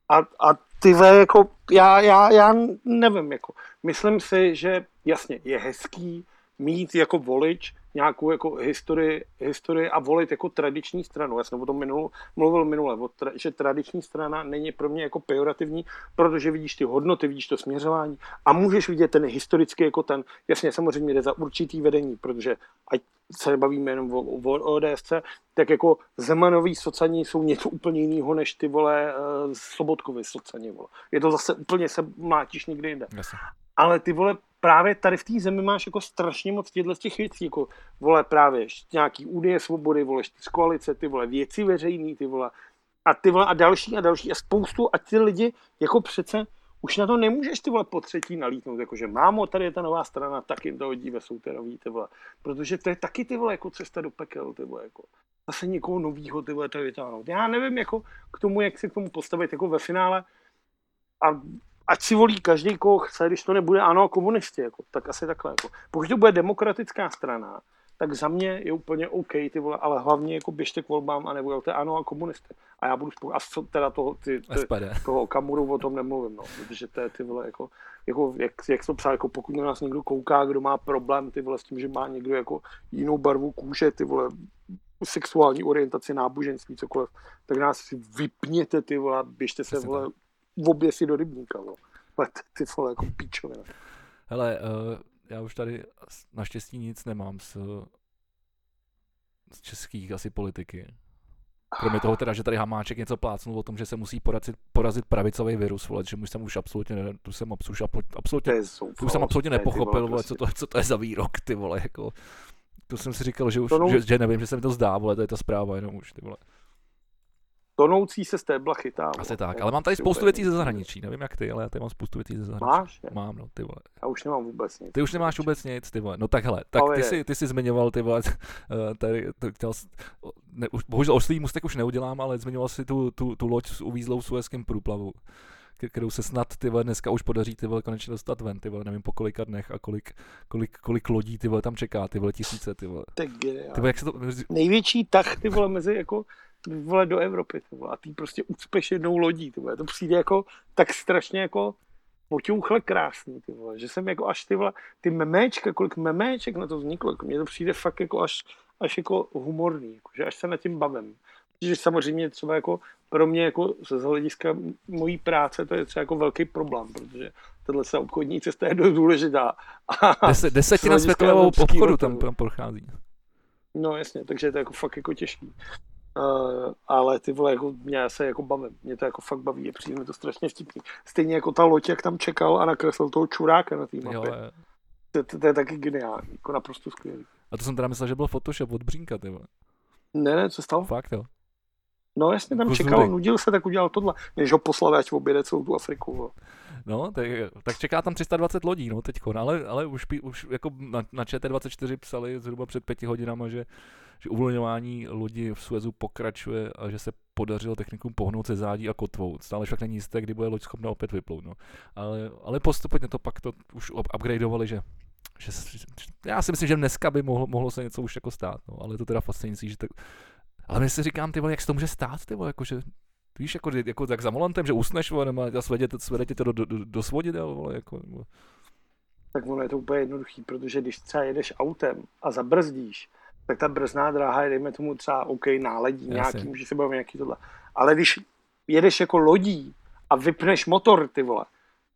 A, a ty vole jako, já, já, já nevím, jako, myslím si, že jasně, je hezký mít jako volič nějakou jako historii, historii a volit jako tradiční stranu. Já jsem o tom minul, mluvil minule, o tra, že tradiční strana není pro mě jako pejorativní, protože vidíš ty hodnoty, vidíš to směřování a můžeš vidět ten historický jako ten, jasně samozřejmě jde za určitý vedení, protože ať se nebavíme jenom o, o ODSC, tak jako Zemanový socani jsou něco úplně jiného než ty vole uh, Sobotkovi socani. Vole. Je to zase úplně se mlátíš někde jinde. Jasně. Ale ty vole právě tady v té zemi máš jako strašně moc těchto těch věcí, jako vole právě nějaký údaje svobody, vole z koalice, ty vole věci veřejný, ty vole a ty vole a další a další a spoustu a ty lidi jako přece už na to nemůžeš ty vole po třetí nalítnout, jakože mámo, tady je ta nová strana, tak jim to hodí ve souterový, ty vole. Protože to je taky ty vole jako cesta do pekel, ty vole, jako. Zase někoho novýho ty vole tady vytáhnout. Já nevím jako k tomu, jak si k tomu postavit jako ve finále. A ať si volí každý, koho chce, když to nebude ano komunisti, jako, tak asi takhle. Jako. Pokud to bude demokratická strana, tak za mě je úplně OK, ty vole, ale hlavně jako běžte k volbám a nebudete ano a komunisty. A já budu spokojit. A co teda toho, ty, ty, toho Kamuru o tom nemluvím, no, protože to je ty vole, jako, jako jak, jak to psal, jako pokud na nás někdo kouká, kdo má problém, ty vole, s tím, že má někdo jako jinou barvu kůže, ty vole, sexuální orientaci, náboženství, cokoliv, tak nás si vypněte, ty vole, běžte se, vole, v obě si do rybníka, no. Ty vole, jako píčovina. Hele, uh, já už tady naštěstí nic nemám z, z českých asi politiky. Kromě toho teda, že tady Hamáček něco plácnul o tom, že se musí porazit, porazit pravicový virus, vole, že už jsem už absolutně, ne, tu jsem už absolutně, tu jsem absolutně nepochopil, vole, co, to, co to je za výrok, ty vole, jako. To jsem si říkal, že už, že, že, nevím, že se mi to zdá, vole, to je ta zpráva jenom už, ty vole tonoucí se z té blachy tam. Asi tak, ale mám tady spoustu věcí ze zahraničí, nevím jak ty, ale já tady mám spoustu věcí ze zahraničí. Máš? Je? Mám, no, ty vole. Já už nemám vůbec nic. Ty už nemáš vůbec nic, ty vole. No tak hele, tak ty jsi, ty jsi zmiňoval, ty vole, *laughs* eh, tady, to, chtěl, ne, už, bohužel oslý mustek už neudělám, ale zmiňoval si tu, tu, tu loď s uvízlou v Suezském průplavu kterou se snad ty vole, dneska už podaří ty vole, konečně dostat ven, ty vole, nevím po kolika dnech a kolik, kolik, kolik lodí ty vole, tam čeká, ty vole, tisíce, ty vole. Tak ty vole, jak se to... Největší tah, ty vole, mezi jako vole, do Evropy, ty vole, a ty prostě ucpeš jednou lodí, ty vole, to přijde jako tak strašně jako poťouchle krásný, ty vole, že jsem jako až ty vole, ty memečka, kolik memeček na to vzniklo, jako mně to přijde fakt jako až, až jako humorný, jako, že až se na tím bavím. Že samozřejmě třeba jako pro mě jako z hlediska mojí práce to je třeba jako velký problém, protože tahle se obchodní cesta je dost důležitá. Deset, desetina světového obchodu tam, tam prochází. No jasně, takže je to jako fakt jako těžký. Uh, ale ty vole, jako, mě se jako bavím, mě to jako fakt baví, je přijde mi to strašně vtipný. Stejně jako ta loď, jak tam čekal a nakreslil toho čuráka na té mapě. Jo. To, to, to, je taky geniální, jako naprosto skvělý. A to jsem teda myslel, že byl Photoshop od Břínka, ty vole. Ne, ne, co stalo? Fakt, jo. No jasně tam jako čekal, nudil se, tak udělal tohle, než ho poslal, ať objede celou tu Afriku. Jo. No, tak, tak, čeká tam 320 lodí, no, teď, ale, ale už, už jako na, na ČT24 psali zhruba před pěti hodinami, že že uvolňování lodi v Suezu pokračuje a že se podařilo technikům pohnout se zádí a kotvou. Stále však není jisté, kdy bude loď schopna opět vyplout. No. Ale, ale postupně to pak to už upgradeovali, že že, já si myslím, že dneska by mohlo, mohlo se něco už jako stát, no, ale je to teda fascinující, že tak, ale my si říkám, ty vole, jak se to může stát, ty vole, jakože, víš, jako, jako tak za volantem, že usneš, vole, nebo a svedete, svedete to do, do, do, do svodidel, vole, jako, nebo... Tak ono je to úplně jednoduchý, protože když třeba jedeš autem a zabrzdíš, tak ta brzná dráha je, dejme tomu třeba OK, náledí Jasně. nějaký, může se bavit nějaký tohle. Ale když jedeš jako lodí a vypneš motor, ty vole,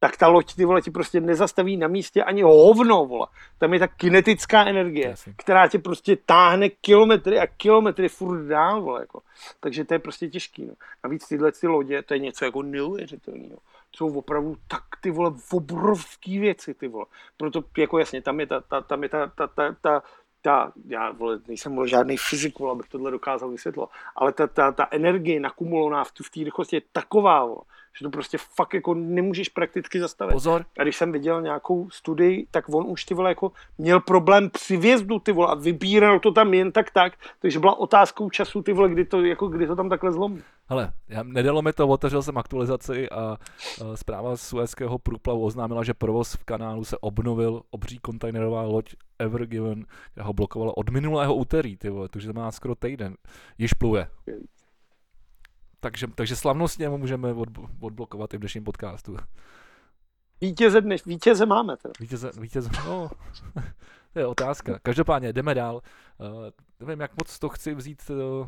tak ta loď, ty vole, ti prostě nezastaví na místě ani hovno, vole. Tam je ta kinetická energie, Jasně. která tě prostě táhne kilometry a kilometry furt dál, vole, jako. Takže to je prostě těžký, no. Navíc tyhle ty lodě, to je něco jako neuvěřitelného. Jsou opravdu tak, ty vole, obrovský věci, ty vole. Proto, jako jasně, tam je ta, ta, tam je ta, ta, ta, ta ta, já vole, nejsem vole, žádný fyzik, vole, abych tohle dokázal vysvětlit, ale ta, ta, ta energie nakumulovaná v, v té rychlosti je taková, vole, že to prostě fakt jako nemůžeš prakticky zastavit. Pozor. A když jsem viděl nějakou studii, tak on už ty vole jako měl problém při vjezdu ty vole a vybíral to tam jen tak tak, takže byla otázkou času ty vole, kdy to, jako, kdy to tam takhle zlomí. Hele, já, nedalo mi to, otevřel jsem aktualizaci a, a zpráva z Suezského průplavu oznámila, že provoz v kanálu se obnovil obří kontejnerová loď Ever Given, která ho blokovala od minulého úterý, ty vole, takže to má skoro týden. Již pluje. Takže, takže slavnostně mu můžeme od, odblokovat i v dnešním podcastu. Vítěze, dneš, vítěze máme teda. Vítěze, vítěze, no, *laughs* to je otázka. Každopádně jdeme dál. Uh, nevím, jak moc to chci vzít uh,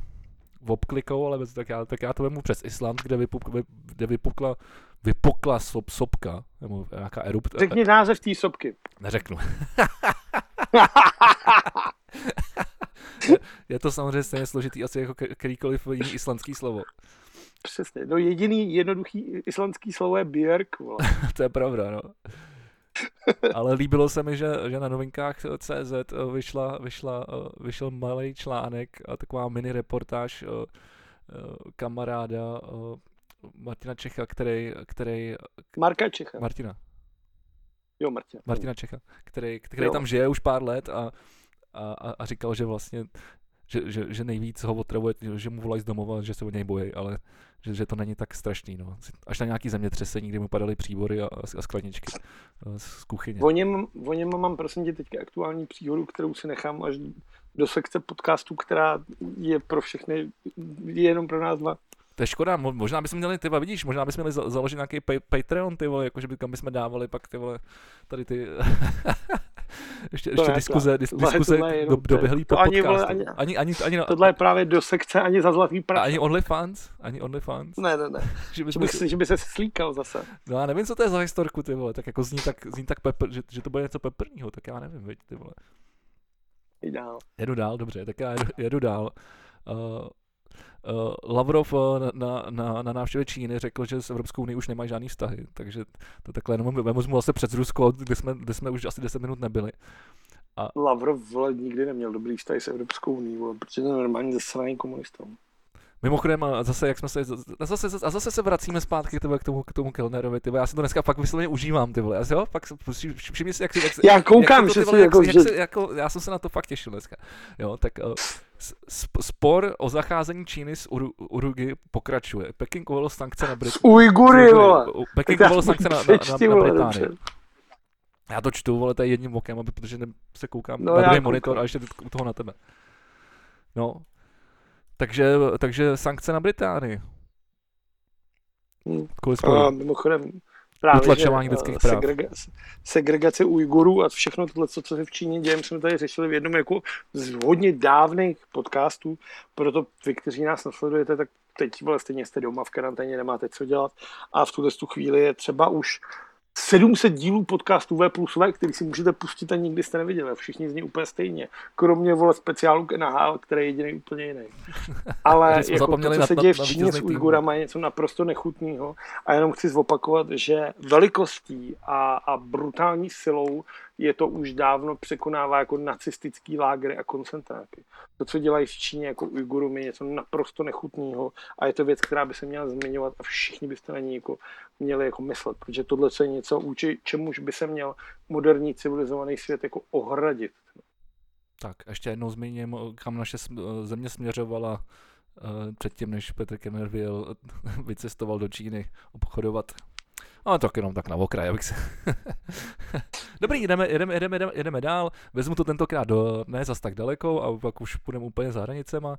obklikou, ale tak já, tak já to vemu přes Island, kde, vypuk, kde vypukla, vypukla sop, sopka, nebo nějaká erupce. Řekni název té sopky. Neřeknu. *laughs* je, je to samozřejmě stejně složitý asi jako kterýkoliv jiný islandský slovo. Přesně. No jediný jednoduchý islandský slovo je Björk. *laughs* to je pravda, no. Ale líbilo se mi, že, že na novinkách CZ vyšla, vyšla, vyšel malý článek a taková mini reportáž kamaráda Martina Čecha, který, který... Marka Čecha. Martina. Jo, Martina. Martina Čecha, který, který tam žije už pár let a, a, a říkal, že vlastně že, že, že nejvíc ho otravuje, že mu volají z domova, že se o něj bojí, ale že, že to není tak strašný. No. Až na nějaký zemětřesení, kdy mu padaly příbory a, a skladničky eh, z kuchyně. O něm, o něm mám prosím tě teďka aktuální příhodu, kterou si nechám až do sekce podcastu, která je pro všechny, je jenom pro nás dva. To je škoda, možná bychom měli, ty vidíš, možná bychom měli založit nějaký Patreon, ty vole, jakože by, kam bychom dávali pak ty vole, tady ty *laughs* *laughs* ještě, ještě diskuze, dis, diskuze do, doběhlý po ani, podcastu. Ani, ani, ani, ani, tohle je právě do sekce ani za zlatý prach. Ani OnlyFans? Ani OnlyFans? Ne, ne, ne. *laughs* že, by, že, by, že by se slíkal zase. No já nevím, co to je za historku, ty vole, tak jako zní tak, zní tak pepr, že, že to bude něco peprního, tak já nevím, veď, ty vole. Jdu dál. Jedu dál, dobře, tak já jedu, jedu dál. Uh, Lavrov uh, na, na, na návštěvě Číny řekl, že s Evropskou unii už nemají žádný vztahy, takže to takhle jenom vezmu zase před Rusko, kde jsme, kde jsme už asi 10 minut nebyli. A... Lavrov vole, nikdy neměl dobrý vztah s Evropskou unii, protože to je normálně zasraný komunistou. Mimochodem, a zase, jak jsme se, a zase, a zase se vracíme zpátky tyhle, k tomu, k tomu Kellnerovi, tyhle. já si to dneska fakt vysloveně užívám, ty vole, já si jo, pak všimni si, jak, jak, já koukám, jak, to, vole, jak, jako, jak, že... jako, já jsem se na to fakt těšil dneska, jo, tak uh, spor o zacházení Číny s Uru, Urugy pokračuje. Peking uvolil sankce na Británii. S Ujgury, vole. Peking uvolil sankce na, na, na, na Británii. Já to čtu, vole, tady jedním okem, aby, protože se koukám no, na druhý monitor a ještě u toho na tebe. No, takže, takže sankce na Británii. Hmm. A mimochodem, právě, Utlačování že, lidských práv. Segregace, segregace Ujgurů a všechno tohle, co, co se v Číně děje, jsme tady řešili v jednom jako z hodně dávných podcastů, proto vy, kteří nás nasledujete, tak teď vlastně jste doma v karanténě, nemáte co dělat a v tuhle tu chvíli je třeba už 700 dílů podcastu V plus V, který si můžete pustit a nikdy jste neviděli. Všichni zní úplně stejně. Kromě vole speciálu k NHL, který je jediný úplně jiný. *laughs* Ale jako to, co se děje v Číně s Ujgurama, je něco naprosto nechutného. A jenom chci zopakovat, že velikostí a, a brutální silou je to už dávno překonává jako nacistický lágry a koncentráky. To, co dělají v Číně jako Ujgurům, je něco naprosto nechutného a je to věc, která by se měla zmiňovat a všichni byste na ní jako měli jako myslet, protože tohle je něco, vůči čemuž by se měl moderní civilizovaný svět jako ohradit. Tak, ještě jednou zmíním, kam naše země směřovala uh, předtím, než Petr Kenner *laughs* vycestoval do Číny obchodovat No tak jenom tak na okraj, abych se... *laughs* Dobrý, jdeme, jdeme, jdeme, jdeme, jdeme dál. Vezmu to tentokrát do, ne zas tak daleko a pak už půjdeme úplně za hranicema.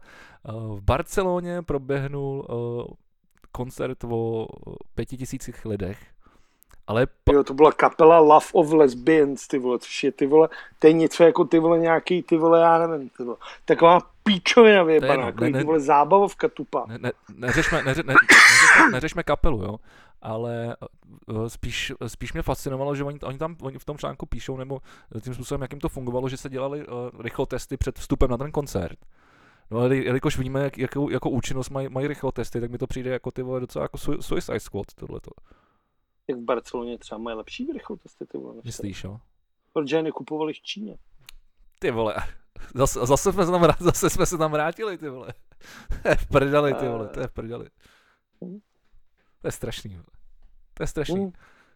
V Barceloně proběhnul koncert o pěti tisících lidech. Ale pa... Jo, to byla kapela Love of Lesbians, ty vole, což je ty vole, to je něco jako ty vole nějaký, ty vole, já nevím, ty vole, taková píčovina vyjebaná, ne, ne, ty vole zábavovka tupa. Ne, ne, neřešme, neře, ne, neřešme, neřešme kapelu, jo, ale uh, spíš, spíš mě fascinovalo, že oni, oni tam oni v tom článku píšou, nebo tím způsobem, jak jim to fungovalo, že se dělali rychlotesty před vstupem na ten koncert. No ale jelikož víme, jak, jakou, jakou účinnost mají, mají rychlotesty, tak mi to přijde jako ty vole docela jako Suicide Squad tohleto. Jak v Barceloně třeba mají lepší rychlotesty ty vole. Myslíš, jo? Protože je nekupovali v Číně. Ty vole, *laughs* zase, zase, jsme se tam, zase jsme se tam vrátili, ty vole. *laughs* To je v prdeli, ty vole, to je v prdeli. To je strašný, vole. To je strašný. Mm.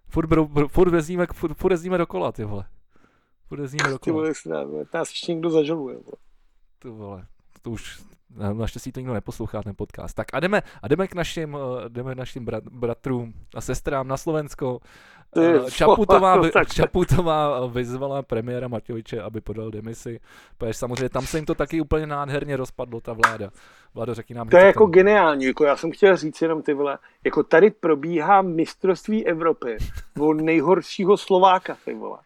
Furt, br- furt, vezíme, furt, furt jezdíme dokola, ty vole. Furt jezdíme dokola. Ty vole, nás ještě někdo zažaluje, vole. Ty vole, to už, Naštěstí to nikdo neposlouchá, ten podcast. Tak a jdeme, a jdeme k našim, eh, jdeme k našim brat, bratrům a sestrám na Slovensko. Eh, Čaputová, *laughs* Čaputová vyzvala premiéra Matějoviče, aby podal demisi, protože samozřejmě tam se jim to taky úplně nádherně rozpadlo, ta vláda. Vládo, řekni nám. To je jako tam... geniální, jako já jsem chtěl říct jenom ty vole, jako tady probíhá mistrovství Evropy o nejhoršího Slováka, ty vole.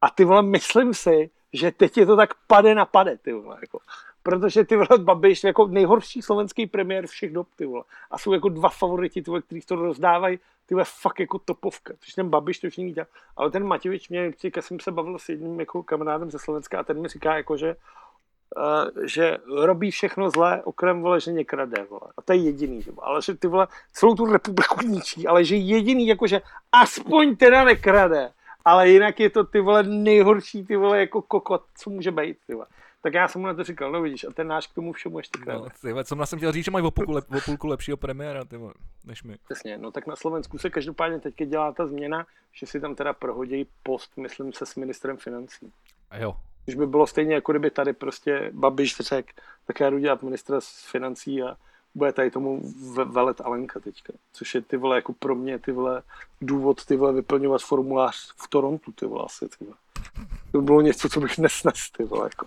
A ty vole, myslím si, že teď je to tak pade na pade, ty vole, jako. Protože ty vole Babiš jako nejhorší slovenský premiér všech dob, ty vole. A jsou jako dva favoriti, ty vole, kteří to rozdávají, ty vole, fakt jako topovka. Což ten Babiš to už není dělá. Ale ten Matěvič mě, já jsem se bavil s jedním jako kamarádem ze Slovenska a ten mi říká jako, že Uh, že robí všechno zlé, okrem vole, že někrade, vole. A to je jediný, vole. ale že ty vole celou tu republiku ničí, ale že jediný, jakože aspoň teda nekrade ale jinak je to ty vole nejhorší ty vole jako kokot, co může být, ty vole. Tak já jsem mu na to říkal, no vidíš, a ten náš k tomu všemu ještě no, ty vole, co jsem chtěl říct, že mají o půlku, lep, o půlku lepšího premiéra, ty vole, než my. Přesně, no tak na Slovensku se každopádně teď dělá ta změna, že si tam teda prohodí post, myslím se, s ministrem financí. A jo. Když by bylo stejně, jako kdyby tady prostě Babiš řekl, tak já jdu dělat ministra financí a bude tady tomu velet Alenka teďka, což je ty vole jako pro mě ty vole důvod ty vole vyplňovat formulář v Torontu ty vole asi ty vole. To bylo něco, co bych nesnes ty vole jako.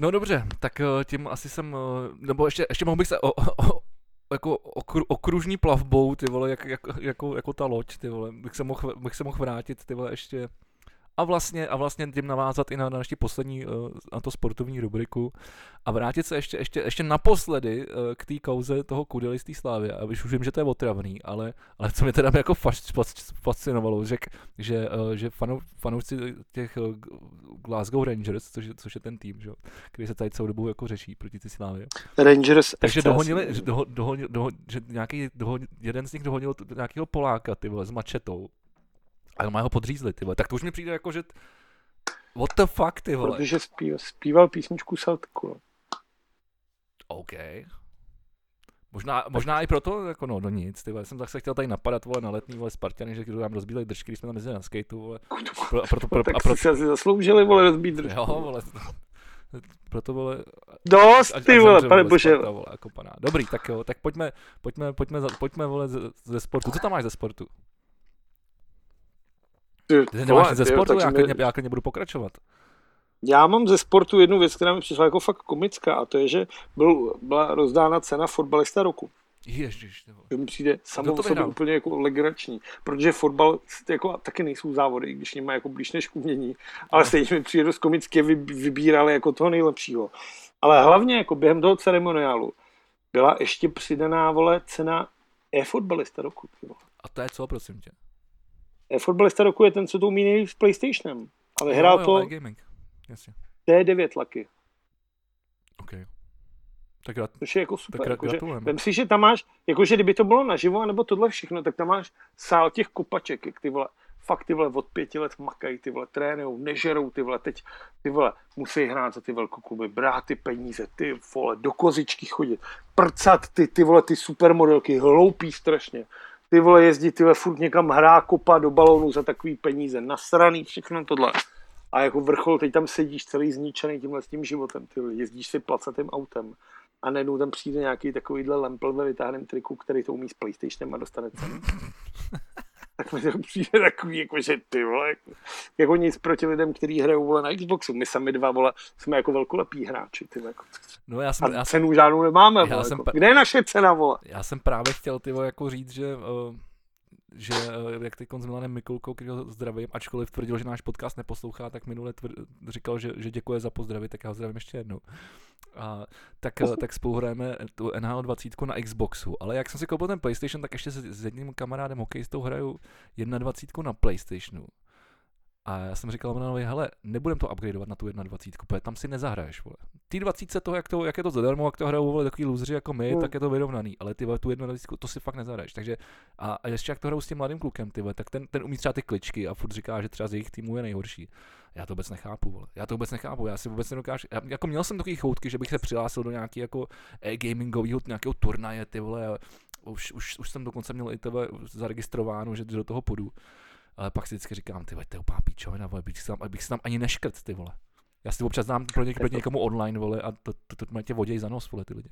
No dobře, tak eh, tím asi jsem, eh, nebo ještě, ještě mohl bych se o, o, jako okru, okružní plavbou, ty vole, jak, jak, jako, jako ta loď, ty vole, bych se mohl, bych se mohl vrátit, ty vole, ještě a vlastně, a vlastně tím navázat i na, na naši poslední, uh, na to sportovní rubriku a vrátit se ještě, ještě, ještě naposledy uh, k té kauze toho kudely z té slávy. A už vím, že to je otravný, ale, ale co mě teda jako fascinovalo, že, že, uh, že fanou, fanoušci těch Glasgow Rangers, což, což je ten tým, že, který se tady celou dobu jako řeší proti ty slávě. Rangers Takže dohonili, doho, doho, doho, že nějaký, doho, jeden z nich dohonil nějakého Poláka, ty vole, s mačetou a má ho podřízli, ty vole. Tak to už mi přijde jako, že what the fuck, ty vole. Protože zpíval, zpíval písničku Saltku. OK. Možná, možná i proto, jako no, no nic, ty vole. jsem tak se chtěl tady napadat, vole, na letní, vole, Spartany, že když nám rozbíleli držky, když jsme tam jezdili na skateu, vole. Pro, a proto, pro, *laughs* tak a proto, si asi zasloužili, vole, rozbít držky. Jo, vole. Proto, vole... Dost, ty vole, pane bože. Vole, jako pana. Dobrý, tak jo, tak pojďme, pojďme, pojďme, pojďme, vole, ze, ze sportu. Co tam máš ze sportu? Ty, ty nemáš ze sportu, já, klidně, mě... já klidně budu pokračovat. Já mám ze sportu jednu věc, která mi přišla jako fakt komická a to je, že byl, byla rozdána cena fotbalista roku. Ježiš, to mi přijde samo o sobě úplně jako legrační, protože fotbal jako, taky nejsou závody, když nemají jako blíž než umění, ale stejně mi přijde dost komicky, vy, vybírali jako toho nejlepšího. Ale hlavně jako během toho ceremoniálu byla ještě přidaná vole cena e-fotbalista roku. A to je co, prosím tě? Fotbalista roku je ten, co to umí nejvíc s PlayStationem. A vyhrál jo, jo, to gaming. Jasně. T9 laky. OK. Tak grat... Což je jako super. Tak jako, vem si, že tam máš, jakože kdyby to bylo naživo, nebo tohle všechno, tak tam máš sál těch kopaček, jak ty vole, fakt ty vole od pěti let makají, ty vole trénujou, nežerou, ty vole teď, ty vole musí hrát za ty velkokluby, brát ty peníze, ty vole do kozičky chodit, prcat ty, ty vole ty supermodelky, hloupý strašně ty vole jezdí ty vole furt někam hrá kopa do balónu za takový peníze, nasraný, všechno tohle. A jako vrchol, teď tam sedíš celý zničený tímhle s tím životem, ty vole, jezdíš si placatým autem a najednou tam přijde nějaký takovýhle lempl ve vytáhném triku, který to umí s PlayStationem a dostane cenu. *laughs* tak mi to přijde takový, jako, že ty vole, jako, jako nic proti lidem, kteří hrajou vole na Xboxu. My sami dva vole, jsme jako velkolepí hráči. Ty, jako. No já jsem, a já cenu jsem, žádnou nemáme. Vole, jsem, jako. Kde je naše cena, vole? Já jsem právě chtěl ty vole, jako říct, že uh že eh, jak teď s Milanem Mikulkou, který ho zdravím, ačkoliv tvrdil, že náš podcast neposlouchá, tak minule tvr, říkal, že, že děkuje za pozdraví, tak já ho zdravím ještě jednou. A, tak, eh, tak spolu hrajeme tu NHL 20 na Xboxu, ale jak jsem si koupil ten PlayStation, tak ještě s, s jedním kamarádem hokejistou hraju 21 na PlayStationu. A já jsem říkal Milanovi, hele, nebudem to upgradeovat na tu 21, protože tam si nezahraješ, vole. Ty 20 to, jak, to, jak je to zadarmo, jak to hrajou vole, takový lůzři jako my, mm. tak je to vyrovnaný, ale ty vole, tu 21, to si fakt nezahraješ. Takže a, a ještě jak to hrajou s tím mladým klukem, ty vole, tak ten, ten umí třeba ty kličky a furt říká, že třeba z jejich týmu je nejhorší. Já to vůbec nechápu, vole. Já to vůbec nechápu, já si vůbec nedokážu. Já, jako měl jsem takové choutky, že bych se přihlásil do nějaký jako e-gamingového nějakého turnaje, ty vole, už, už, už, jsem dokonce měl i tebe zaregistrováno, že do toho půjdu ale pak si vždycky říkám, ty to je úplná píčovina, vole, bych si tam, bych si tam ani neškrt, ty vole. Já si občas dám pro, něk, pro někomu online, vole, a to, to, to, to tě voděj za nos, vole, ty lidi.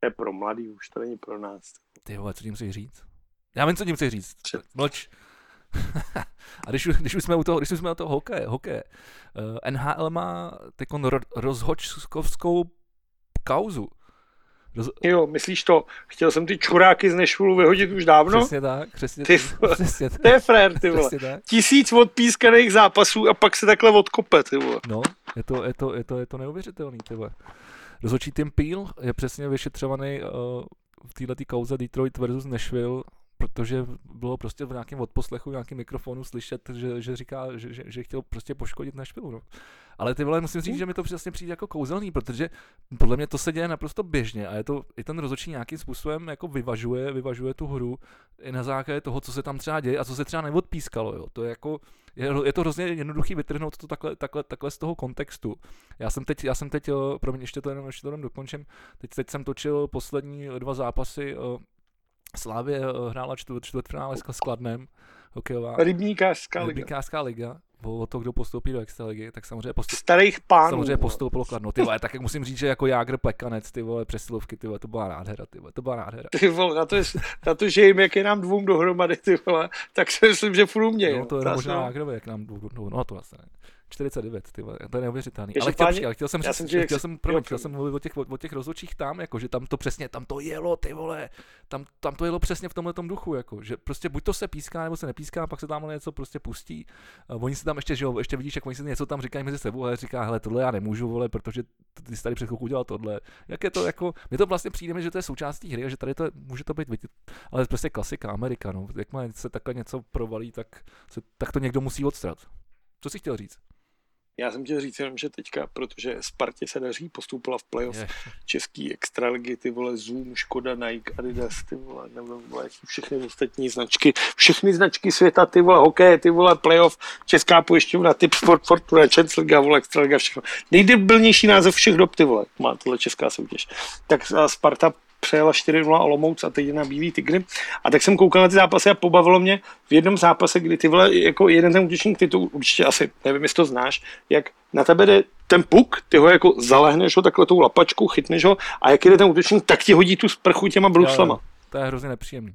To je pro mladý, už to není pro nás. Ty vole, co tím chceš říct? Já vím, co tím chci říct. Mlč. *laughs* a když, když, už jsme u toho, když už jsme u toho hokeje, hokeje uh, NHL má teď ro, rozhočkovskou kauzu. Roz... Jo, myslíš to, chtěl jsem ty čuráky z Nešvulu vyhodit už dávno? Přesně tak, přesně, ty, přesně tak. To je frér, ty vole. Tisíc odpískaných zápasů a pak se takhle odkope, ty vole. No, je to, je to, je to, je to neuvěřitelný, ty vole. Rozhodčí Tim Peel je přesně vyšetřovaný uh, v této kauze Detroit versus Nashville protože bylo prostě v nějakém odposlechu, v nějakém mikrofonu slyšet, že, že říká, že, že, že chtěl prostě poškodit Nashville. No. Ale ty vole, musím říct, že mi to přesně přijde jako kouzelný, protože podle mě to se děje naprosto běžně a je to, i ten rozhodčí nějakým způsobem jako vyvažuje, vyvažuje tu hru i na základě toho, co se tam třeba děje a co se třeba neodpískalo. Jo. To je jako, je, je to hrozně jednoduchý vytrhnout to takhle, takhle, takhle z toho kontextu. Já jsem teď, já jsem teď, pro mě ještě to jenom, ještě to jenom dokončím, teď, teď jsem točil poslední dva zápasy Slávě hrála čtvrt, čtvrtfinále s Kladnem, hokejová. Rybníkářská liga. Rybníkářská liga o to, kdo postoupí do extraligy, tak samozřejmě postup... Starých pánů. Samozřejmě postoupilo Kladno. Ty vole, tak jak musím říct, že jako Jágr Plekanec, ty vole, přesilovky, ty vole, to byla nádhera, ty vole, to byla nádhera. Ty vole, na to, je, na to že jim, jak je nám dvou dohromady, ty vole, tak si myslím, že furt mě. No, to je možná Jágrovi, jak nám dvou, no, no to vlastně ne. 49, ty vole, to je neuvěřitelný. Ale chtěl, počkej, ale chtěl jsem říct, jsem, chtěl, jsem, promiň, chtěl jsem mluvit o těch, o, těch rozhodčích tam, jako, že tam to přesně, tam to jelo, ty vole, tam, tam to jelo přesně v tomhle duchu, jako, že prostě buď to se píská, nebo se nepíská, pak se tam něco prostě pustí. A oni si tam ještě, že jo, ještě vidíš, jak oni si něco tam říkají mezi sebou, ale říká, hele, tohle já nemůžu, vole, protože ty jsi tady před chvilkou udělal tohle. Jak je to jako, mě to vlastně přijde, že to je součástí hry a že tady to může to být, vidět, ale prostě klasika Amerika, no. Jakmile se takhle něco provalí, tak, se, tak to někdo musí odstrat. Co jsi chtěl říct? Já jsem chtěl říct jenom, že teďka, protože Spartě se daří, postoupila v playoff je. český extraligy, ty vole Zoom, Škoda, Nike, Adidas, ty vole, nevím, vole, všechny ostatní značky, všechny značky světa, ty vole, hokej, ty vole, playoff, Česká pojišťovna, Typ Sport, Fortuna, League, vole, extraliga, všechno. Nejdebilnější název všech dob, ty vole, má tohle česká soutěž. Tak Sparta přejela 4-0 Olomouc a teď na Bílý tygry. A tak jsem koukal na ty zápasy a pobavilo mě v jednom zápase, kdy ty vole, jako jeden ten útočník, ty to určitě asi, nevím, jestli to znáš, jak na tebe jde ten puk, ty ho jako zalehneš ho takhle tou lapačku, chytneš ho a jak jde ten útočník, tak ti hodí tu sprchu těma bruslama. To je hrozně nepříjemný.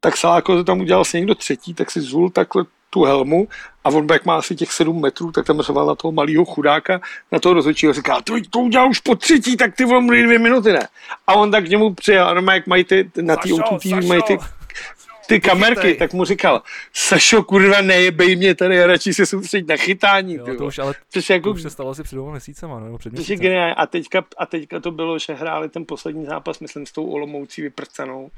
Tak Saláko to tam udělal asi někdo třetí, tak si zul takhle tu helmu a on jak má asi těch sedm metrů, tak tam řval na toho malého chudáka, na toho rozhodčího říká, to, to udělal už po třetí, tak ty vole dvě minuty, ne? A on tak k němu přijel, a jak mají ty, na té OTT mají ty ty kamerky, tak mu říkal, Sašo, kurva, nejebej mě tady, radši se soustředit na chytání. Jo, to už, ale což jako, to už se stalo asi před dvěma měsícema, nebo před měsícem. A teďka, a teďka to bylo, že hráli ten poslední zápas, myslím, s tou Olomoucí vyprcanou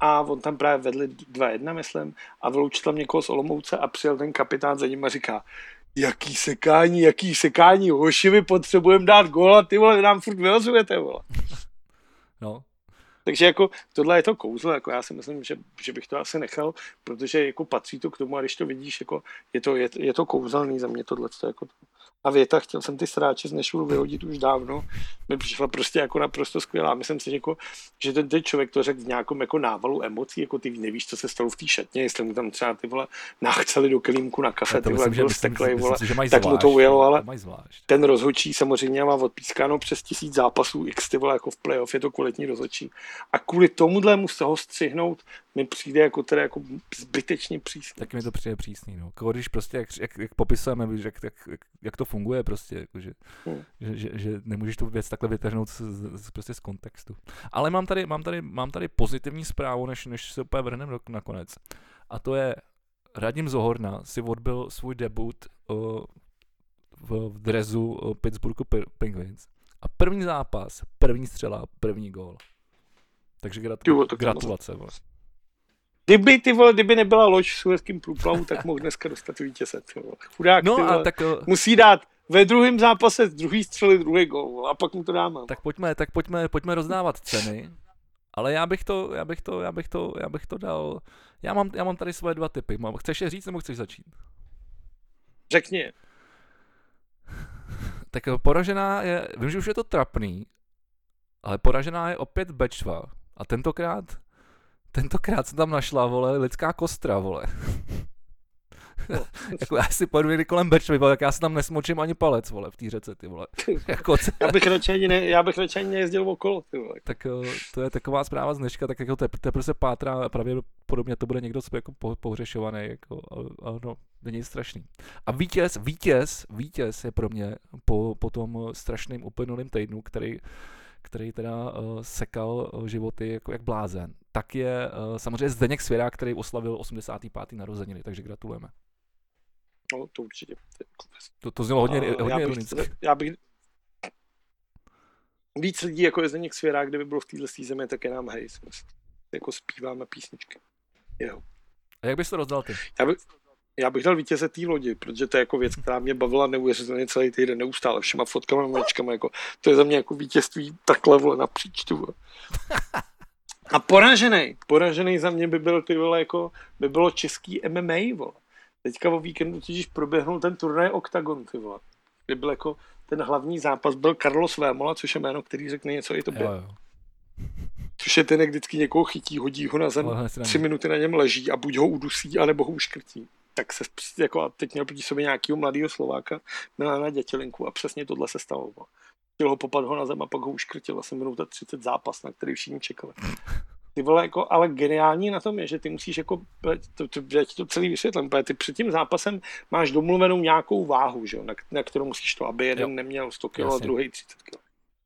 a on tam právě vedli 2-1, myslím, a vyloučil tam někoho z Olomouce a přijel ten kapitán za ním a říká, jaký sekání, jaký sekání, hoši, my potřebujeme dát gól a ty vole, nám furt vyhazujete, vole. No, takže jako tohle je to kouzlo, jako já si myslím, že, že bych to asi nechal, protože jako patří to k tomu a když to vidíš, jako je to, je, je to kouzelný za mě tohle. Jako a věta, chtěl jsem ty sráče z Nešulu vyhodit už dávno, mi přišla prostě jako naprosto skvělá. Myslím si, že, jako, že ten, ten člověk to řekl v nějakém jako návalu emocí, jako ty nevíš, co se stalo v té šatně, jestli mu tam třeba ty vole nachceli do kelímku na kafe, ty vole, byl steklej, vole, myslím, tak mu to ujelo, ale ten rozhodčí samozřejmě má odpískáno přes tisíc zápasů x ty vole, jako v playoff, je to kvalitní rozhodčí. A kvůli tomuhle mu se ho střihnout mi přijde jako teda jako zbytečně přísný. Tak mi to přijde přísný, no. Jako když prostě, jak, jak, jak popisujeme, jak, jak, jak, to funguje prostě, jako, že, hmm. že, že, že, nemůžeš tu věc takhle vytrhnout z, z, prostě z kontextu. Ale mám tady, mám tady, mám tady pozitivní zprávu, než, než se úplně vrhneme nakonec. A to je, Radim Zohorna si odbil svůj debut uh, v, v drezu uh, Pittsburghu Penguins. A první zápas, první střela, první gól. Takže gratu- gratulace. Vlastně. Kdyby, ty vole, kdyby nebyla loď v suezkým průplavu, tak mohl dneska dostat vítěze. Chudák, no, ty vole, a tak, uh... musí dát ve druhém zápase druhý střely druhý gol a pak mu to dáme. Tak pojďme, tak pojďme, pojďme rozdávat ceny. Ale já bych to, já bych to, já bych to, já bych to dal. Já mám, já mám tady svoje dva typy. Chceš je říct nebo chceš začít? Řekni. *laughs* tak poražená je, vím, že už je to trapný, ale poražená je opět Bečva. A tentokrát Tentokrát se tam našla, vole, lidská kostra, vole. *laughs* jako já si pojedu kolem Bečvy, tak já si tam nesmočím ani palec, vole, v té řece, ty vole. jako, já, bych radši ani ne, já bych radši ani nejezdil okolo, ty vole. Tak to je taková zpráva z dneška, tak jako teprve te se pátrá a pravděpodobně to bude někdo jako po, pohřešovaný, jako, ano, není strašný. A vítěz, vítěz, vítěz je pro mě po, po tom strašným uplynulým týdnu, který který teda uh, sekal uh, životy jako jak blázen, tak je uh, samozřejmě Zdeněk Svěrák, který oslavil 85. narozeniny, takže gratulujeme. No, to určitě. To, to znělo hodně, uh, hodně já bych, já bych, víc lidí, jako je Zdeněk Svěrák, kdyby bylo v této zemi, tak je nám hej. Jako zpíváme písničky. Jeho. A jak bys to rozdal ty? Já bych, já bych dal vítěze té lodi, protože to je jako věc, která mě bavila neuvěřitelně celý týden neustále, všema fotkama, maličkama, jako, to je za mě jako vítězství takhle vole napříč, tu. A poražený, poražený za mě by byl ty vole, jako, by bylo český MMA, vole. Teďka o víkendu totiž proběhnul ten turnaj Octagon, ty vole. Kde byl jako, ten hlavní zápas byl Carlos Vémola, což je jméno, který řekne něco i to bylo. Což je ten, jak vždycky někoho chytí, hodí ho na zem, tři minuty na něm leží a buď ho udusí, anebo ho uškrtí tak se jako a teď měl proti sobě nějakého mladého Slováka, Milana Dětělinku a přesně tohle se stalo. Chtěl ho popat ho na zem a pak ho uškrtil asi minuta 30 zápas, na který všichni čekali. Ty vole, jako, ale geniální na tom je, že ty musíš jako, to, to, já ti to celý vysvětlím, protože ty před tím zápasem máš domluvenou nějakou váhu, že, na, na kterou musíš to, aby jeden jo. neměl 100 kg a druhý 30 kg.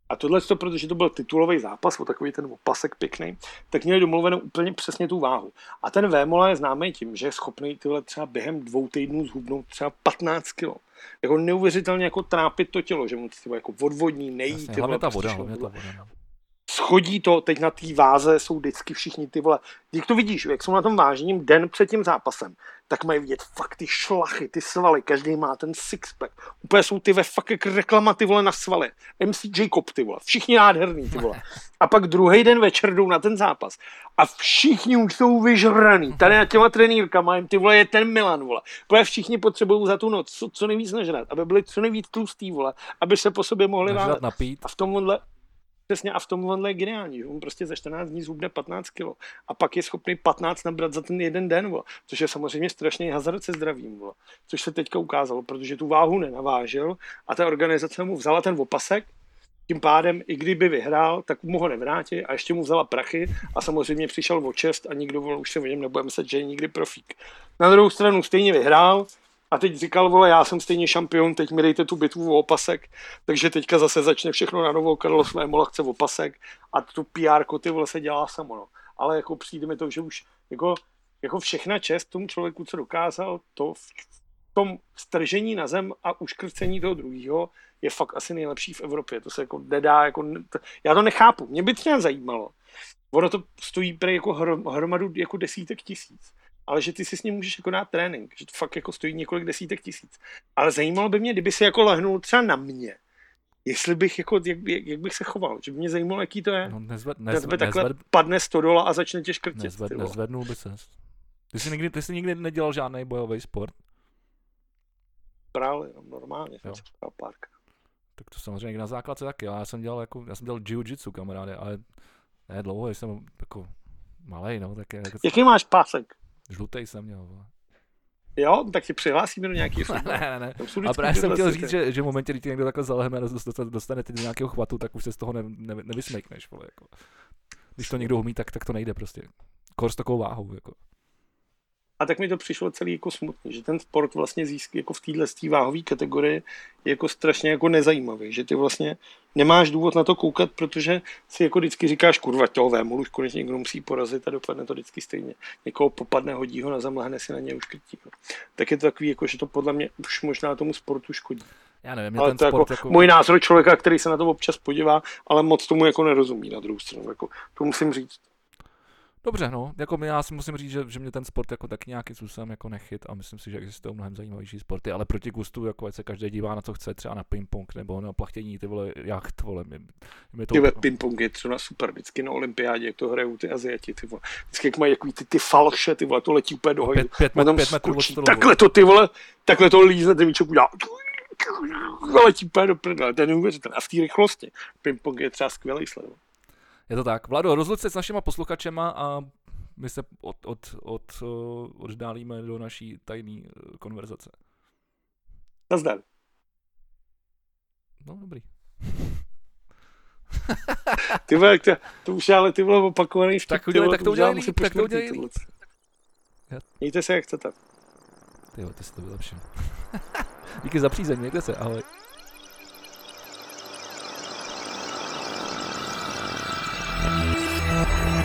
A tohle, to, protože to byl titulový zápas, o takový ten opasek pěkný, tak měli domluvenou úplně přesně tu váhu. A ten Vémola je známý tím, že je schopný tyhle třeba během dvou týdnů zhubnout třeba 15 kg. Jako neuvěřitelně jako trápit to tělo, že mu třeba jako odvodní, nejí. Jasně, hlavně ta voda, hlavně ta voda. Schodí to, teď na té váze jsou vždycky všichni ty vole. Když to vidíš, jak jsou na tom vážením den před tím zápasem, tak mají vidět fakt ty šlachy, ty svaly, každý má ten sixpack. Úplně jsou ty ve fakt jak reklama ty vole na svaly. MC Jacob ty vole, všichni nádherný ty vole. A pak druhý den večer jdou na ten zápas a všichni už jsou vyžraný. Tady na těma trenýrkama jim ty vole je ten Milan vole. Protože všichni potřebují za tu noc co, co nejvíc nažrat, aby byli co nejvíc tlustý vole, aby se po sobě mohli válet. A v tomhle Přesně a v tomhle je geniální, že on prostě za 14 dní zhubne 15 kg a pak je schopný 15 nabrat za ten jeden den, vo, což je samozřejmě strašný hazard se zdravím, vo, což se teďka ukázalo, protože tu váhu nenavážil a ta organizace mu vzala ten opasek, tím pádem, i kdyby vyhrál, tak mu ho nevrátí a ještě mu vzala prachy a samozřejmě přišel o čest a nikdo vole, už se o něm nebude myslet, že je nikdy profík. Na druhou stranu stejně vyhrál, a teď říkal, vole, já jsem stejně šampion, teď mi dejte tu bitvu o opasek, takže teďka zase začne všechno na novo, Karlo Vémola chce opasek a tu PR ty vole se dělá samo, no. Ale jako přijde mi to, že už jako, jako všechna čest tomu člověku, co dokázal, to v tom stržení na zem a uškrcení toho druhého je fakt asi nejlepší v Evropě. To se jako nedá, jako, já to nechápu. Mě by třeba zajímalo. Ono to stojí pre jako hromadu jako desítek tisíc ale že ty si s ním můžeš jako dát trénink, že to fakt jako stojí několik desítek tisíc. Ale zajímalo by mě, kdyby si jako lehnul třeba na mě, jestli bych jako, jak, jak, jak bych se choval, že by mě zajímalo, jaký to je. No, nezved, nezved, takhle nezved, padne 100 dola a začne tě škrtit. Nezved, nezvednul by se. Ty jsi, nikdy, ty jsi nikdy nedělal žádný bojový sport? Právě, no, normálně, jo. park. Tak to samozřejmě na základce taky, já jsem dělal jako, já jsem dělal jiu-jitsu kamaráde, ale ne dlouho, jsem jako malej, no, tak je, jako... Jaký máš pásek? Žlutej jsem měl. Vole. Jo, tak si přihlásíme do nějakého *laughs* Ne, ne, ne. A právě jsem chtěl říct, že, že v momentě, kdy ti někdo takhle zalehne a dostane ty do nějakého chvatu, tak už se z toho ne, ne, nevysmejkneš. Vole, jako. Když to někdo umí, tak, tak to nejde prostě. Kor s takovou váhou. Jako. A tak mi to přišlo celý jako smutný, že ten sport vlastně získal jako v téhle váhové kategorii je jako strašně jako nezajímavý, že ty vlastně nemáš důvod na to koukat, protože si jako vždycky říkáš, kurva, toho vému už konečně někdo musí porazit a dopadne to vždycky stejně. Někoho popadne, hodí ho na zamlhne si na něj už krtí. Tak je to takový, jako, že to podle mě už možná tomu sportu škodí. Já nevím, ale ten to sport jako, jako, můj názor člověka, který se na to občas podívá, ale moc tomu jako nerozumí na druhou stranu. Jako, to musím říct. Dobře, no, jako já si musím říct, že, že mě ten sport jako tak nějaký způsobem jako nechyt a myslím si, že existují mnohem zajímavější sporty, ale proti gustu, jako ať se každý dívá na co chce, třeba na ping-pong nebo na plachtění, ty vole, jacht, vole, mě, mě to... Ty ping-pong je třeba super, vždycky na olympiádě, jak to hrajou ty Aziati, ty vole, vždycky jak mají jako ty, ty falše, ty vole, to letí úplně do hajdu, pět, pět, pět metrů stolu, takhle to ty vole, takhle to lízne, ten míček udělá, letí úplně do prdele, to je neuvěřitelné. A v té rychlosti. Ping-pong je třeba skvělý sledoval. Je to tak. Vlado, rozluč se s našima posluchačema a my se od, od, od, oddálíme do naší tajné konverzace. Nazdar. No, dobrý. *laughs* ty vole, to, to už ale ty vole opakovaný vtip. Tak, udělej, tak to udělej líp, tak to udělej líp. Mějte se, jak chcete. Ty jo, ty jsi to vylepšil. *laughs* Díky za přízeň, mějte se, ahoj. Bye.